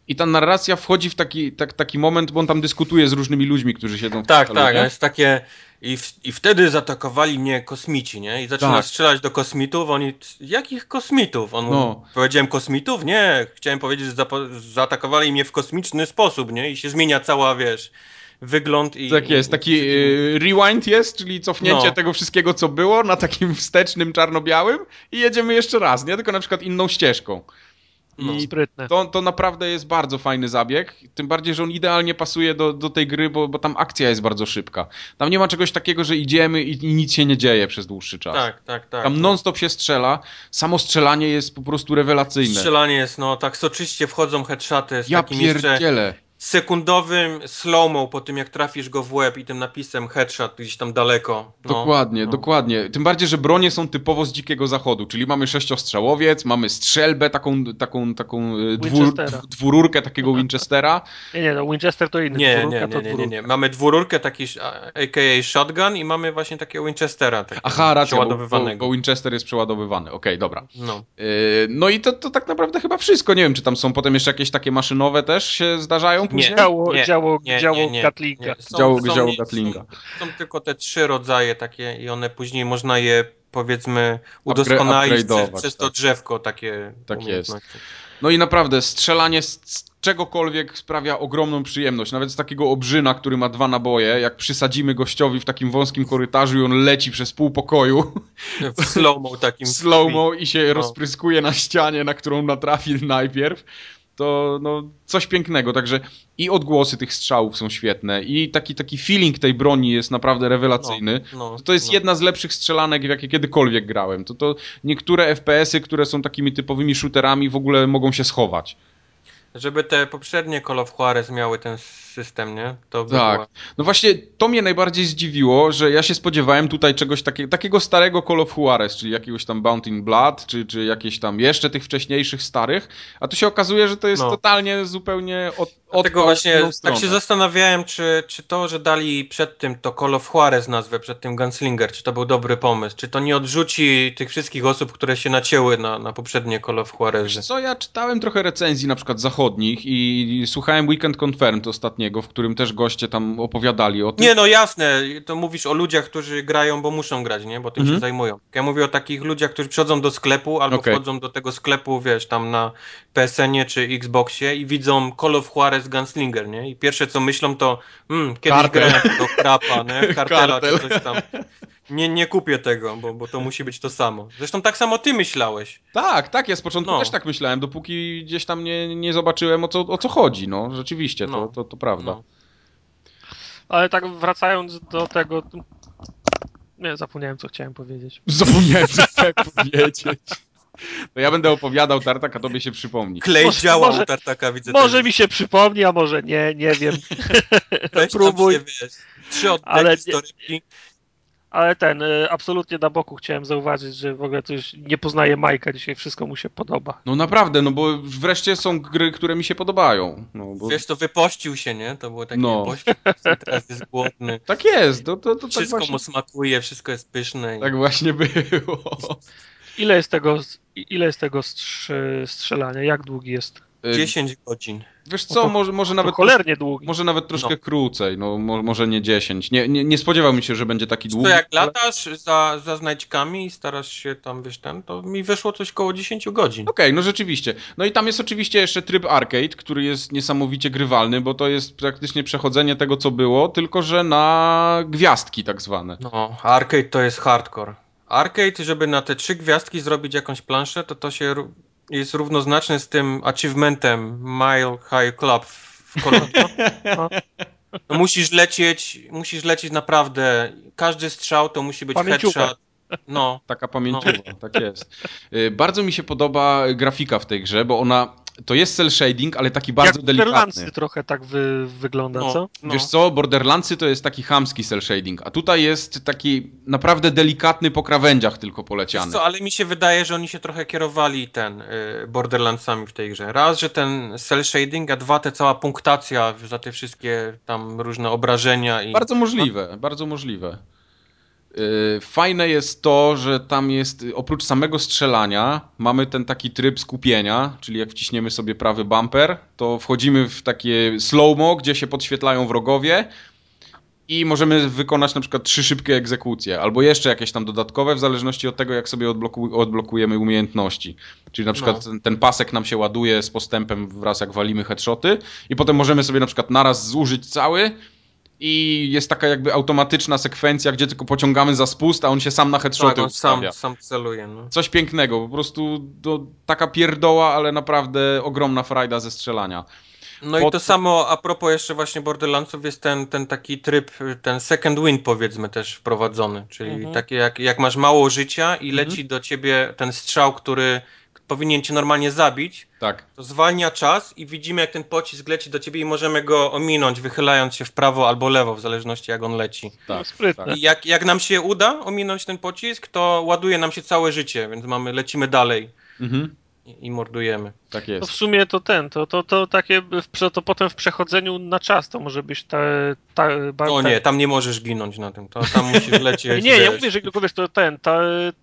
i ta narracja wchodzi w taki, tak, taki moment, bo on tam dyskutuje z różnymi ludźmi, którzy siedzą w Tak, tak, jest takie. I, w, I wtedy zaatakowali mnie kosmici, nie? I zaczyna Tak. strzelać do kosmitów. Oni. Jakich kosmitów? On No. Powiedziałem kosmitów? Nie. Chciałem powiedzieć, że zaatakowali mnie w kosmiczny sposób, nie? I się zmienia cała, wiesz, wygląd i. Tak jest, taki e, rewind jest, czyli cofnięcie No. tego wszystkiego, co było na takim wstecznym czarno-białym i jedziemy jeszcze raz, nie? Tylko na przykład inną ścieżką. No. I Sprytne. to, to naprawdę jest bardzo fajny zabieg, tym bardziej, że on idealnie pasuje do, do tej gry, bo, bo tam akcja jest bardzo szybka. Tam nie ma czegoś takiego, że idziemy i, i nic się nie dzieje przez dłuższy czas. Tak, tak, tak. Tam non-stop się strzela, samo strzelanie jest po prostu rewelacyjne. Strzelanie jest, no tak soczyście wchodzą headshoty z ja takim jeszcze. Sekundowym slow-mo po tym jak trafisz go w łeb i tym napisem headshot gdzieś tam daleko. No, Dokładnie, no. dokładnie. Tym bardziej, że bronie są typowo z dzikiego zachodu, czyli mamy sześciostrzałowiec, mamy strzelbę, taką, taką, taką e, dwur, dwururkę takiego Winchestera. Nie, nie, no Winchester to inny. Nie, dwururka nie, nie, nie, nie, nie. Mamy dwururkę, taki a- aka shotgun i mamy właśnie takiego Winchestera. Takiego Aha, racja, bo, bo, Winchester jest przeładowywany. Okej, dobra. No. Yy, No i to, to tak naprawdę chyba wszystko. Nie wiem, czy tam są potem jeszcze jakieś takie maszynowe też się zdarzają później? Działo, Nie, działo, nie, działo nie, nie, Gatlinga. nie. Są- Działo- są- działo są- Gatlinga. Są, tylko te trzy rodzaje takie i one później można je powiedzmy udoskonalić przez, przez to tak. drzewko takie Tak umiejętności. No i naprawdę, strzelanie z, czegokolwiek sprawia ogromną przyjemność. Nawet z takiego obrzyna, który ma dwa naboje, jak przysadzimy gościowi w takim wąskim korytarzu i on leci przez pół pokoju W slow-mo takim. slow-mo i się No. rozpryskuje na ścianie, na którą natrafi najpierw, to no, coś pięknego. Także i odgłosy tych strzałów są świetne, i taki, taki feeling tej broni jest naprawdę rewelacyjny. No, no, To jest no. jedna z lepszych strzelanek, w jakie kiedykolwiek grałem. To, to niektóre FPS-y, które są takimi typowymi shooterami, w ogóle mogą się schować. Żeby te poprzednie Call of Juarez miały ten system, nie? To Tak. była... No właśnie, to mnie najbardziej zdziwiło, że ja się spodziewałem tutaj czegoś takiego, takiego starego Call of Juarez, czyli jakiegoś tam Bounty in Blood, czy, czy jakieś tam jeszcze tych wcześniejszych starych, a tu się okazuje, że to jest No. totalnie zupełnie od, odpał w właśnie tak się zastanawiałem, czy, czy to, że dali przed tym to Call of Juarez nazwę, przed tym Gunslinger, czy to był dobry pomysł, czy to nie odrzuci tych wszystkich osób, które się nacięły na, na poprzednie Call of Juarez. Wiesz co, ja czytałem trochę recenzji na przykład zachodnich i słuchałem Weekend Confirmed w którym też goście tam opowiadali o tym. Nie, no jasne, to mówisz o ludziach, którzy grają, bo muszą grać, nie? Bo tym Mhm. się zajmują. Ja mówię o takich ludziach, którzy przychodzą do sklepu albo Okej. wchodzą do tego sklepu, wiesz, tam na PSN-ie czy Xboxie i widzą Call of Juarez Gunslinger, nie? I pierwsze co myślą to, hmm, kiedyś Kartel. grałem tego krapa, nie? Kartela Kartel. czy coś tam. Nie, nie kupię tego, bo, bo to musi być to samo. Zresztą tak samo ty myślałeś. Tak, tak, ja z początku No. też tak myślałem, dopóki gdzieś tam nie, nie zobaczyłem o co, o co chodzi, no rzeczywiście, No. to, to, to prawda. No. Ale tak wracając do tego... Nie, zapomniałem co chciałem powiedzieć. Zapomniałem co chciałem powiedzieć. To ja będę opowiadał, Tartak, a tobie się przypomni. Klej Może- działa może- u Tartaka, widzę. Może mi się przypomni, a może nie, nie wiem. Weź próbuj. Się, wiesz, trzy oddechy, Ale nie-. Ale ten, y, absolutnie na boku chciałem zauważyć, że w ogóle to już nie poznaje Majka dzisiaj, wszystko mu się podoba. No naprawdę, no bo wreszcie są gry, które mi się podobają. No, bo... Wiesz, to wypościł się, nie? To było takie No. wypościł, teraz jest głodny. Tak jest, to, to, to tak, Wszystko właśnie, mu smakuje, wszystko jest pyszne. i- tak właśnie było. Ile jest tego, ile jest tego strz- strzelania? Jak długi jest? Y, 10 godzin. Wiesz No co, to- może, może To nawet cholernie długi. Może nawet troszkę No. krócej, no mo, może nie 10. Nie, nie, nie spodziewałbym się, że będzie taki To długi. jak ale- latasz za, za znajdźkami i starasz się tam, wiesz, ten, to mi wyszło coś koło 10 godzin. Okej, no rzeczywiście. No i tam jest oczywiście jeszcze tryb arcade, który jest niesamowicie grywalny, bo to jest praktycznie przechodzenie tego, co było, tylko że na gwiazdki tak zwane. No, arcade to jest hardcore. Arcade, żeby na te trzy gwiazdki zrobić jakąś planszę, to to się jest równoznaczne z tym achievementem Mile High Club w Colorado. No, musisz lecieć, musisz lecieć naprawdę. Każdy strzał to musi być Pamięciówka. headshot. No, Taka pamięciowa, tak jest. Y, Bardzo mi się podoba grafika w tej grze, bo ona to jest cel shading, ale taki bardzo Jak delikatny. Borderlandsy trochę tak wy, wygląda, no, co? no. Wiesz co, Borderlandsy to jest taki chamski cel shading, a tutaj jest taki naprawdę delikatny po krawędziach tylko Wiesz poleciany. co, ale mi się wydaje, że oni się trochę kierowali ten y, Borderlandsami w tej grze. Raz, że ten cel shading, a dwa, te cała punktacja za te wszystkie tam różne obrażenia i Bardzo możliwe, bardzo możliwe. Yy, Fajne jest to, że tam jest y, oprócz samego strzelania, mamy ten taki tryb skupienia, czyli jak wciśniemy sobie prawy bumper, to wchodzimy w takie slow-mo, gdzie się podświetlają wrogowie i możemy wykonać na przykład trzy szybkie egzekucje, albo jeszcze jakieś tam dodatkowe, w zależności od tego, jak sobie odbloku odblokujemy umiejętności. Czyli na przykład No. ten, ten pasek nam się ładuje z postępem wraz jak walimy headshoty i potem możemy sobie na przykład naraz zużyć cały i jest taka jakby automatyczna sekwencja, gdzie tylko pociągamy za spust, a on się sam na headshoty tak, on sam, sam celuje. No. Coś pięknego, po prostu to, taka pierdoła, ale naprawdę ogromna frajda ze strzelania. No Pod- i to samo a propos jeszcze właśnie Borderlandsów jest ten, ten taki tryb, ten second wind powiedzmy też wprowadzony, czyli Mhm. takie jak, jak masz mało życia i Mhm. leci do ciebie ten strzał, który powinien cię normalnie zabić, Tak. to zwalnia czas i widzimy jak ten pocisk leci do ciebie i możemy go ominąć, wychylając się w prawo albo lewo, w zależności jak on leci. Tak, sprytne. tak. I jak, jak nam się uda ominąć ten pocisk, to ładuje nam się całe życie, więc mamy, lecimy dalej Mhm. i, i mordujemy. Tak To jest. w sumie to ten, to, to, to takie, w, prze- to potem w przechodzeniu na czas to może być ta... ta ba, No ta- nie, tam nie możesz ginąć na tym, to, tam musisz lecieć. Nie, nie, ja wiesz. mówię, że tylko wiesz, to ten, ta,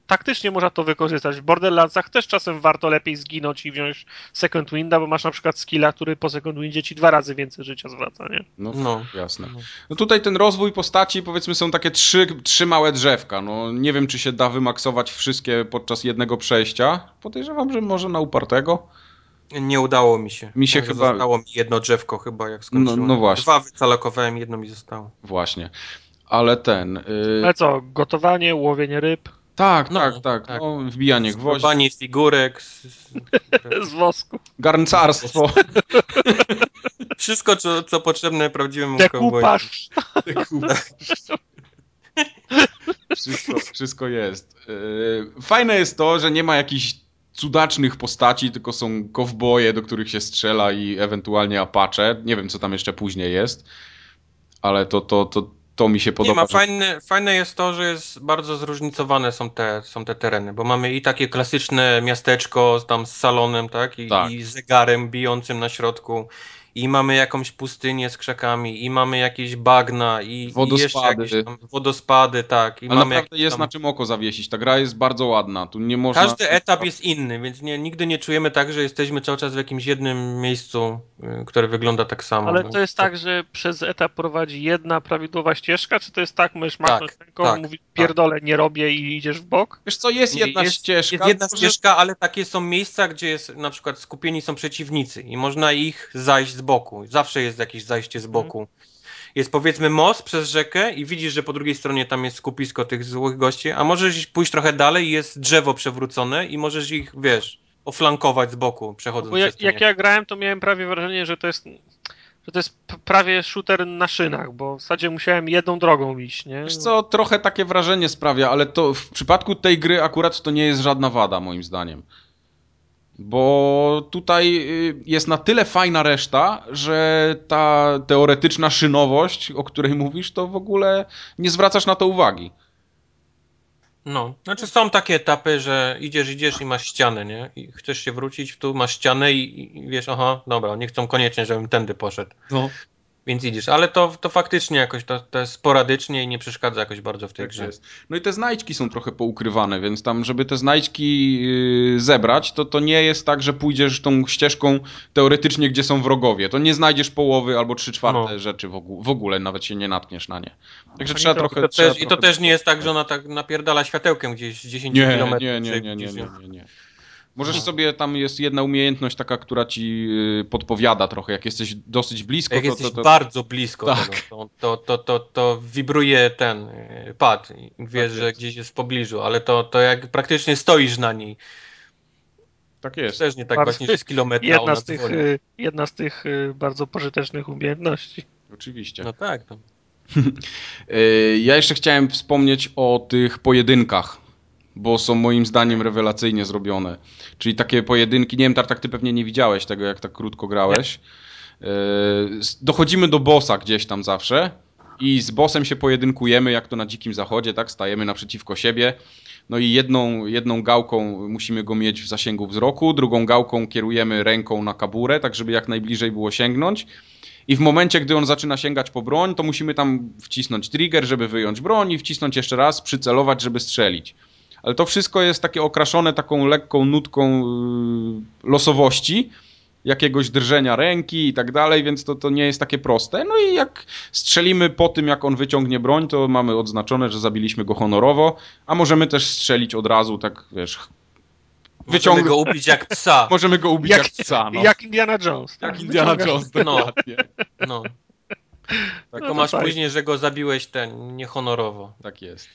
taktycznie można to wykorzystać. W Borderlandsach też czasem warto lepiej zginąć i wziąć Second Winda, bo masz na przykład skilla, który po Second Windzie ci dwa razy więcej życia zwraca, nie? No, No. jasne. No tutaj ten rozwój postaci, powiedzmy, są takie trzy, trzy małe drzewka. No nie wiem, czy się da wymaksować wszystkie podczas jednego przejścia. Podejrzewam, że może na upartego. Nie udało mi się. Mi się Także chyba- Zostało mi jedno drzewko chyba, jak skończyłem. No- no właśnie. Dwa wycalakowałem, jedno mi zostało. Właśnie. Ale ten. Yy... Ale co, gotowanie, łowienie ryb Tak, No, tak, tak. tak. No, wbijanie gwoździ. Skrobanie figurek. z- z- z wosku, Garncarstwo. Wszystko, co, co potrzebne prawdziwemu cowboyowi. dekupaż. wszystko, wszystko jest. Yy, Fajne jest to, że nie ma jakichś cudacznych postaci, tylko są kowboje, do których się strzela i ewentualnie apacze. Nie wiem, co tam jeszcze później jest, ale to, to, to, to mi się Nie podoba. ma, że- fajne, fajne jest to, że jest bardzo zróżnicowane są te, są te tereny, bo mamy i takie klasyczne miasteczko tam z salonem, tak? I, Tak. i zegarem bijącym na środku. I mamy jakąś pustynię z krzakami, i mamy jakieś bagna, i, i jeszcze Wodospady. jakieś tam wodospady, tak. I Ale mamy naprawdę jest tam... na czym oko zawiesić. Ta gra jest bardzo ładna. Tu nie można... Każdy etap jest inny, więc nie, nigdy nie czujemy tak, że jesteśmy cały czas w jakimś jednym miejscu, y, które wygląda tak samo. Ale No, to jest tak, że przez etap prowadzi jedna prawidłowa ścieżka, czy to jest tak, możesz Tak, machnąć ręką, tak, mówić pierdolę, nie robię i idziesz w bok? Wiesz co, jest jedna jest, ścieżka. Jest jedna ścieżka, ale takie są miejsca, gdzie jest na przykład skupieni są przeciwnicy i można ich zajść z boku. Zawsze jest jakieś zajście z boku. Jest powiedzmy most przez rzekę i widzisz, że po drugiej stronie tam jest skupisko tych złych gości, a możesz pójść trochę dalej i jest drzewo przewrócone i możesz ich, wiesz, oflankować z boku, przechodząc Bo przez to jak nie. ja grałem, to miałem prawie wrażenie, że to jest że to jest prawie shooter na szynach, bo w zasadzie musiałem jedną drogą iść, nie? Wiesz co, trochę takie wrażenie sprawia, ale to w przypadku tej gry akurat to nie jest żadna wada, moim zdaniem. Bo tutaj y, jest na tyle fajna reszta, że ta teoretyczna szynowość, o której mówisz, to w ogóle nie zwracasz na to uwagi. No, znaczy są takie etapy, że idziesz, idziesz i masz ścianę, nie? I chcesz się wrócić, tu masz ścianę i, i wiesz, aha, dobra, nie chcą koniecznie, żebym tędy poszedł. No. Więc idziesz, ale to, to faktycznie jakoś to, to jest sporadycznie i nie przeszkadza jakoś bardzo w tej Tak grze. jest. No i te znajdźki są trochę poukrywane, więc tam, żeby te znajdźki yy, zebrać, to to nie jest tak, że pójdziesz tą ścieżką teoretycznie, gdzie są wrogowie. To nie znajdziesz połowy albo trzy czwarte No. rzeczy w ogóle, w ogóle, nawet się nie natkniesz na nie. Także trzeba trochę. trochę... To trzeba też, I to trochę- też nie jest tak, że ona tak napierdala światełkiem gdzieś z 10 Nie, km. nie, nie, nie, nie, nie, nie, nie. Możesz sobie, tam jest jedna umiejętność taka, która ci yy, podpowiada trochę, jak jesteś dosyć blisko, Jak to, jesteś to, to, bardzo blisko Tak. tego, to, to, to, to wibruje ten y, pad i wiesz, Tak że jest. gdzieś jest w pobliżu, ale to, to jak praktycznie stoisz na niej, tak jest. też nie tak Bardzo- właśnie z kilometra Jedna z tych, dzwoni. y, jedna z tych y, bardzo pożytecznych umiejętności. Oczywiście. No tak, no. Ja jeszcze chciałem wspomnieć o tych pojedynkach, bo są moim zdaniem rewelacyjnie zrobione. Czyli takie pojedynki, nie wiem, Tartak, ty pewnie nie widziałeś tego, jak tak krótko grałeś. S- Dochodzimy do bossa gdzieś tam zawsze i z bossem się pojedynkujemy, jak to na dzikim zachodzie, tak? Stajemy naprzeciwko siebie. No i jedną, jedną gałką musimy go mieć w zasięgu wzroku, drugą gałką kierujemy ręką na kaburę, tak żeby jak najbliżej było sięgnąć. I w momencie, gdy on zaczyna sięgać po broń, to musimy tam wcisnąć trigger, żeby wyjąć broń i wcisnąć jeszcze raz, przycelować, żeby strzelić. Ale to wszystko jest takie okraszone taką lekką nutką yy, losowości, jakiegoś drżenia ręki i tak dalej, więc to, to nie jest takie proste. No i jak strzelimy po tym, jak on wyciągnie broń, to mamy odznaczone, że zabiliśmy go honorowo, a możemy też strzelić od razu, tak wiesz, Możemy wyciąg- go ubić jak psa. możemy go ubić Jak- jak, psa, no. Jak Indiana Jones. Jak tak? Indiana Wyciągasz- Jones, No. dokładnie. No. No Tylko to masz fajnie. później, że go zabiłeś ten niehonorowo. Tak jest.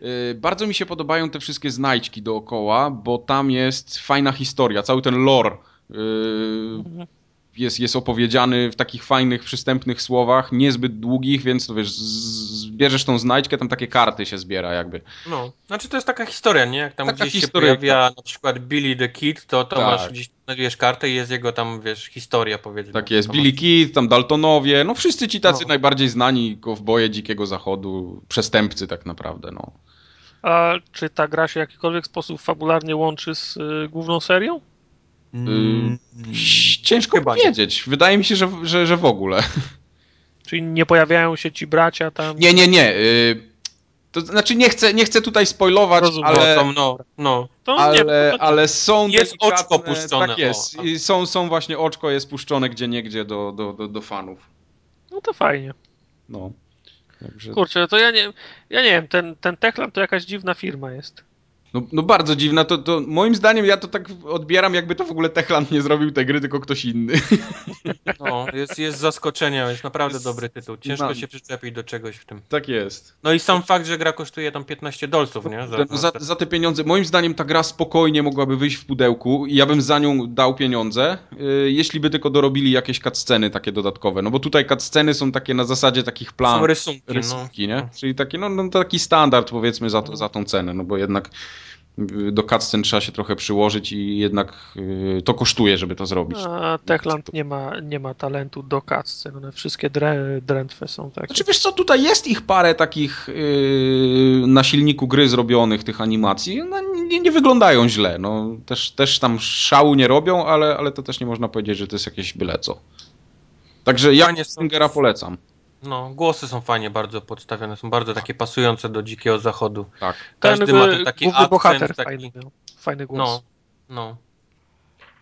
Yy, Bardzo mi się podobają te wszystkie znajdźki dookoła, bo tam jest fajna historia, cały ten lore yy, Mhm. Jest, jest opowiedziany w takich fajnych, przystępnych słowach, niezbyt długich, więc to wiesz, z- z- bierzesz tą znajdźkę, tam takie karty się zbiera jakby. No, znaczy to jest taka historia, nie? Jak tam Taka gdzieś się historyjka. pojawia na przykład Billy the Kid, to, to Tak. masz gdzieś, znajdujesz kartę i jest jego tam, wiesz, historia powiedzmy. Tak jest, Billy Kid, tam Daltonowie, no wszyscy ci tacy No. najbardziej znani kowboje dzikiego zachodu, przestępcy tak naprawdę, no. A czy ta gra się w jakikolwiek sposób fabularnie łączy z y, główną serią? Mm, Ciężko Chyba nie. powiedzieć, wydaje mi się, że, że, że w ogóle. Czyli nie pojawiają się ci bracia tam? Nie, nie, nie. y, To znaczy nie chcę, nie chcę tutaj spoilować, Rozumiem. ale, no, to, no, no. To ale, nie, to, ale są Jest oczko puszczone, Tak jest. o. I są, są właśnie oczko jest puszczone gdzie niegdzie do, do, do, do fanów. no to fajnie. No. Także, Kurczę, to ja nie, ja nie wiem, ten, ten Techland to jakaś dziwna firma jest. No, no bardzo dziwna. To, to moim zdaniem ja to tak odbieram, jakby to w ogóle Techland nie zrobił tej gry, tylko ktoś inny. no jest, jest zaskoczenie, jest naprawdę Jest- dobry tytuł. Ciężko na- się przyczepić do czegoś w tym. tak jest. No i sam fakt, że gra kosztuje tam 15 dolców, nie? Za, za, za te pieniądze, moim zdaniem ta gra spokojnie mogłaby wyjść w pudełku i ja bym za nią dał pieniądze, yy, jeśli by tylko dorobili jakieś cutsceny takie dodatkowe, no bo tutaj cutsceny są takie na zasadzie takich Są planów, rysunki, no. rysunki, nie? Czyli taki, no, no taki standard powiedzmy za, to, za tą cenę, no bo jednak do cutscen trzeba się trochę przyłożyć i jednak yy, to kosztuje, żeby to zrobić. A Techland nie ma, nie ma talentu do cutscen, one wszystkie drę, drętwe są takie. Znaczy wiesz co, tutaj jest ich parę takich yy, na silniku gry zrobionych, tych animacji, no, nie, nie wyglądają źle, no też, też tam szału nie robią, ale, ale to też nie można powiedzieć, że to jest jakieś byle co. Także ja są- Stingera polecam. No, głosy są fajnie bardzo podstawione, są bardzo takie pasujące do dzikiego zachodu. Tak. Każdy ten, ma y, ten taki akcent, bohater taki... fajny. Fajny głos. No, no.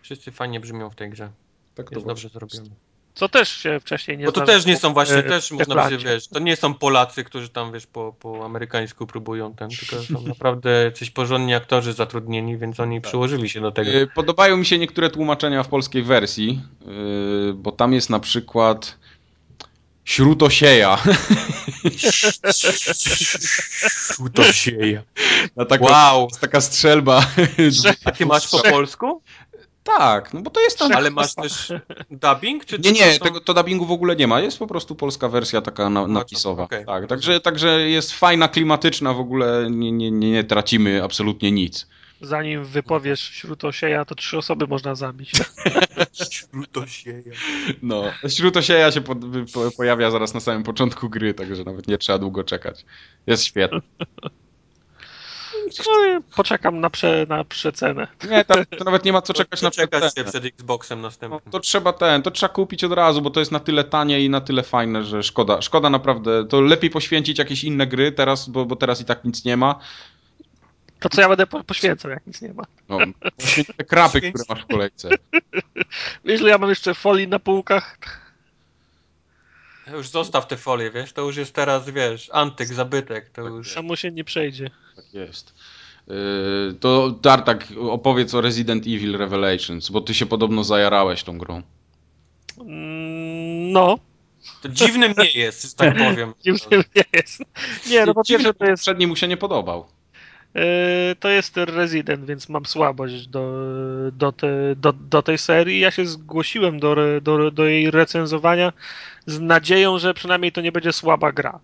Wszyscy fajnie brzmią w tej grze. tak to Jest dobrze zrobione. Co też się wcześniej nie Bo to zdarzyło też nie są właśnie, e, też można by się, wiesz, to nie są Polacy, którzy tam, wiesz, po, po amerykańsku próbują ten, tylko są naprawdę coś porządni aktorzy zatrudnieni, więc oni przyłożyli się do tego. Yy, Podobają mi się niektóre tłumaczenia w polskiej wersji, bo tam jest na przykład śrutosieja. to sieje. Na taką, Wow! jest taka strzelba. A ty masz po polsku? Tak, no bo to jest tam... Ale masz też dubbing? Czy Nie, to nie, są- tego, to dubbingu w ogóle nie ma. Jest po prostu polska wersja taka na, to- napisowa. okej. tak, także, także jest fajna, klimatyczna, w ogóle nie, nie, nie, nie tracimy absolutnie nic. Zanim wypowiesz śrutosieja, to trzy osoby można zabić. To sieje. No. Śrutosieja się po, po, pojawia zaraz na samym początku gry, także nawet nie trzeba długo czekać. Jest świetny. No, poczekam na, prze, na przecenę. Nie, to, to nawet nie ma co czekać to na czekać się przed Xboxem następnym. No, to trzeba ten, to trzeba kupić od razu, bo to jest na tyle tanie i na tyle fajne, że szkoda. Szkoda naprawdę. To lepiej poświęcić jakieś inne gry teraz, bo, bo teraz i tak nic nie ma. To co ja będę po, poświęcał, jak nic nie ma. No, te krapy, które masz w kolejce. Wiesz, ja mam jeszcze folii na półkach. Już zostaw te folie, wiesz, to już jest teraz, wiesz, antyk, zabytek, to już... Samo się nie przejdzie. Tak jest. Yy, to Tartak, opowiedz o Resident Evil Revelations, bo ty się podobno zajarałeś tą grą. Mm, no. To dziwnym nie jest, tak powiem. Dziwnym nie jest. Nie, no po pierwsze to jest... Przedni mu się nie podobał. Yy, to jest Resident, więc mam słabość do, do, te, do, do tej serii. Ja się zgłosiłem do, do, do jej recenzowania z nadzieją, że przynajmniej to nie będzie słaba gra.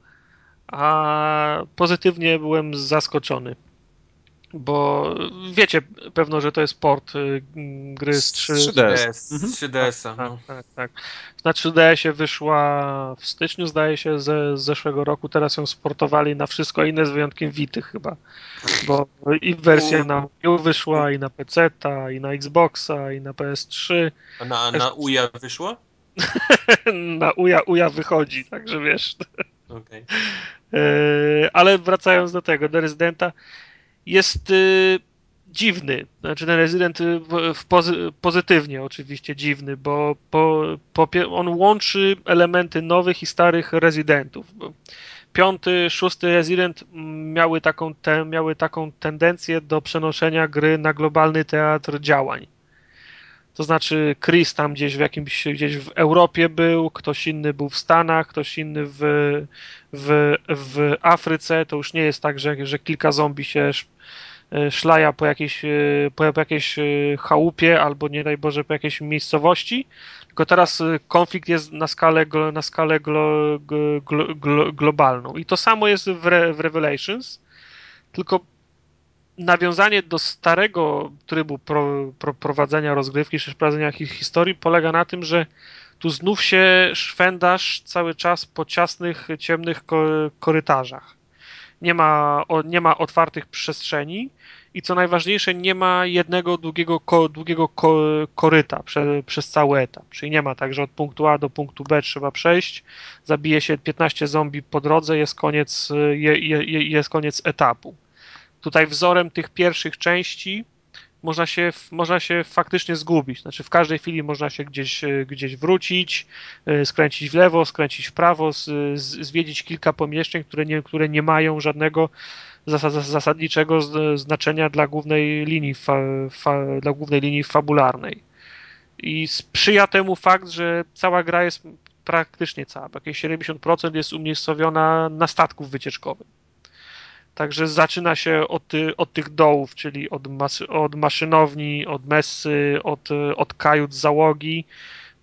A pozytywnie byłem zaskoczony. Bo wiecie pewno, że to jest port y, gry z 3, 3DS. Mhm. 3DS-a. Tak, No. tak, tak. Na 3DS-ie wyszła w styczniu, zdaje się, ze, z zeszłego roku. Teraz ją sportowali na wszystko inne, z wyjątkiem Vity chyba. Bo i wersja na Wii U wyszła, i na PC, i na Xboxa, i na PS3. A na, na UJA wyszło? na UJA, UJA wychodzi, także wiesz. Okej. Yy, ale wracając do tego, do Residenta, jest yy, dziwny. Znaczy ten Resident y, w, pozy, pozytywnie oczywiście dziwny, bo po, po, on łączy elementy nowych i starych Residentów. Piąty, szósty Resident miały taką, te, miały taką tendencję do przenoszenia gry na globalny teatr działań. To znaczy Chris tam gdzieś w jakimś, gdzieś w Europie był, ktoś inny był w Stanach, ktoś inny w, w, w Afryce. To już nie jest tak, że, że kilka zombie się szlaja po jakiejś, po, po jakiejś chałupie albo nie daj Boże po jakiejś miejscowości, tylko teraz konflikt jest na skalę, na skalę glo, glo, glo, globalną. I to samo jest w, Re, w Revelations, tylko nawiązanie do starego trybu pro, pro, prowadzenia rozgrywki czy prowadzenia historii polega na tym, że tu znów się szwendasz cały czas po ciasnych, ciemnych korytarzach. Nie ma, nie ma otwartych przestrzeni i co najważniejsze, nie ma jednego długiego, długiego koryta prze, przez cały etap. Czyli nie ma tak, że od punktu A do punktu B trzeba przejść, zabije się 15 zombie po drodze, jest koniec, je, je, jest koniec etapu. Tutaj wzorem tych pierwszych części można się, można się faktycznie zgubić. Znaczy w każdej chwili można się gdzieś, gdzieś wrócić, skręcić w lewo, skręcić w prawo, zwiedzić kilka pomieszczeń, które nie, które nie mają żadnego zasadniczego znaczenia dla głównej linii, fa, fa, dla głównej linii fabularnej. I sprzyja temu fakt, że cała gra jest praktycznie cała, jakieś 70% jest umiejscowiona na statku wycieczkowym. Także zaczyna się od, od tych dołów, czyli od, mas, od maszynowni, od messy, od, od kajut załogi.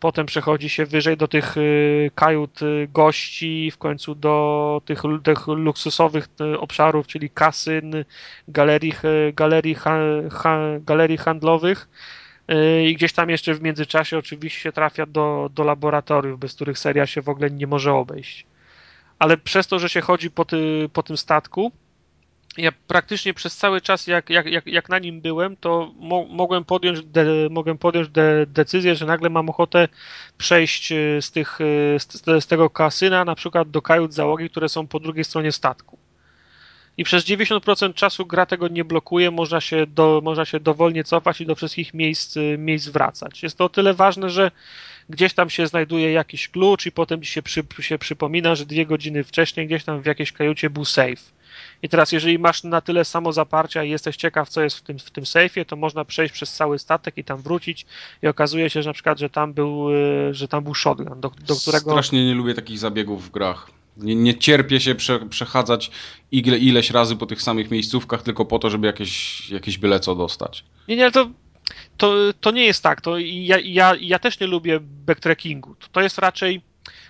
Potem przechodzi się wyżej do tych kajut gości, w końcu do tych, tych luksusowych obszarów, czyli kasyn, galerii, galerii, galerii handlowych. I gdzieś tam jeszcze w międzyczasie oczywiście trafia do, do laboratoriów, bez których seria się w ogóle nie może obejść. Ale przez to, że się chodzi po, ty, po tym statku, ja praktycznie przez cały czas, jak, jak, jak, jak na nim byłem, to mo mogłem podjąć, de mogłem podjąć de decyzję, że nagle mam ochotę przejść z, tych, z, z tego kasyna na przykład do kajut załogi, które są po drugiej stronie statku. I przez 90% czasu gra tego nie blokuje, można się, do, można się dowolnie cofać i do wszystkich miejsc, miejsc wracać. Jest to o tyle ważne, że gdzieś tam się znajduje jakiś klucz i potem się, przy, się przypomina, że dwie godziny wcześniej gdzieś tam w jakiejś kajucie był safe. I teraz, jeżeli masz na tyle samo zaparcia i jesteś ciekaw, co jest w tym, w tym sejfie, to można przejść przez cały statek i tam wrócić i okazuje się, że na przykład, że tam był, że tam był shotgun, do, do którego... Strasznie nie lubię takich zabiegów w grach. Nie, nie cierpię się prze, przechadzać ile, ileś razy po tych samych miejscówkach tylko po to, żeby jakieś, jakieś byle co dostać. Nie, nie, ale to, to, to nie jest tak. To ja, ja, ja też nie lubię backtrackingu. To jest raczej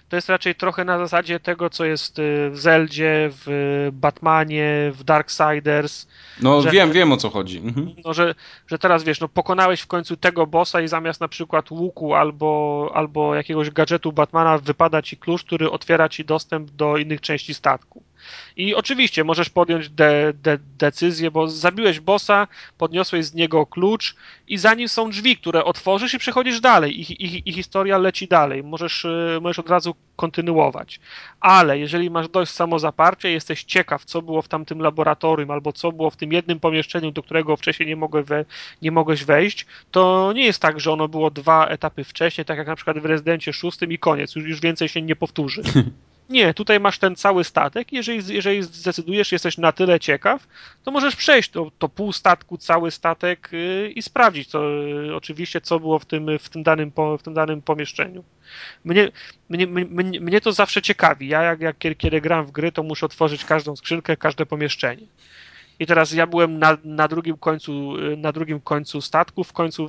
to jest raczej trochę na zasadzie tego, co jest w Zeldzie, w Batmanie, w Darksiders. No że, wiem, wiem o co chodzi. Mhm. No, że, że teraz wiesz, no pokonałeś w końcu tego bossa i zamiast na przykład łuku albo, albo jakiegoś gadżetu Batmana wypada ci klucz, który otwiera ci dostęp do innych części statku. I oczywiście możesz podjąć de, de, decyzję, bo zabiłeś bossa, podniosłeś z niego klucz i za nim są drzwi, które otworzysz i przechodzisz dalej i, i, i historia leci dalej. Możesz, y, możesz od razu kontynuować. Ale jeżeli masz dość samozaparcia, jesteś ciekaw, co było w tamtym laboratorium albo co było w tym jednym pomieszczeniu, do którego wcześniej nie, mogę we, nie mogłeś wejść, to nie jest tak, że ono było dwa etapy wcześniej, tak jak na przykład w Rezydencie szóstym i koniec, już, już więcej się nie powtórzy. Nie, tutaj masz ten cały statek. Jeżeli, jeżeli zdecydujesz, jesteś na tyle ciekaw, to możesz przejść to, to pół statku, cały statek yy, i sprawdzić, yy, oczywiście, co było w tym, w tym, danym, w tym danym pomieszczeniu. Mnie, mnie, mnie, mnie to zawsze ciekawi. Ja, jak, jak kiedy gram w gry, to muszę otworzyć każdą skrzynkę, każde pomieszczenie. I teraz ja byłem na, na, drugim końcu, na drugim końcu statku. W końcu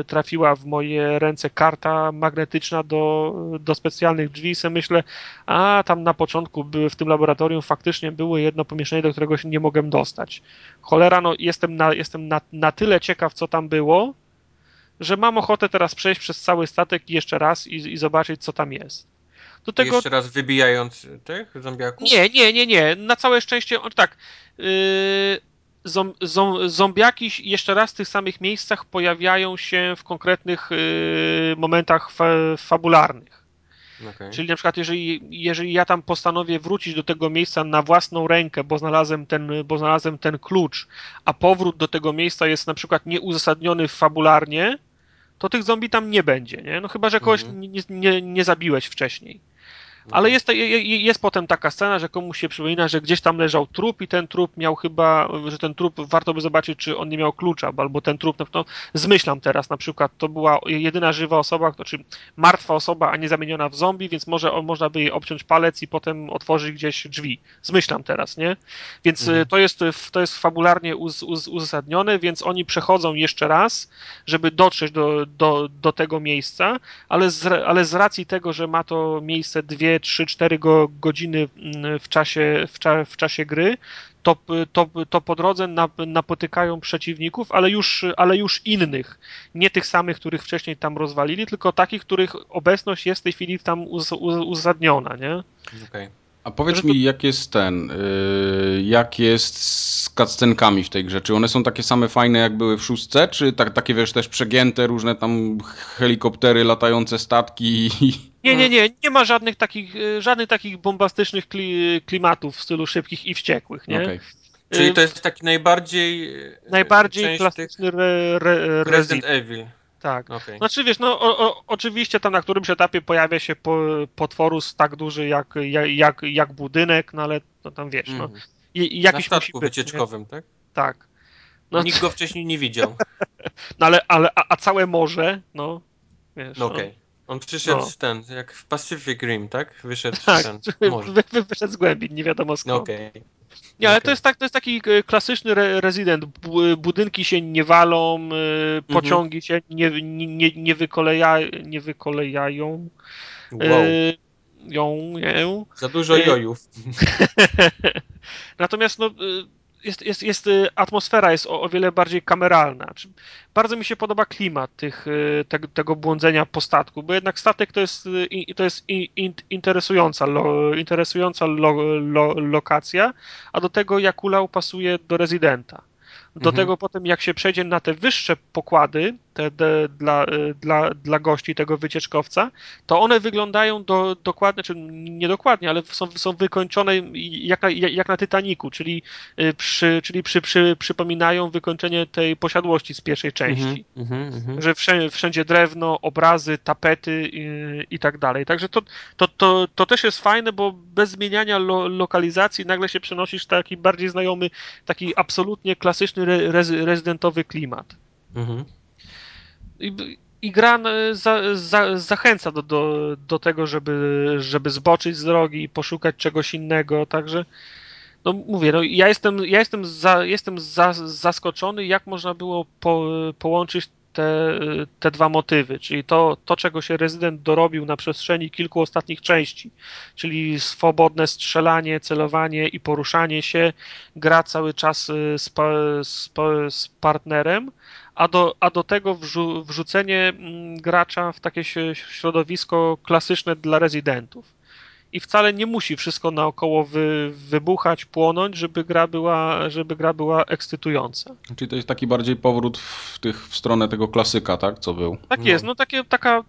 y, trafiła w moje ręce karta magnetyczna do, do specjalnych drzwi. I myślę, a tam na początku były w tym laboratorium faktycznie było jedno pomieszczenie, do którego się nie mogłem dostać. Cholera, no jestem na, jestem na, na tyle ciekaw, co tam było, że mam ochotę teraz przejść przez cały statek jeszcze raz i, i zobaczyć, co tam jest. Do tego... Jeszcze raz wybijając tych zombiaków? Nie, nie, nie, nie. Na całe szczęście, tak, yy, zom, zom, zombiaki jeszcze raz w tych samych miejscach pojawiają się w konkretnych yy, momentach fa, fabularnych. Okay. Czyli na przykład, jeżeli, jeżeli ja tam postanowię wrócić do tego miejsca na własną rękę, bo znalazłem, ten, bo znalazłem ten klucz, a powrót do tego miejsca jest na przykład nieuzasadniony fabularnie, to tych zombie tam nie będzie, nie? No chyba, że kogoś mhm. nie, nie, nie zabiłeś wcześniej. Ale jest, jest potem taka scena, że komuś się przypomina, że gdzieś tam leżał trup i ten trup miał chyba, że ten trup warto by zobaczyć, czy on nie miał klucza, albo ten trup, no, zmyślam teraz na przykład, to była jedyna żywa osoba, znaczy martwa osoba, a nie zamieniona w zombie, więc może można by jej obciąć palec i potem otworzyć gdzieś drzwi. Zmyślam teraz, nie? Więc mhm. Y, to, jest, to jest fabularnie uz, uz, uzasadnione, więc oni przechodzą jeszcze raz, żeby dotrzeć do, do, do tego miejsca, ale z, ale z racji tego, że ma to miejsce dwie 3-4 go, godziny mm, w czasie, w, cza, w czasie gry, to, to, to po drodze napotykają przeciwników, ale już, ale już innych. Nie tych samych, których wcześniej tam rozwalili, tylko takich, których obecność jest w tej chwili tam uz, uz, uzasadniona, nie? Okay. A powiedz to... mi, jak jest ten, yy, jak jest z cutscenkami w tej grze? Czy one są takie same fajne, jak były w szóstce, czy tak, takie, wiesz, też przegięte, różne tam helikoptery, latające statki Nie, nie, nie, nie ma żadnych takich, y, żadnych takich bombastycznych klimatów w stylu szybkich i wściekłych, nie? Okay. Czyli to jest taki najbardziej... Y, najbardziej klasyczny re, re, Resident Evil. Tak. Okay. Znaczy wiesz, no o, o, oczywiście tam na którymś etapie pojawia się po, potworus tak duży jak, jak, jak budynek, no ale to tam wiesz, mm. no. Mhm. I, jakiś na statku wycieczkowym, nie? tak? Tak. No, Nikt go wcześniej nie widział. no ale, ale a, a, całe morze, no wiesz. No, okay. On przyszedł no. ten, jak w Pacific Rim, tak? Wyszedł tak, ten wy, wyszedł z głębin, nie wiadomo skąd. Okej. Okay. Nie, ale okay. to, jest tak, to jest taki e, klasyczny re rezydent. Budynki się nie walą, e, mhm. pociągi się nie, nie, nie, wykoleja, nie wykolejają. Wow. E, ją, ją. Za dużo jojów. Natomiast no, jest, jest, jest, atmosfera jest o, o wiele bardziej kameralna. Bardzo mi się podoba klimat tych, te, tego błądzenia po statku, bo jednak statek to jest, to jest interesująca, lo, interesująca lo, lo, lokacja, a do tego Jakula pasuje do rezydenta. Do mhm. tego potem, jak się przejdzie na te wyższe pokłady te, te, dla, y, dla, dla gości tego wycieczkowca, to one wyglądają do, dokładnie, czy nie dokładnie, ale są, są wykończone jak na, jak na Titaniku, czyli, y, przy, czyli przy, przy, przypominają wykończenie tej posiadłości z pierwszej części. Mhm, mhm, mhm. że wszędzie, wszędzie, drewno, obrazy, tapety i, i, tak dalej. Także to, to, to, to też jest fajne, bo bez zmieniania lo, lokalizacji nagle się przenosisz taki bardziej znajomy, taki absolutnie klasyczny rezydentowy klimat. Mhm. I, i gra e, za, za, zachęca do, do, do tego, żeby, żeby zboczyć z drogi i poszukać czegoś innego, także no mówię, no ja jestem, ja jestem, za, jestem za, zaskoczony, jak można było po, połączyć te, te dwa motywy, czyli to, to, czego się rezydent dorobił na przestrzeni kilku ostatnich części, czyli swobodne strzelanie, celowanie i poruszanie się, gra cały czas e, z, z, z partnerem, a do, a do tego wrzu, wrzucenie mm, gracza w takie środowisko klasyczne dla rezydentów. i wcale nie musi wszystko naokoło wy, wybuchać, płonąć, żeby gra była, żeby gra była ekscytująca. Czyli to jest taki bardziej powrót w, tych, w stronę tego klasyka, tak? Co był? Tak no. jest, no takie, taka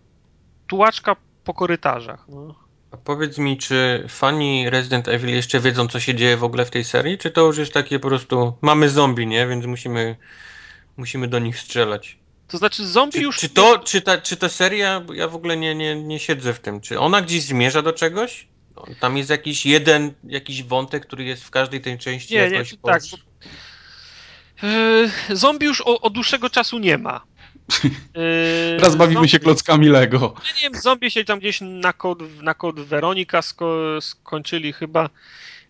tułaczka po korytarzach. No. A powiedz mi, czy fani Resident Evil jeszcze wiedzą, co się dzieje w ogóle w tej serii? Czy to już jest takie po prostu, mamy zombie, nie? Więc musimy, musimy do nich strzelać. To znaczy zombie czy, już... Czy, to, czy, ta, czy ta seria, ja w ogóle nie, nie, nie siedzę w tym, czy ona gdzieś zmierza do czegoś? No, tam jest jakiś jeden, jakiś wątek, który jest w każdej tej części nie, jakoś... Nie, tak. Yy, zombie już od dłuższego czasu nie ma. Yy, Raz bawimy zombie, się klockami Lego. Ja nie wiem, zombie się tam gdzieś na kod, na kod Weronika sko skończyli chyba.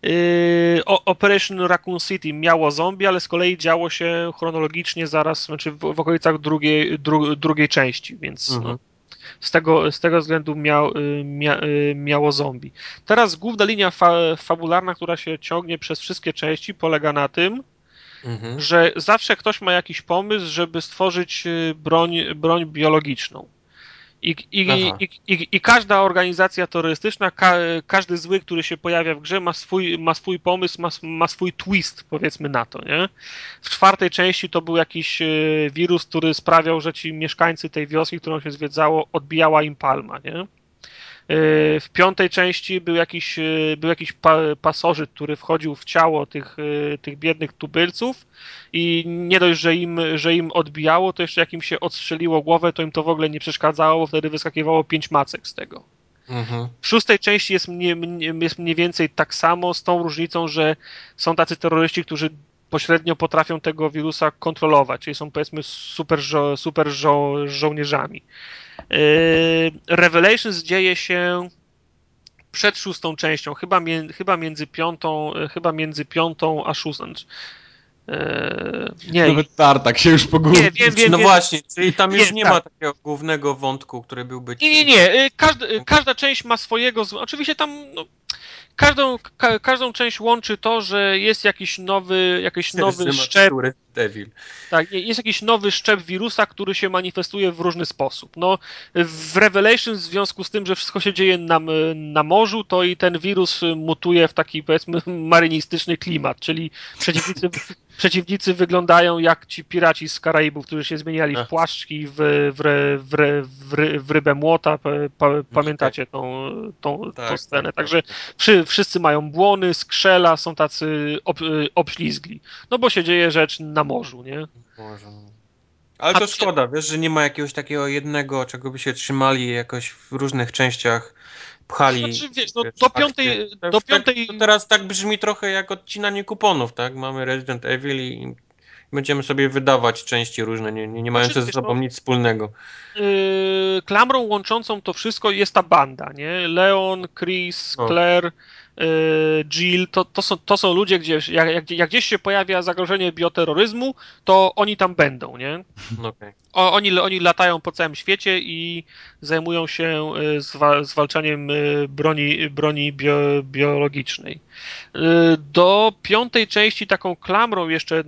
Yy, Operation Raccoon City miało zombie, ale z kolei działo się chronologicznie zaraz, znaczy w, w okolicach drugiej, dru, drugiej części, więc no, mhm. no, z, tego, z tego względu miał, y, mia, y, miało zombie. Teraz główna linia fa, fabularna, która się ciągnie przez wszystkie części, polega na tym, mhm. że zawsze ktoś ma jakiś pomysł, żeby stworzyć broń, broń biologiczną. I, i, i, i, każda organizacja terrorystyczna, ka, każdy zły, który się pojawia w grze, ma swój, ma swój pomysł, ma, ma swój twist, powiedzmy na to. Nie? W czwartej części to był jakiś e, wirus, który sprawiał, że ci mieszkańcy tej wioski, którą się zwiedzało, odbijała im palma. Nie? E, w piątej części był jakiś, e, był jakiś pasożyt, który wchodził w ciało tych, e, tych biednych tubylców i nie dość, że im, że im odbijało, to jeszcze jak im się odstrzeliło głowę, to im to w ogóle nie przeszkadzało, bo wtedy wyskakiwało pięć macek z tego. Mhm. W szóstej części jest mniej, jest mniej więcej tak samo, z tą różnicą, że są tacy terroryści, którzy pośrednio potrafią tego wirusa kontrolować, czyli są powiedzmy super, żo super żo żołnierzami. Yy, Revelations dzieje się przed szóstą częścią, chyba, chyba, między piątą, chyba między piątą a szóstą. Yy, nie. Nawet Tartak się już pogubił. Nie, wiem, wiem, no wiem, właśnie, czyli tam już nie, nie tak. ma takiego głównego wątku, który byłby... Nie, nie, nie. Yy, każda, każda część ma swojego... Oczywiście tam no, każdą, ka, każdą część łączy to, że jest jakiś nowy, jakiś nowy szczep. Devil. Tak, jest jakiś nowy szczep wirusa, który się manifestuje w różny sposób. No, w Revelation w związku z tym, że wszystko się dzieje na, na morzu, to i ten wirus mutuje w taki powiedzmy marynistyczny klimat, czyli przeciwnicy, przeciwnicy wyglądają jak ci piraci z Karaibów, którzy się zmieniali w płaszczki, w, w, w, w, rybę młota. Pa, pamiętacie tą, tą, tak, tą scenę. Tak, Także tak. wszyscy mają błony, skrzela, są tacy ob, obślizgli. No bo się dzieje rzecz na morzu, nie? Morzu. Ale to szkoda, wiesz, że nie ma jakiegoś takiego jednego, czego by się trzymali jakoś w różnych częściach pchali. Znaczy, wiesz, no, wiesz, do piątej... Tak, do piątej... Tak, to teraz tak brzmi trochę jak odcinanie kuponów, tak? Mamy Resident Evil i będziemy sobie wydawać części różne, nie, nie, nie mające znaczy, ze sobą no, nic wspólnego. Yy, klamrą łączącą to wszystko jest ta banda, nie? Leon, Chris. Claire, Y, Jill, to, to, są, to są ludzie, gdzie jak, jak, gdzieś się pojawia zagrożenie bioterroryzmu, to oni tam będą, nie? Okay. O, oni, oni latają po całym świecie i zajmują się y, zwa, zwalczaniem y, broni, broni bio, biologicznej. Do piątej części taką klamrą jeszcze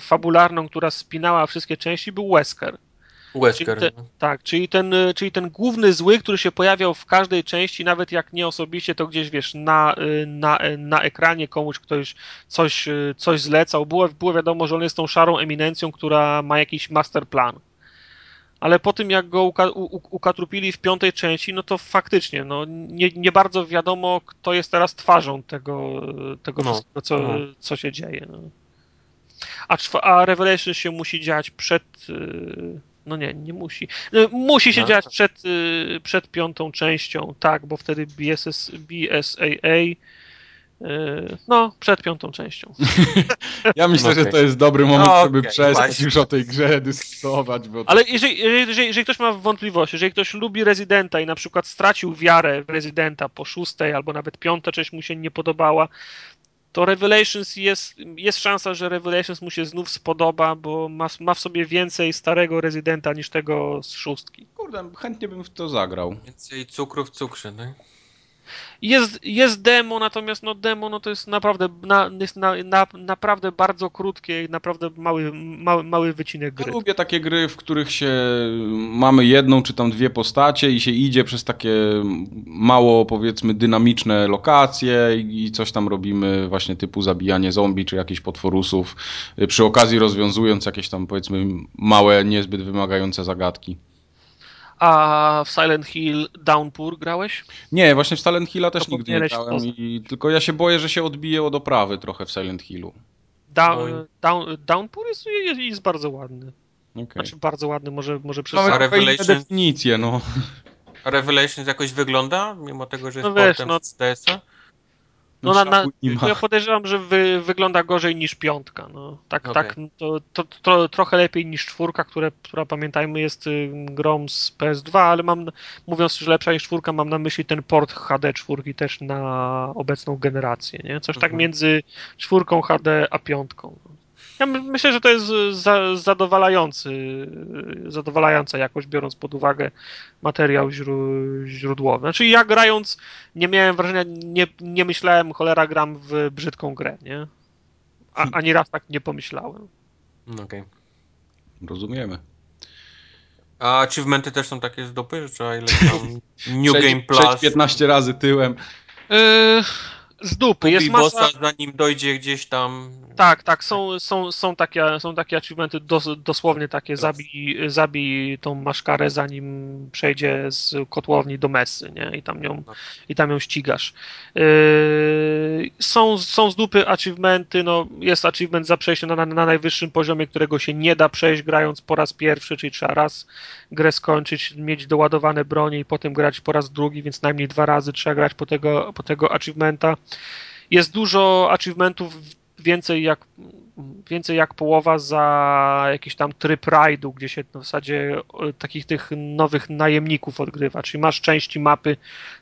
fabularną, która spinała wszystkie części, był Wesker. Wesker. Czyli te, no. tak, czyli ten, czyli ten główny zły, który się pojawiał w każdej części, nawet jak nie osobiście, to gdzieś wiesz, na, na, na ekranie komuś ktoś coś, coś zlecał. Było, było wiadomo, że on jest tą szarą eminencją, która ma jakiś master plan. Ale po tym, jak go uka, ukatrupili w piątej części, no to faktycznie, no, nie, nie bardzo wiadomo, kto jest teraz twarzą tego, tego no, wszystkiego, co, no. co się dzieje. No. A, a Revelation się musi dziać przed no nie, nie musi. No, musi się no. dziać przed, y, przed piątą częścią, tak, bo wtedy BSS, BSAA y, no, przed piątą częścią. ja myślę, okay. że to jest dobry moment, no, żeby okay, przestać właśnie. już o tej grze dyskutować. Bo... Ale jeżeli, jeżeli, jeżeli, ktoś ma wątpliwości, jeżeli ktoś lubi Rezydenta i na przykład stracił wiarę w Rezydenta po szóstej albo nawet piąta część mu się nie podobała, to Revelations jest, jest szansa, że Revelations mu się znów spodoba, bo ma, ma w sobie więcej starego rezydenta niż tego z szóstki. Kurde, chętnie bym w to zagrał. Więcej cukru w cukrze, tak? Jest, jest demo, natomiast no demo no to jest naprawdę, na, jest na, na, naprawdę bardzo krótkie naprawdę mały, mały, mały wycinek gry. Ja lubię takie gry, w których się mamy jedną czy tam dwie postacie i się idzie przez takie mało powiedzmy dynamiczne lokacje i coś tam robimy właśnie typu zabijanie zombie czy jakichś potworusów, przy okazji rozwiązując jakieś tam powiedzmy małe, niezbyt wymagające zagadki. A w Silent Hill Downpour grałeś? Nie, właśnie w Silent Hilla też to nigdy nie grałem. I, tylko ja się boję, że się odbije od oprawy trochę w Silent Hillu. Down, no down, Downpour jest, jest, jest, bardzo ładny. Okay. Znaczy bardzo ładny, może, może przez... Mamy Revelation... definicję, no. A Revelations jakoś wygląda, mimo tego, że jest no wiesz, no, z DS-a? No, na, na, ja podejrzewam, że wy, wygląda gorzej niż piątka. No. Tak, okay. tak to, to, to, trochę lepiej niż czwórka, które, która pamiętajmy jest y, grą z PS2, ale mam, mówiąc, że lepsza niż czwórka, mam na myśli ten port HD czwórki też na obecną generację. Nie? Coś tak mhm. tak między czwórką HD a piątką. Ja myślę, że to jest za, zadowalający, zadowalająca jakość, biorąc pod uwagę materiał źródłowy. Znaczy ja grając nie miałem wrażenia, nie, nie myślałem, cholera gram w brzydką grę, nie? A, ani raz tak nie pomyślałem. Okej. Okay. Rozumiemy. A achievementy też są takie z dupy, że trzeba ile tam New Game Plus? 15 razy tyłem. Yy, z dupy. Jest masa... zanim dojdzie gdzieś tam tak, tak, są, są, są, takie, są takie achievementy dos, dosłownie takie, zabij, zabij tą maszkarę zanim przejdzie z kotłowni do mesy, nie? I tam ją, no. i tam ją ścigasz. Yy, są, są z dupy achievementy, no jest achievement za przejście na, na, na najwyższym poziomie, którego się nie da przejść grając po raz pierwszy, czyli trzeba raz grę skończyć, mieć doładowane bronie i potem grać po raz drugi, więc najmniej dwa razy trzeba grać po tego, po tego achievementa. Jest dużo achievementów więcej jak, więcej jak połowa za jakiś tam tryb rajdu, gdzie się w zasadzie e, takich tych nowych najemników odgrywa, czyli masz części mapy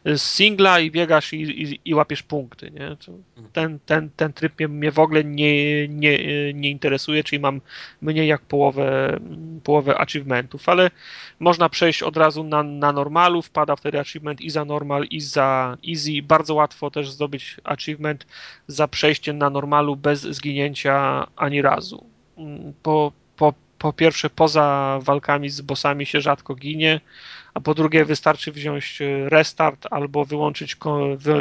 z singla i biegasz i, i, i łapiesz punkty, nie? Ten, ten, ten tryb mnie, mnie w ogóle nie, nie, nie interesuje, czyli mam mniej jak połowę, połowę achievementów, ale można przejść od razu na, na normalu, wpada wtedy achievement i za normal, i za easy. Bardzo łatwo też zdobyć achievement za przejście na normalu bez zginięcia ani razu. Po, po, po pierwsze, poza walkami z bossami się rzadko ginie, a po drugie wystarczy wziąć restart albo wyłączyć,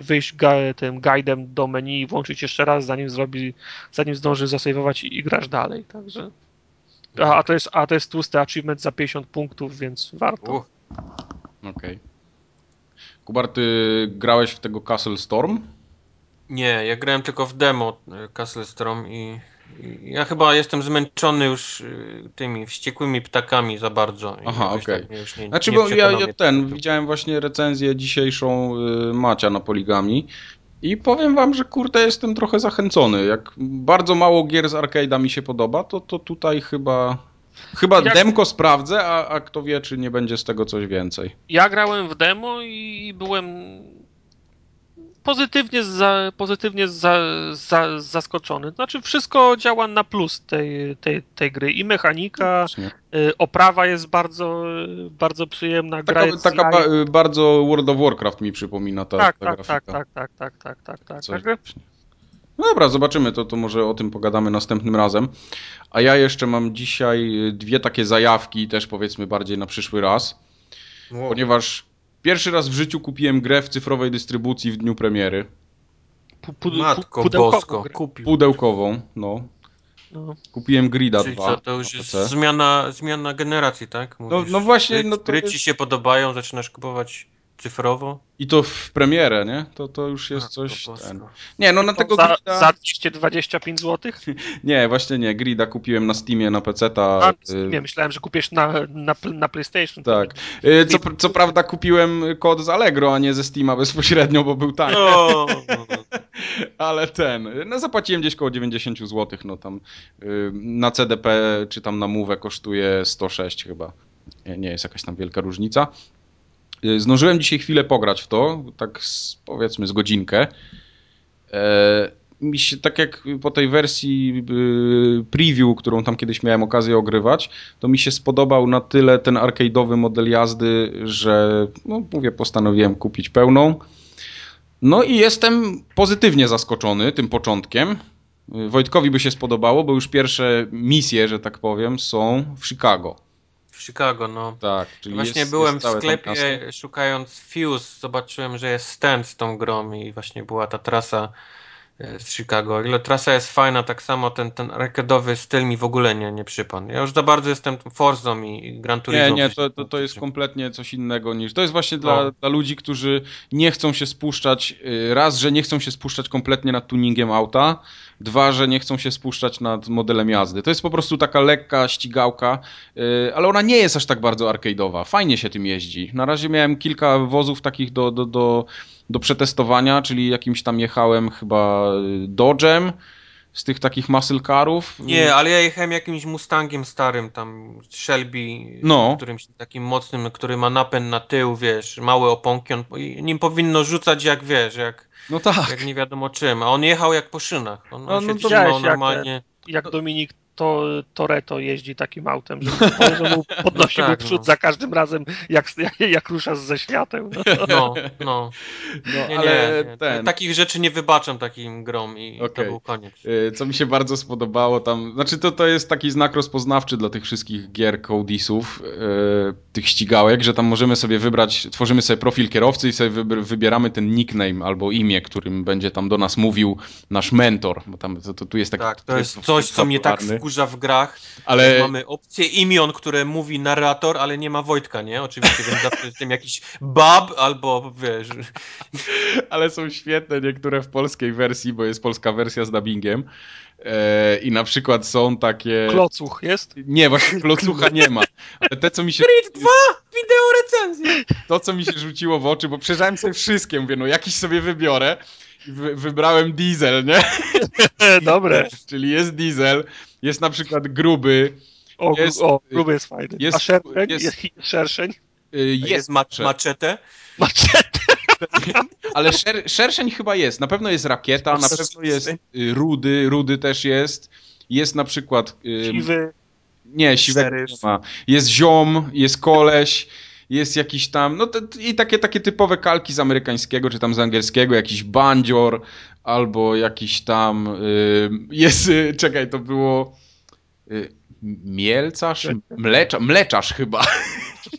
wyjść tym guidem do menu i włączyć jeszcze raz, zanim zrobi, zanim zdąży zasejwować i, i grasz dalej. Także a, a, to jest, a to jest tłusty achievement za 50 punktów, więc warto. Okej. Okay. Kubar, ty grałeś w tego Castle Storm? Nie, ja grałem tylko w demo e, Castle Storm i ja chyba jestem zmęczony już e, tymi wściekłymi ptakami za bardzo. Aha, okej. Okay. Znaczy, nie bo ja, ja ten, widziałem właśnie recenzję dzisiejszą y, Macia na Poligami i powiem wam, że kurde jestem trochę zachęcony. Jak bardzo mało gier z arcade'a mi się podoba, to, to tutaj chyba Chyba Jak... demko sprawdzę, a, a kto wie, czy nie będzie z tego coś więcej. Ja grałem w demo i byłem pozytywnie, za, pozytywnie za, za, zaskoczony. Znaczy, wszystko działa na plus tej, tej, tej gry. I mechanika, no y, oprawa jest bardzo, bardzo przyjemna. Taka, gra taka ba, bardzo World of Warcraft mi przypomina ta, tak, ta tak, grafika. Tak, tak, tak, tak, tak, tak. Tak. No dobra, zobaczymy, to, to może o tym pogadamy następnym razem. A ja jeszcze mam dzisiaj dwie takie zajawki, też powiedzmy bardziej na przyszły raz. Wow. Ponieważ Pierwszy raz w życiu kupiłem grę w cyfrowej dystrybucji w dniu premiery. Matko bosko, kupił. Pudełkową, no. no. Kupiłem Grida Czyli 2. Co, to już jest zmiana, zmiana generacji, tak? Mówisz, no, no właśnie. no to gry ci się podobają, zaczynasz kupować cyfrowo. I to w premierę, nie? To, to już jest coś... Ten... Nie, no na tego za, grida... Za 225 zł? nie, właśnie nie. Grida kupiłem na Steamie, na PC-ta. Nie, y- myślałem, że kupisz na, na, na PlayStation. Tak. Y, co, co prawda kupiłem kod z Allegro, a nie ze Steama bezpośrednio, bo był tani. No. Ale ten... No zapłaciłem gdzieś koło 90 zł, no tam y, na CDP czy tam na Move kosztuje 106 chyba. Nie, nie jest jakaś tam wielka różnica. Y, zdążyłem dzisiaj chwilę pograć w to, tak z, powiedzmy z godzinkę. E, mi się, tak jak po tej wersji y, preview, którą tam kiedyś miałem okazję ogrywać, to mi się spodobał na tyle ten arcade'owy model jazdy, że no mówię, postanowiłem kupić pełną. No i jestem pozytywnie zaskoczony tym początkiem. Wojtkowi by się spodobało, bo już pierwsze misje, że tak powiem, są w Chicago. W Chicago, no. Tak, czyli Właśnie jest, byłem jest w sklepie szukając Fuse, zobaczyłem, że jest stand z tą grą i właśnie była ta trasa z Chicago. Ile trasa jest fajna, tak samo ten, ten arcade'owy styl mi w ogóle nie, nie przypadł. Ja już za bardzo jestem Forzą i Gran Turismo. Nie, nie, to, to, to jest kompletnie coś innego niż... To jest właśnie dla, no. dla ludzi, którzy nie chcą się spuszczać, y, raz, że nie chcą się spuszczać kompletnie nad tuningiem auta, dwa, że nie chcą się spuszczać nad modelem jazdy. To jest po prostu taka lekka ścigałka, y, ale ona nie jest aż tak bardzo arcade'owa. Fajnie się tym jeździ. Na razie miałem kilka wozów takich do, do, do do przetestowania, czyli jakimś tam jechałem chyba y, Dodge'em z tych takich muscle carów. Nie, ale ja jechałem jakimś Mustangiem starym, tam Shelby, no. którymś takim mocnym, który ma napęd na tył, wiesz, małe oponki, on, nim powinno rzucać jak, wiesz, jak, no tak. jak nie wiadomo czym, a on jechał jak po szynach, on, no, on się no, trzymał normalnie. Jak, jak Dominik to Toreto jeździ takim autem, że, mu podnosi no tak, przód no. za każdym razem, jak, jak, jak rusza ze światem. No, no. no. no nie, ale nie, ten... Takich rzeczy nie wybaczam takim grom i okay. to był koniec. Y, co mi się bardzo spodobało tam, znaczy to, to jest taki znak rozpoznawczy dla tych wszystkich gier Codisów, yy, tych ścigałek, że tam możemy sobie wybrać, tworzymy sobie profil kierowcy i sobie wybieramy ten nickname albo imię, którym będzie tam do nas mówił nasz mentor, bo tam to, to tu jest taki... Tak, to jest coś, co mnie tak wkurza w grach. Ale... Mamy opcję imion, które mówi narrator, ale nie ma Wojtka, nie? Oczywiście, więc zawsze jest tym jakiś bab albo wiesz. Ale są świetne niektóre w polskiej wersji, bo jest polska wersja z dubbingiem. E, I na przykład są takie. Klocuch jest? Nie, właśnie klocucha nie ma. Ale te, co mi się. Creed 2! Wideo recenzję! To, co mi się rzuciło w oczy, bo przejrzałem sobie wszystkie, mówię, no jakiś sobie wybiorę. Wy, wybrałem diesel, nie? Dobre. Czyli jest diesel, jest na przykład gruby. O, jest, o gruby jest fajny. Jest, A szerszeń? Jest, jest szerszeń? Jest, jest ma maczetę? Maczetę. Ale szer, szerszeń chyba jest. Na pewno jest rakieta, na pewno jest y, rudy, rudy też jest. Jest na przykład... Siwy. Nie, siwego nie ma. Jest ziom, jest koleś, jest jakiś tam, no to, i takie, takie typowe kalki z amerykańskiego, czy tam z angielskiego, jakiś bandzior, albo jakiś tam, y, jest, y, czekaj, to było y, mielcarz, mlecza, mleczarz chyba.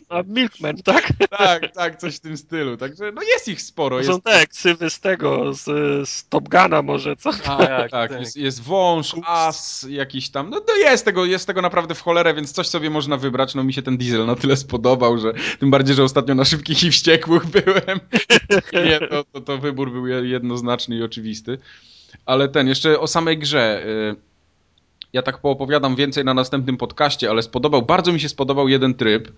A Milkman, tak? Tak, tak, coś w tym stylu. Także no jest ich sporo. To są jest... te ksywy z tego, z, z Top Guna może, co? A, tak, tak. Jest, jest wąż, as, jakiś tam. No, no jest tego, jest tego naprawdę w cholerę, więc coś sobie można wybrać. No mi się ten diesel na tyle spodobał, że tym bardziej, że ostatnio na szybkich i wściekłych byłem. Nie, to, to, to wybór był jednoznaczny i oczywisty. Ale ten, jeszcze o samej grze. Y, ja tak poopowiadam więcej na następnym podcaście, ale spodobał, bardzo mi się spodobał jeden tryb,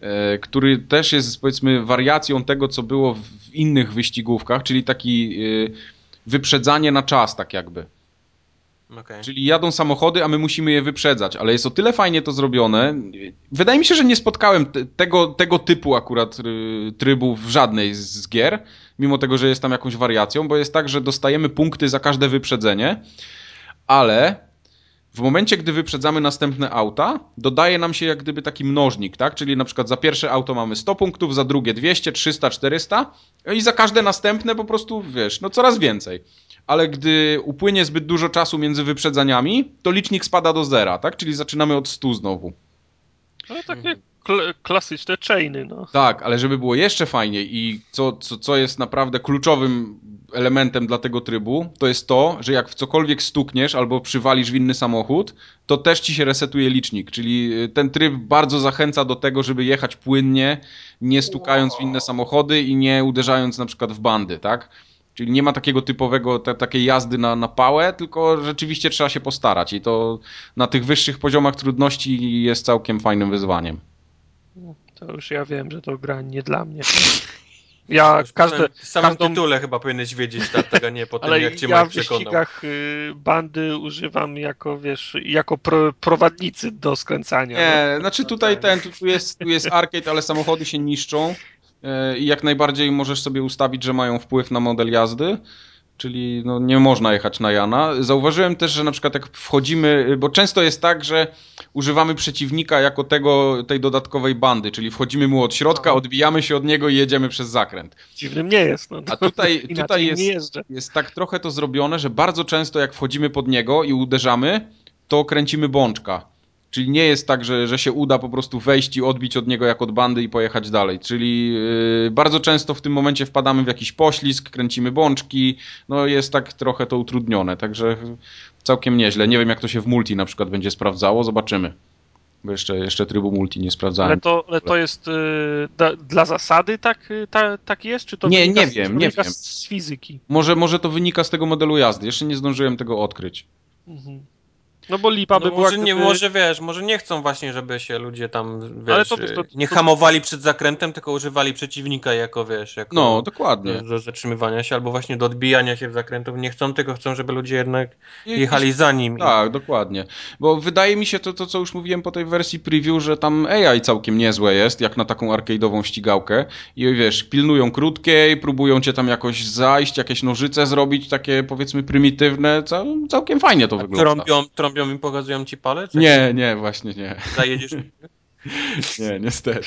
E, który też jest powiedzmy wariacją tego, co było w innych wyścigówkach, czyli taki e, wyprzedzanie na czas, tak jakby. Okay. Czyli jadą samochody, a my musimy je wyprzedzać, ale jest o tyle fajnie to zrobione. Wydaje mi się, że nie spotkałem tego, tego typu akurat trybu w żadnej z gier, mimo tego, że jest tam jakąś wariacją, bo jest tak, że dostajemy punkty za każde wyprzedzenie, ale w momencie, gdy wyprzedzamy następne auta, dodaje nam się jak gdyby taki mnożnik, tak? Czyli na przykład za pierwsze auto mamy 100 punktów, za drugie 200, 300, 400 i za każde następne po prostu, wiesz, no coraz więcej. Ale gdy upłynie zbyt dużo czasu między wyprzedzaniami, to licznik spada do zera, tak? Czyli zaczynamy od 100 znowu. No takie kl klasyczne chainy, no. Tak, ale żeby było jeszcze fajniej i co, co, co jest naprawdę kluczowym elementem dla tego trybu, to jest to, że jak w cokolwiek stukniesz albo przywalisz w inny samochód, to też ci się resetuje licznik, czyli y, ten tryb bardzo zachęca do tego, żeby jechać płynnie, nie stukając w inne samochody i nie uderzając na przykład w bandy, tak? Czyli nie ma takiego typowego, te, takiej jazdy na, na pałę, tylko rzeczywiście trzeba się postarać i to na tych wyższych poziomach trudności jest całkiem fajnym wyzwaniem. To już ja wiem, że to gra nie dla mnie. Ja każde, w samym każdą... tytule chyba powinieneś wiedzieć, tak, tego nie po tym, Ale jak cię ja w wyścigach y, bandy używam jako, wiesz, jako pro, prowadnicy do skręcania. Nie, no. znaczy tutaj ten, tu jest, tu jest arcade, ale samochody się niszczą y, i jak najbardziej możesz sobie ustawić, że mają wpływ na model jazdy. Czyli no, nie można jechać na Jana. Zauważyłem też, że na przykład jak wchodzimy, bo często jest tak, że używamy przeciwnika jako tego, tej dodatkowej bandy, czyli wchodzimy mu od środka, odbijamy się od niego i jedziemy przez zakręt. Dziwnym nie jest. No. A tutaj, tutaj jest, jest tak trochę to zrobione, że bardzo często jak wchodzimy pod niego i uderzamy, to kręcimy bączka. Czyli nie jest tak, że, że się uda po prostu wejść i odbić od niego jak od bandy i pojechać dalej. Czyli yy, bardzo często w tym momencie wpadamy w jakiś poślizg, kręcimy bączki, no jest tak trochę to utrudnione, także całkiem nieźle. Nie wiem jak to się w multi na przykład będzie sprawdzało, zobaczymy. Bo jeszcze, jeszcze trybu multi nie sprawdzałem. Ale to, ale to jest yy, da, dla zasady tak, ta, tak jest? Czy to nie, nie wiem, nie wiem. z fizyki? Może, może to wynika z tego modelu jazdy. Jeszcze nie zdążyłem tego odkryć. Mhm. No bo lipa no by była... Może, gdyby... nie, może wiesz, może nie chcą właśnie, żeby się ludzie tam, wiesz, to, to, to, nie hamowali przed zakrętem, tylko używali przeciwnika jako, wiesz, jako no, dokładnie. Do, do zatrzymywania się, albo właśnie do odbijania się w zakrętów. Nie chcą, tylko chcą, żeby ludzie jednak jechali za nim. Tak, dokładnie. Bo wydaje mi się to, to, co już mówiłem po tej wersji preview, że tam AI całkiem niezłe jest, jak na taką arcade'ową ścigałkę i wiesz, pilnują krótkiej, próbują cię tam jakoś zajść, jakieś nożyce zrobić, takie powiedzmy prymitywne, cał, całkiem fajnie to A wygląda. Trąbią, trąbią robią i pokazują ci palec? Nie, nie, właśnie nie. Zajedziesz? nie, niestety.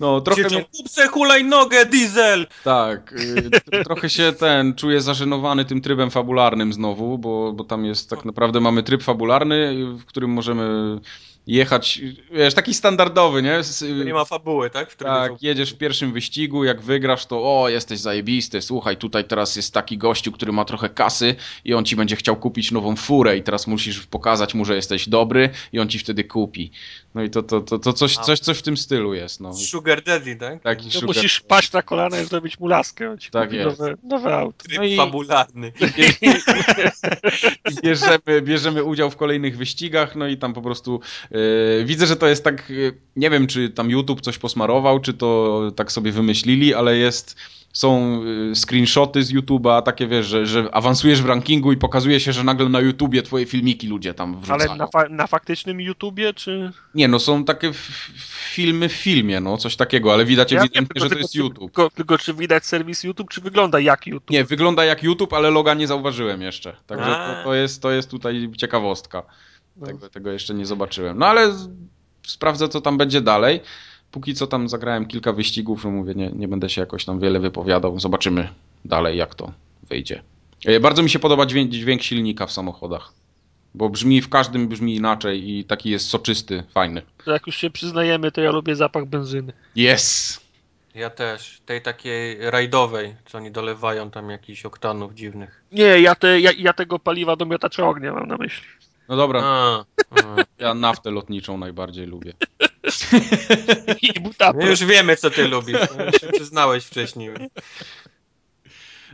No, trochę Krzyczą, mnie... kupce hulajnogę, diesel! Tak, y, trochę się ten, czuję zażenowany tym trybem fabularnym znowu, bo, bo tam jest tak naprawdę mamy tryb fabularny, w którym możemy jechać, wiesz, taki standardowy, nie? Z, nie ma fabuły, tak? Tak, jedziesz w pierwszym wyścigu, jak wygrasz, to o, jesteś zajebisty, słuchaj, tutaj teraz jest taki gościu, który ma trochę kasy i on ci będzie chciał kupić nową furę i teraz musisz pokazać mu, że jesteś dobry i on ci wtedy kupi. No i to, to, to, to coś, coś, coś w tym stylu jest, no. Sugar Daddy, tak? Taki to sugar... musisz paść na kolana i zrobić mu laskę, on ci tak jest. nowe, nowe auto. Tryb no i... fabularny. I bierzemy, bierzemy udział w kolejnych wyścigach, no i tam po prostu yy, widzę, że to jest tak, yy, nie wiem, czy tam YouTube coś posmarował, czy to tak sobie wymyślili, ale jest są screenshoty z YouTube'a, takie wiesz, że, że awansujesz w rankingu i pokazuje się, że nagle na YouTubie twoje filmiki ludzie tam wrzucają. Ale na, fa na faktycznym YouTubie, czy... Nie, no są takie filmy w filmie, no coś takiego, ale widać ja ewidentnie, wiem, że to jest czy, YouTube. Tylko, tylko, czy widać serwis YouTube, czy wygląda jak YouTube? Nie, wygląda jak YouTube, ale loga nie zauważyłem jeszcze. Także to, to, jest, to jest tutaj ciekawostka. Tego, tego jeszcze nie zobaczyłem. No ale sprawdzę, co tam będzie dalej póki co tam zagrałem kilka wyścigów, no mówię, nie, nie będę się jakoś tam wiele wypowiadał. Zobaczymy dalej, jak to wyjdzie. Bardzo mi się podoba dźwięk, dźwięk silnika w samochodach. Bo brzmi, w każdym brzmi inaczej i taki jest soczysty, fajny. Jak już się przyznajemy, to ja lubię zapach benzyny. Yes! Ja też. Tej takiej rajdowej, co oni dolewają tam jakichś oktanów dziwnych. Nie, ja, te, ja, ja tego paliwa do miotacza ognia mam na myśli. No dobra. A, a. Ja naftę lotniczą najbardziej lubię. I. My już wiemy, co ty lubisz. No, się przyznałeś wcześniej.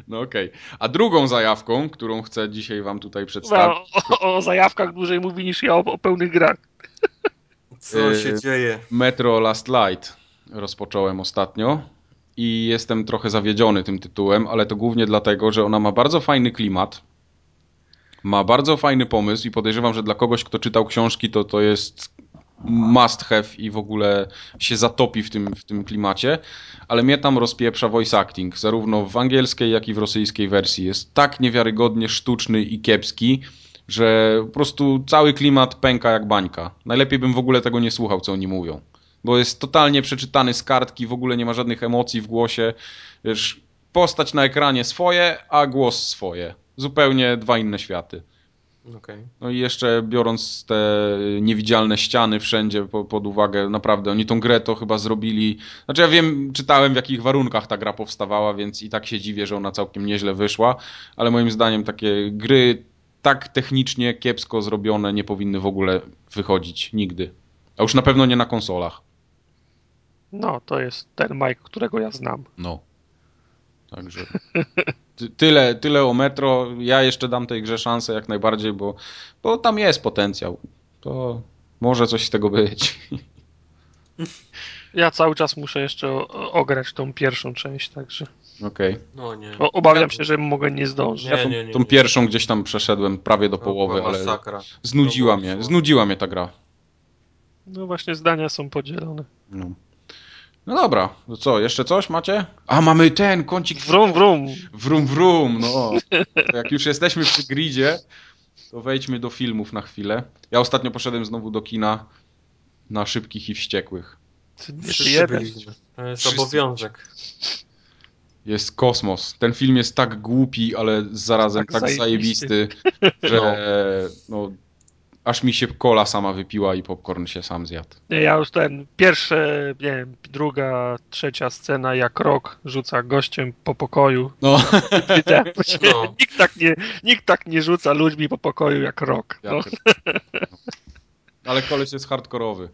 No okej. Okay. A drugą zajawką, którą chcę dzisiaj wam tutaj przedstawić... No, o, o, zajawkach dłużej mówi niż ja o, o pełnych grach. Co się dzieje? Metro Last Light rozpocząłem ostatnio i jestem trochę zawiedziony tym tytułem, ale to głównie dlatego, że ona ma bardzo fajny klimat, ma bardzo fajny pomysł i podejrzewam, że dla kogoś, kto czytał książki, to to jest must have i w ogóle się zatopi w tym, w tym klimacie, ale mnie tam rozpieprza voice acting, zarówno w angielskiej, jak i w rosyjskiej wersji. Jest tak niewiarygodnie sztuczny i kiepski, że po prostu cały klimat pęka jak bańka. Najlepiej bym w ogóle tego nie słuchał, co oni mówią. Bo jest totalnie przeczytany z kartki, w ogóle nie ma żadnych emocji w głosie. Wiesz, postać na ekranie swoje, a głos swoje. Zupełnie dwa inne światy. Okay. No i jeszcze biorąc te niewidzialne ściany wszędzie po, pod uwagę, naprawdę oni tą grę to chyba zrobili. Znaczy ja wiem, czytałem w jakich warunkach ta gra powstawała, więc i tak się dziwię, że ona całkiem nieźle wyszła, ale moim zdaniem takie gry tak technicznie kiepsko zrobione nie powinny w ogóle wychodzić nigdy. A już na pewno nie na konsolach. No, to jest ten Mike, którego ja znam. No. Także tyle, tyle o Metro. Ja jeszcze dam tej grze szansę jak najbardziej, bo, bo tam jest potencjał. To może coś z tego być. Ja cały czas muszę jeszcze ograć tą pierwszą część, także. Okej. Okay. No nie. O, obawiam się, że mogę nie zdążyć. Ja tą, nie, nie, tą pierwszą gdzieś tam przeszedłem prawie do połowy, ale znudziła mnie, znudziła mnie ta gra. No właśnie zdania są podzielone. No. No dobra, to co, jeszcze coś macie? A, mamy ten kącik. Wrum, wrum. Wrum, wrum, no. To jak już jesteśmy przy gridzie, to wejdźmy do filmów na chwilę. Ja ostatnio poszedłem znowu do kina na Szybkich i Wściekłych. Wszyscy byliśmy. To jest Wszyscy. obowiązek. Jest kosmos. Ten film jest tak głupi, ale zarazem tak, Tak zajebisty, że no, aż mi się kola sama wypiła i popcorn się sam zjadł. Nie, Ja już ten, pierwsze, nie wiem, druga, trzecia scena, jak rok rzuca gościem po pokoju. No, No. nikt, tak nie, nikt tak nie rzuca ludźmi po pokoju jak rok. ja No. ale koleś jest hardkorowy.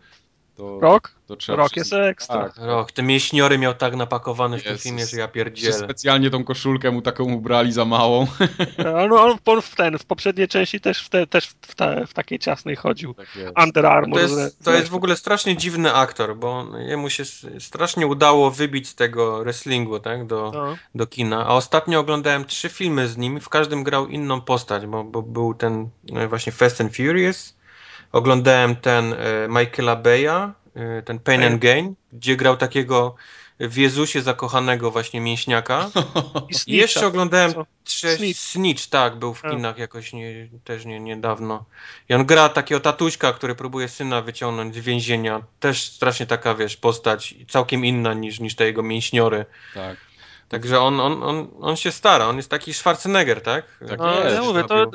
To, Rok? to trzeba Rok przyznać. jest ekstra. Tak. Rok, te mięśniory miał tak napakowane w tym filmie, że ja Że pierdzielę. specjalnie tą koszulkę mu taką ubrali za małą. On, on, on w, ten, w poprzedniej części też w, te, też w, te, w takiej ciasnej chodził. Tak jest. Under Armour. To jest, to jest w ogóle strasznie dziwny aktor, bo jemu się strasznie udało wybić z tego wrestlingu, tak, do, No. do kina. A ostatnio oglądałem trzy filmy z nim, w każdym grał inną postać, bo, bo był ten właśnie Fast and Furious, oglądałem ten e, Michaela Beya, e, ten Pain and Gain, gdzie grał takiego w Jezusie zakochanego właśnie mięśniaka. I I jeszcze oglądałem? Trze- Snitch. Snitch, tak, był w A. kinach jakoś nie, też nie, niedawno. I on gra takiego tatuśka, który próbuje syna wyciągnąć z więzienia. Też strasznie taka, wiesz, postać całkiem inna niż, niż te jego mięśniory. Tak. Także on, on, on, on się stara, on jest taki Schwarzenegger, tak? Tak No, jest. ja mówię, to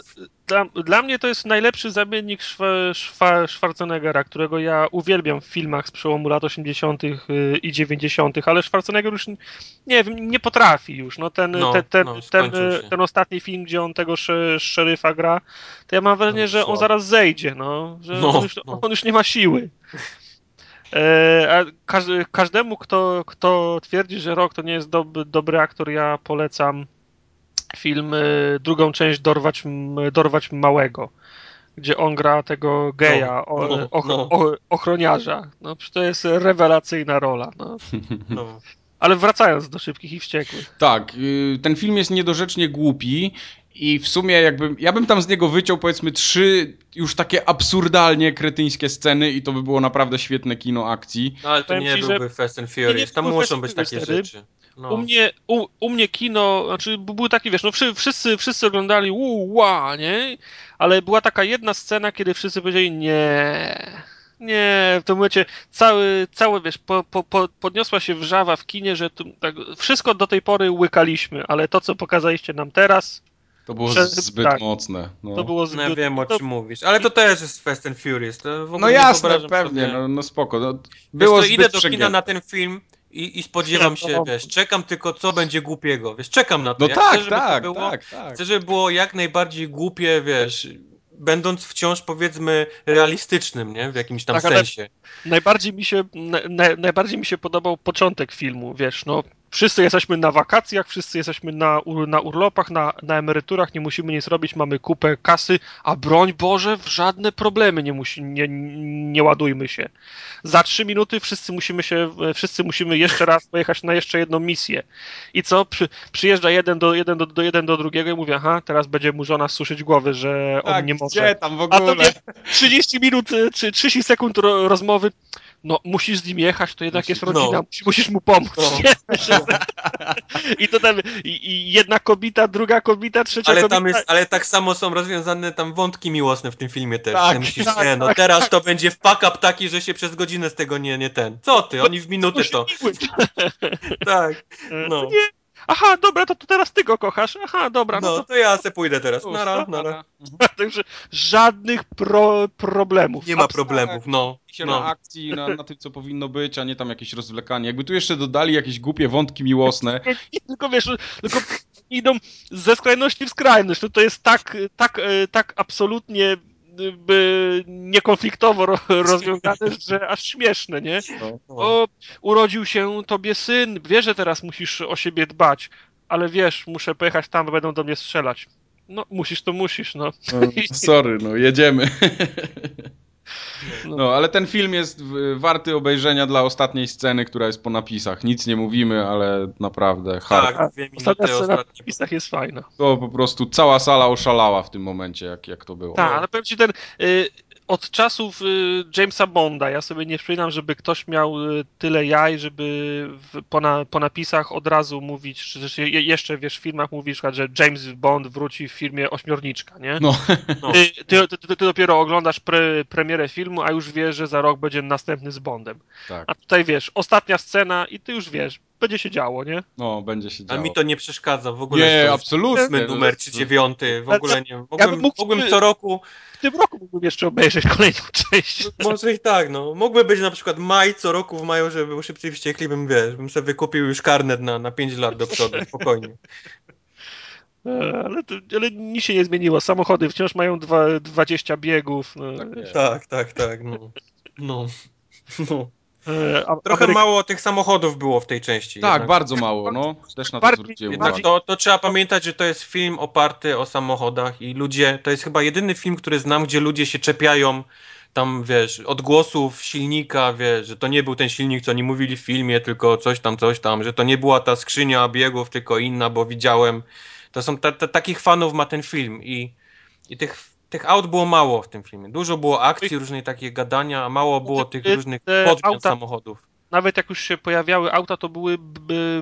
dla, dla mnie to jest najlepszy zamiennik Schwa- Schwa- Schwarzeneggera, którego ja uwielbiam w filmach z przełomu lat 80. y, i 90., ale Schwarzenegger już nie wiem, nie potrafi już. No ten, No, ten, ten, no, ten, się. ten ostatni film, gdzie on tego sze- szeryfa gra, to ja mam wrażenie, No, że on zaraz zejdzie, no, że No, on, już, no. on już nie ma siły. E, każdemu, kto, kto twierdzi, że Rok to nie jest dob, dobry aktor, ja polecam film, y, drugą część Dorwać, Dorwać Małego, gdzie on gra tego geja, No, no, och, no. ochroniarza. No, to jest rewelacyjna rola. No. Ale wracając do Szybkich i Wściekłych. Tak, y, ten film jest niedorzecznie głupi i w sumie jakbym, ja bym tam z niego wyciął powiedzmy trzy już takie absurdalnie kretyńskie sceny i to by było naprawdę świetne kino akcji. No, ale to Powiem nie ci, że- byłby Fast and nie Furious, tam muszą być Furious takie wtedy. rzeczy. No. U, mnie, u, u mnie kino, znaczy b- był taki, wiesz, no wszy, wszyscy, wszyscy oglądali uu, ła, nie? Ale była taka jedna scena, kiedy wszyscy powiedzieli nie, nie, w tym momencie cały, cały wiesz, po, po, po, podniosła się wrzawa w kinie, że tu, tak, wszystko do tej pory łykaliśmy, ale to, co pokazaliście nam teraz, To było Prze- zbyt tak. mocne. No, to było No, zbyt... ja wiem o to, czym mówisz, ale to też jest Fast and Furious. To w ogóle no nie jasne, pewnie, sobie- no, no spoko. No, Wiesz było co, zbyt idę do kina przegięte. na ten film i, i spodziewam się, No. wiesz, czekam tylko co będzie głupiego, wiesz, czekam na to. No Ja tak, chcę, żeby to tak, było, tak, tak. Chcę, żeby było jak najbardziej głupie, wiesz, będąc wciąż powiedzmy realistycznym, nie, w jakimś tam Tak, sensie. Najbardziej mi się, na, na, najbardziej mi się podobał początek filmu, wiesz, no wszyscy jesteśmy na wakacjach, wszyscy jesteśmy na, na urlopach, na, na emeryturach, nie musimy nic robić, mamy kupę kasy, a broń Boże, w żadne problemy nie, musi, nie, nie ładujmy się. Za trzy minuty wszyscy musimy się, wszyscy musimy jeszcze raz pojechać na jeszcze jedną misję. I co? Przy, przyjeżdża jeden do, jeden, do, do, jeden do drugiego i mówi, aha, teraz będzie mu żona suszyć głowy, że on tak, nie może. gdzie tam w A to ogóle? wie, 30 minut czy 30 sekund ro, rozmowy. No, musisz z nim jechać, to jednak Musi- jest rodzina, no. musisz, mu pomóc. No. I to tam i, i jedna kobieta, druga kobieta, trzecia Ale kobieta. tam jest, ale tak samo są rozwiązane tam wątki miłosne w tym filmie też. Tak, myślisz, tak, nie, no tak, teraz to będzie wpack-up taki, że się przez godzinę z tego nie, nie ten. Co ty, oni w minutę to. Tak, no. Nie. Aha, dobra, to, to teraz ty go kochasz. Aha, dobra, no, No, to ja se pójdę teraz. Cóż, Nara, nara. to także żadnych pro, problemów. Nie ma Abs- problemów, no. się no. na akcji, na, na tym, co powinno być, a nie tam jakieś rozwlekanie. Jakby tu jeszcze dodali jakieś głupie wątki miłosne, Tylko wiesz, tylko idą ze skrajności w skrajność. No to jest tak, tak, e, tak absolutnie niekonfliktowo ro, rozwiązane, że aż śmieszne, nie? no. O, urodził się tobie syn, wiesz, że teraz musisz o siebie dbać, ale wiesz, muszę pojechać tam, będą do mnie strzelać. No, musisz, to musisz, no. No, sorry, no jedziemy. No. No, ale ten film jest warty obejrzenia dla ostatniej sceny, która jest po napisach. Nic nie mówimy, ale naprawdę hard. Tak, dwie Ostatnia minuty scena w ostatnie. pisach jest fajna. To po prostu cała sala oszalała w tym momencie, jak, jak to było. Tak, ale powiem ci ten. Y, od czasów y, Jamesa Bonda ja sobie nie przypominam, żeby ktoś miał y, tyle jaj, żeby w, po, na, po napisach od razu mówić, czy też jeszcze wiesz, w filmach mówisz, że James Bond wróci w filmie Ośmiorniczka, nie? No. no. Ty, ty, ty, ty, dopiero oglądasz pre, premierę filmu, a już wiesz, że za rok będzie następny z Bondem. Tak. A tutaj wiesz, ostatnia scena i ty już wiesz, będzie się działo, nie? No, będzie się działo. A mi to nie przeszkadza w ogóle. Nie, absolutnie. numer czy dziewiąty, w ogóle nie. Mógłbym, ja mógł, mógłbym co roku... W tym roku mógłbym jeszcze obejrzeć kolejną część. Może i tak, no. Mógłby być na przykład maj co roku w maju, żeby był szybciej wściekli, bym, wiesz, bym sobie wykupił już karnet na, na 5 lat do przodu, spokojnie. E, ale, to, ale nic się nie zmieniło. Samochody wciąż mają dwa, 20 biegów. No. Tak, tak, tak, tak, no. No. no. E, Trochę Ameryk... mało tych samochodów było w tej części. Tak, jednak. bardzo mało, no. Też na to zwróciłem Jednak to, to trzeba pamiętać, że to jest film oparty o samochodach i ludzie, to jest chyba jedyny film, który znam, gdzie ludzie się czepiają tam, wiesz, odgłosów silnika, wiesz, że to nie był ten silnik, co oni mówili w filmie, tylko coś tam, coś tam, że to nie była ta skrzynia biegów, tylko inna, bo widziałem. To są ta, ta, takich fanów ma ten film i, i tych tych aut było mało w tym filmie. Dużo było akcji, różnej takie gadania, a mało było tych różnych podmiot samochodów. Nawet jak już się pojawiały auta, to były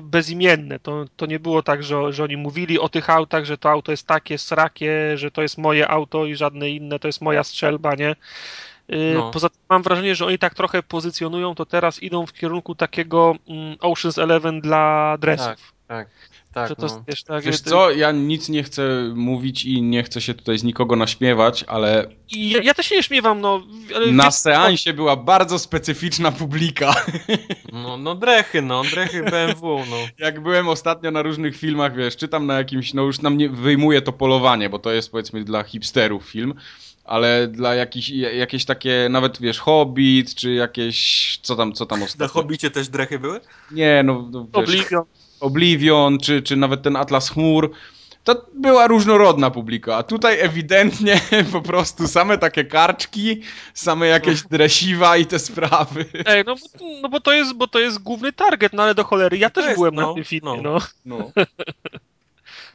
bezimienne. To, to nie było tak, że, że oni mówili o tych autach, że to auto jest takie, srakie, że to jest moje auto i żadne inne, to jest moja strzelba, nie? Y, no. Poza tym mam wrażenie, że oni tak trochę pozycjonują, to teraz idą w kierunku takiego mm, Ocean's Eleven dla dresów. Tak, tak. Tak, że to no. wiesz, tak, wiesz co, ja nic nie chcę mówić i nie chcę się tutaj z nikogo naśmiewać, ale... Ja, ja też się nie śmiewam, no. na wiesz, seansie była bardzo specyficzna publika. No, no drechy, no, drechy BMW, no. Jak byłem ostatnio na różnych filmach, wiesz, czytam na jakimś, no już nam nie wyjmuje to polowanie, bo to jest powiedzmy dla hipsterów film, ale dla jakichś, jakieś takie, nawet wiesz, Hobbit, czy jakieś, co tam, co tam ostatnio. Na Hobbicie też drechy były? Nie, no, no wiesz, Oblivion. Oblivion, czy, czy nawet ten Atlas Chmur, to była różnorodna publika, a tutaj ewidentnie po prostu same takie karczki, same jakieś dresiwa i te sprawy. Ej, no, no bo, to jest, bo to jest główny target, no ale do cholery, ja też byłem no, na tym filmie, no. no. no.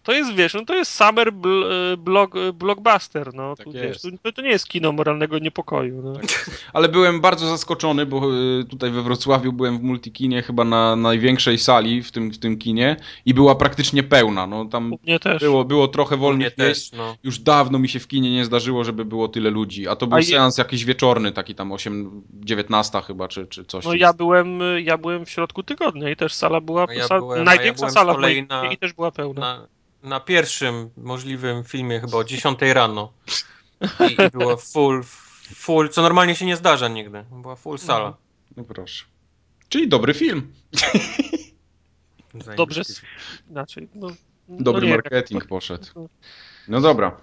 To jest, wiesz, no to jest summer bl e, blog, e, blockbuster, no. Tak tu, wiesz, to, to, nie jest kino moralnego niepokoju. No. Tak. Ale byłem bardzo zaskoczony, bo e, tutaj we Wrocławiu byłem w multikinie chyba na największej sali w tym, w tym kinie i była praktycznie pełna. No, tam Było, było trochę wolnych miejsc. No. Już dawno mi się w kinie nie zdarzyło, żeby było tyle ludzi. A to był A seans je... jakiś wieczorny, taki tam 8, 19 chyba, czy, czy coś. No ja byłem, ja byłem w środku tygodnia i też sala była, ja byłem, największa ja sala w i też była pełna. Na na pierwszym możliwym filmie chyba o 10 rano. I, i było full, full, co normalnie się nie zdarza nigdy. Była full sala. No, no proszę. Czyli dobry film. Dobrze, inaczej. No, no dobry no marketing poszedł. No dobra.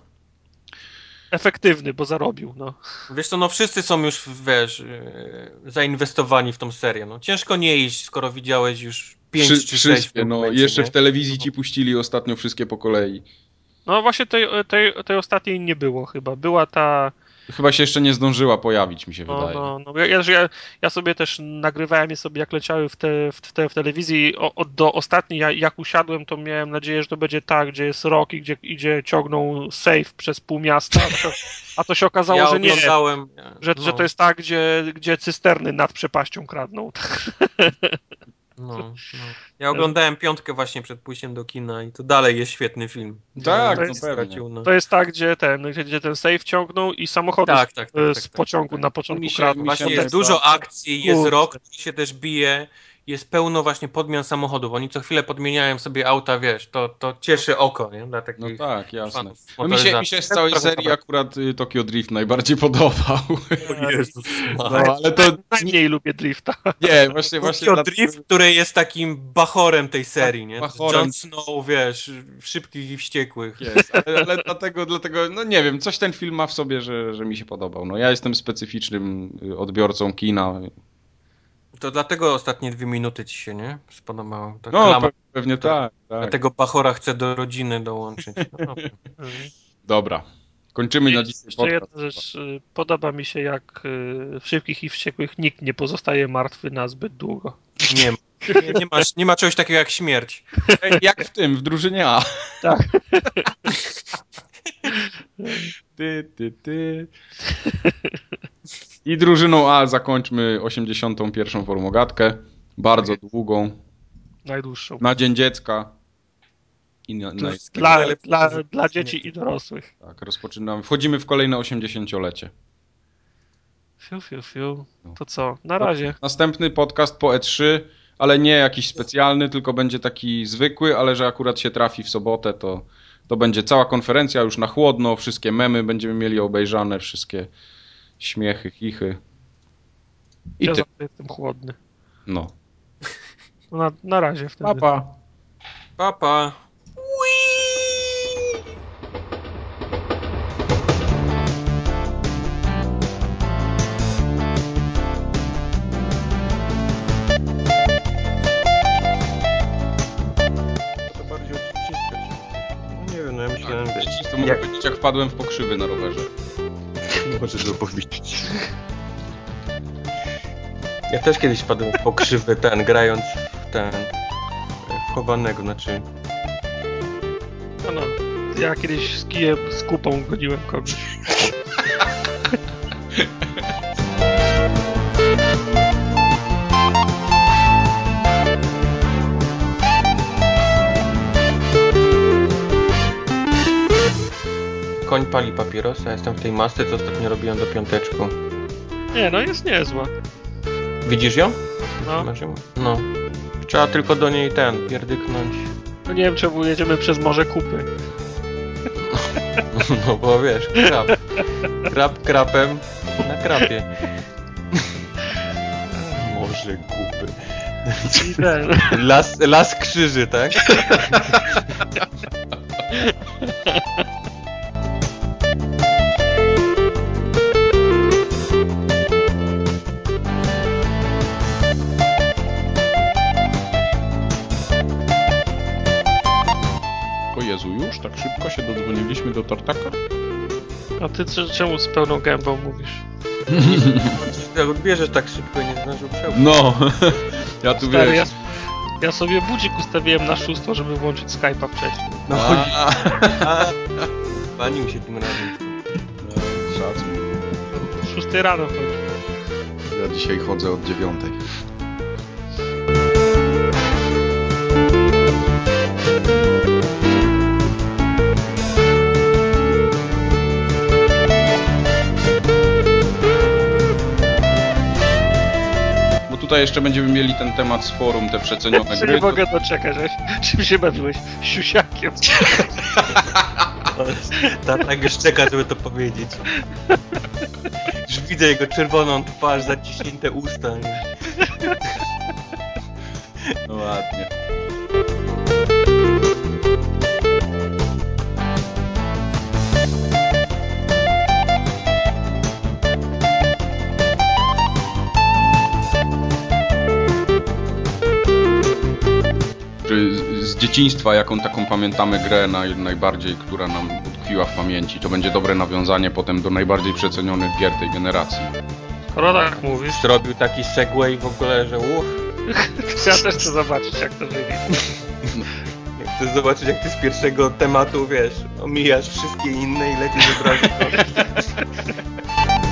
Efektywny, bo zarobił, no. Wiesz co, no wszyscy są już, wiesz, e, zainwestowani w tą serię. No ciężko nie iść, skoro widziałeś już pięć Wszy, czy sześć. No, jeszcze nie? w telewizji ci puścili ostatnio wszystkie po kolei. No właśnie tej, tej, tej ostatniej nie było chyba. Była ta Chyba się jeszcze nie zdążyła pojawić, mi się no, wydaje. No, no. Ja, ja, ja sobie też nagrywałem je sobie, jak leciały w, te, w, te, w telewizji. O, o, do ostatniej, ja, jak usiadłem, to miałem nadzieję, że to będzie tak, gdzie jest rok i gdzie, gdzie ciągną safe przez pół miasta. A to, a to się okazało, ja że nie. Że, no. że to jest tak, gdzie, gdzie cysterny nad przepaścią kradną. No, no. Ja oglądałem piątkę właśnie przed pójściem do kina i to dalej jest świetny film. Tak, to, jest, no. to jest tak, gdzie ten, gdzie ten safe ciągnął i samochody tak, tak, tak, z tak, tak, pociągu tak. na początku mi się, Właśnie jest dużo akcji, jest rok, się też bije jest pełno właśnie podmian samochodów. Oni co chwilę podmieniają sobie auta, wiesz, to, to cieszy oko, nie? Dla takich no tak, jasne. No mi, się, mi się z całej serii akurat y, Tokyo Drift najbardziej podobał. O Jezus. No, ale to... Najmniej lubię drifta. Nie, właśnie, właśnie. Tokyo Drift, który jest takim bachorem tej serii, nie? Bachorem. Jon Snow, wiesz, szybkich i wściekłych. Jest, ale, ale dlatego, dlatego, no nie wiem, coś ten film ma w sobie, że, że mi się podobał. No ja jestem specyficznym y, odbiorcą kina. To dlatego ostatnie dwie minuty ci się, nie? Spodobało. Ta no, klama, pewnie tak, tak. Dlatego Bachora chce do rodziny dołączyć. No, Dobra. Kończymy I na dzisiaj Jeszcze jedna rzecz. Y, podoba mi się, jak y, w Szybkich i Wściekłych nikt nie pozostaje martwy na zbyt długo. Nie ma. Nie, nie, ma, nie ma czegoś takiego jak śmierć. Jak w tym, w drużynie A. Tak. Ty, ty, ty. I drużyną A zakończmy 81. formogatkę. Bardzo długą. Najdłuższą. Na Dzień Dziecka. I na, na, Dla, dla, dla dzieci i dorosłych. tak, rozpoczynamy. Wchodzimy w kolejne 80-lecie. Fiu, fiu, fiu. To co? Na razie. Następny podcast po E3, ale nie jakiś specjalny, tylko będzie taki zwykły, ale że akurat się trafi w sobotę, to, to będzie cała konferencja już na chłodno, wszystkie memy będziemy mieli obejrzane, wszystkie śmiechy, chichy. I Ja ty. zawsze jestem chłodny. No. No na, na razie wtedy. Papa. Papa. To bardziej odciskać. No nie wiem, no ja myślałem, Tak, wiesz, to mogę jak powiedzieć, jak wpadłem w pokrzywy na rowerze. Możesz opowiedzieć. Ja też kiedyś padłem w pokrzywę ten, grając w ten, w chowanego, znaczy No, no. Ja kiedyś z kijem, z kupą goniłem kogoś. koń pali papierosa, jestem w tej masce, co ostatnio robiłem do piąteczku. Nie, no jest niezła. Widzisz ją? No. Masz ją? No. Trzeba tylko do niej ten, pierdyknąć. No nie wiem, czemu jedziemy przez Morze Kupy. No bo wiesz, krab. Krab krapem na krapie. Może kupy. Las, las krzyży, tak? ty czemu z pełną gębą mówisz? Jak odbierzesz tak szybko i nie zdążył przełknąć. No, ja tu Stary, wiesz. ja, ja sobie budzik ustawiłem na szóstwo, żeby włączyć Skype'a wcześniej. No A, chodzi. Panił się tym razem. no, Szacun. 6 rano chodzi. Ja dzisiaj chodzę od dziewiątej. Bo tutaj jeszcze będziemy mieli ten temat z forum, te przecenione Ja gry. nie mogę doczekać, czym się bawiłeś? Siusiakiem. Tata tak już czeka, żeby to powiedzieć. Już widzę jego czerwoną twarz, zaciśnięte usta. No ładnie. Dzieciństwa, jaką taką pamiętamy grę naj, najbardziej, która nam utkwiła w pamięci? To będzie dobre nawiązanie potem do najbardziej przecenionych gier tej generacji. Skoro tak mówisz, Zrobił taki segway w ogóle, że uff. ja też chcę zobaczyć, jak to wyjdzie. Jak chcesz zobaczyć, jak ty z pierwszego tematu, wiesz, omijasz wszystkie inne i lecisz od razu.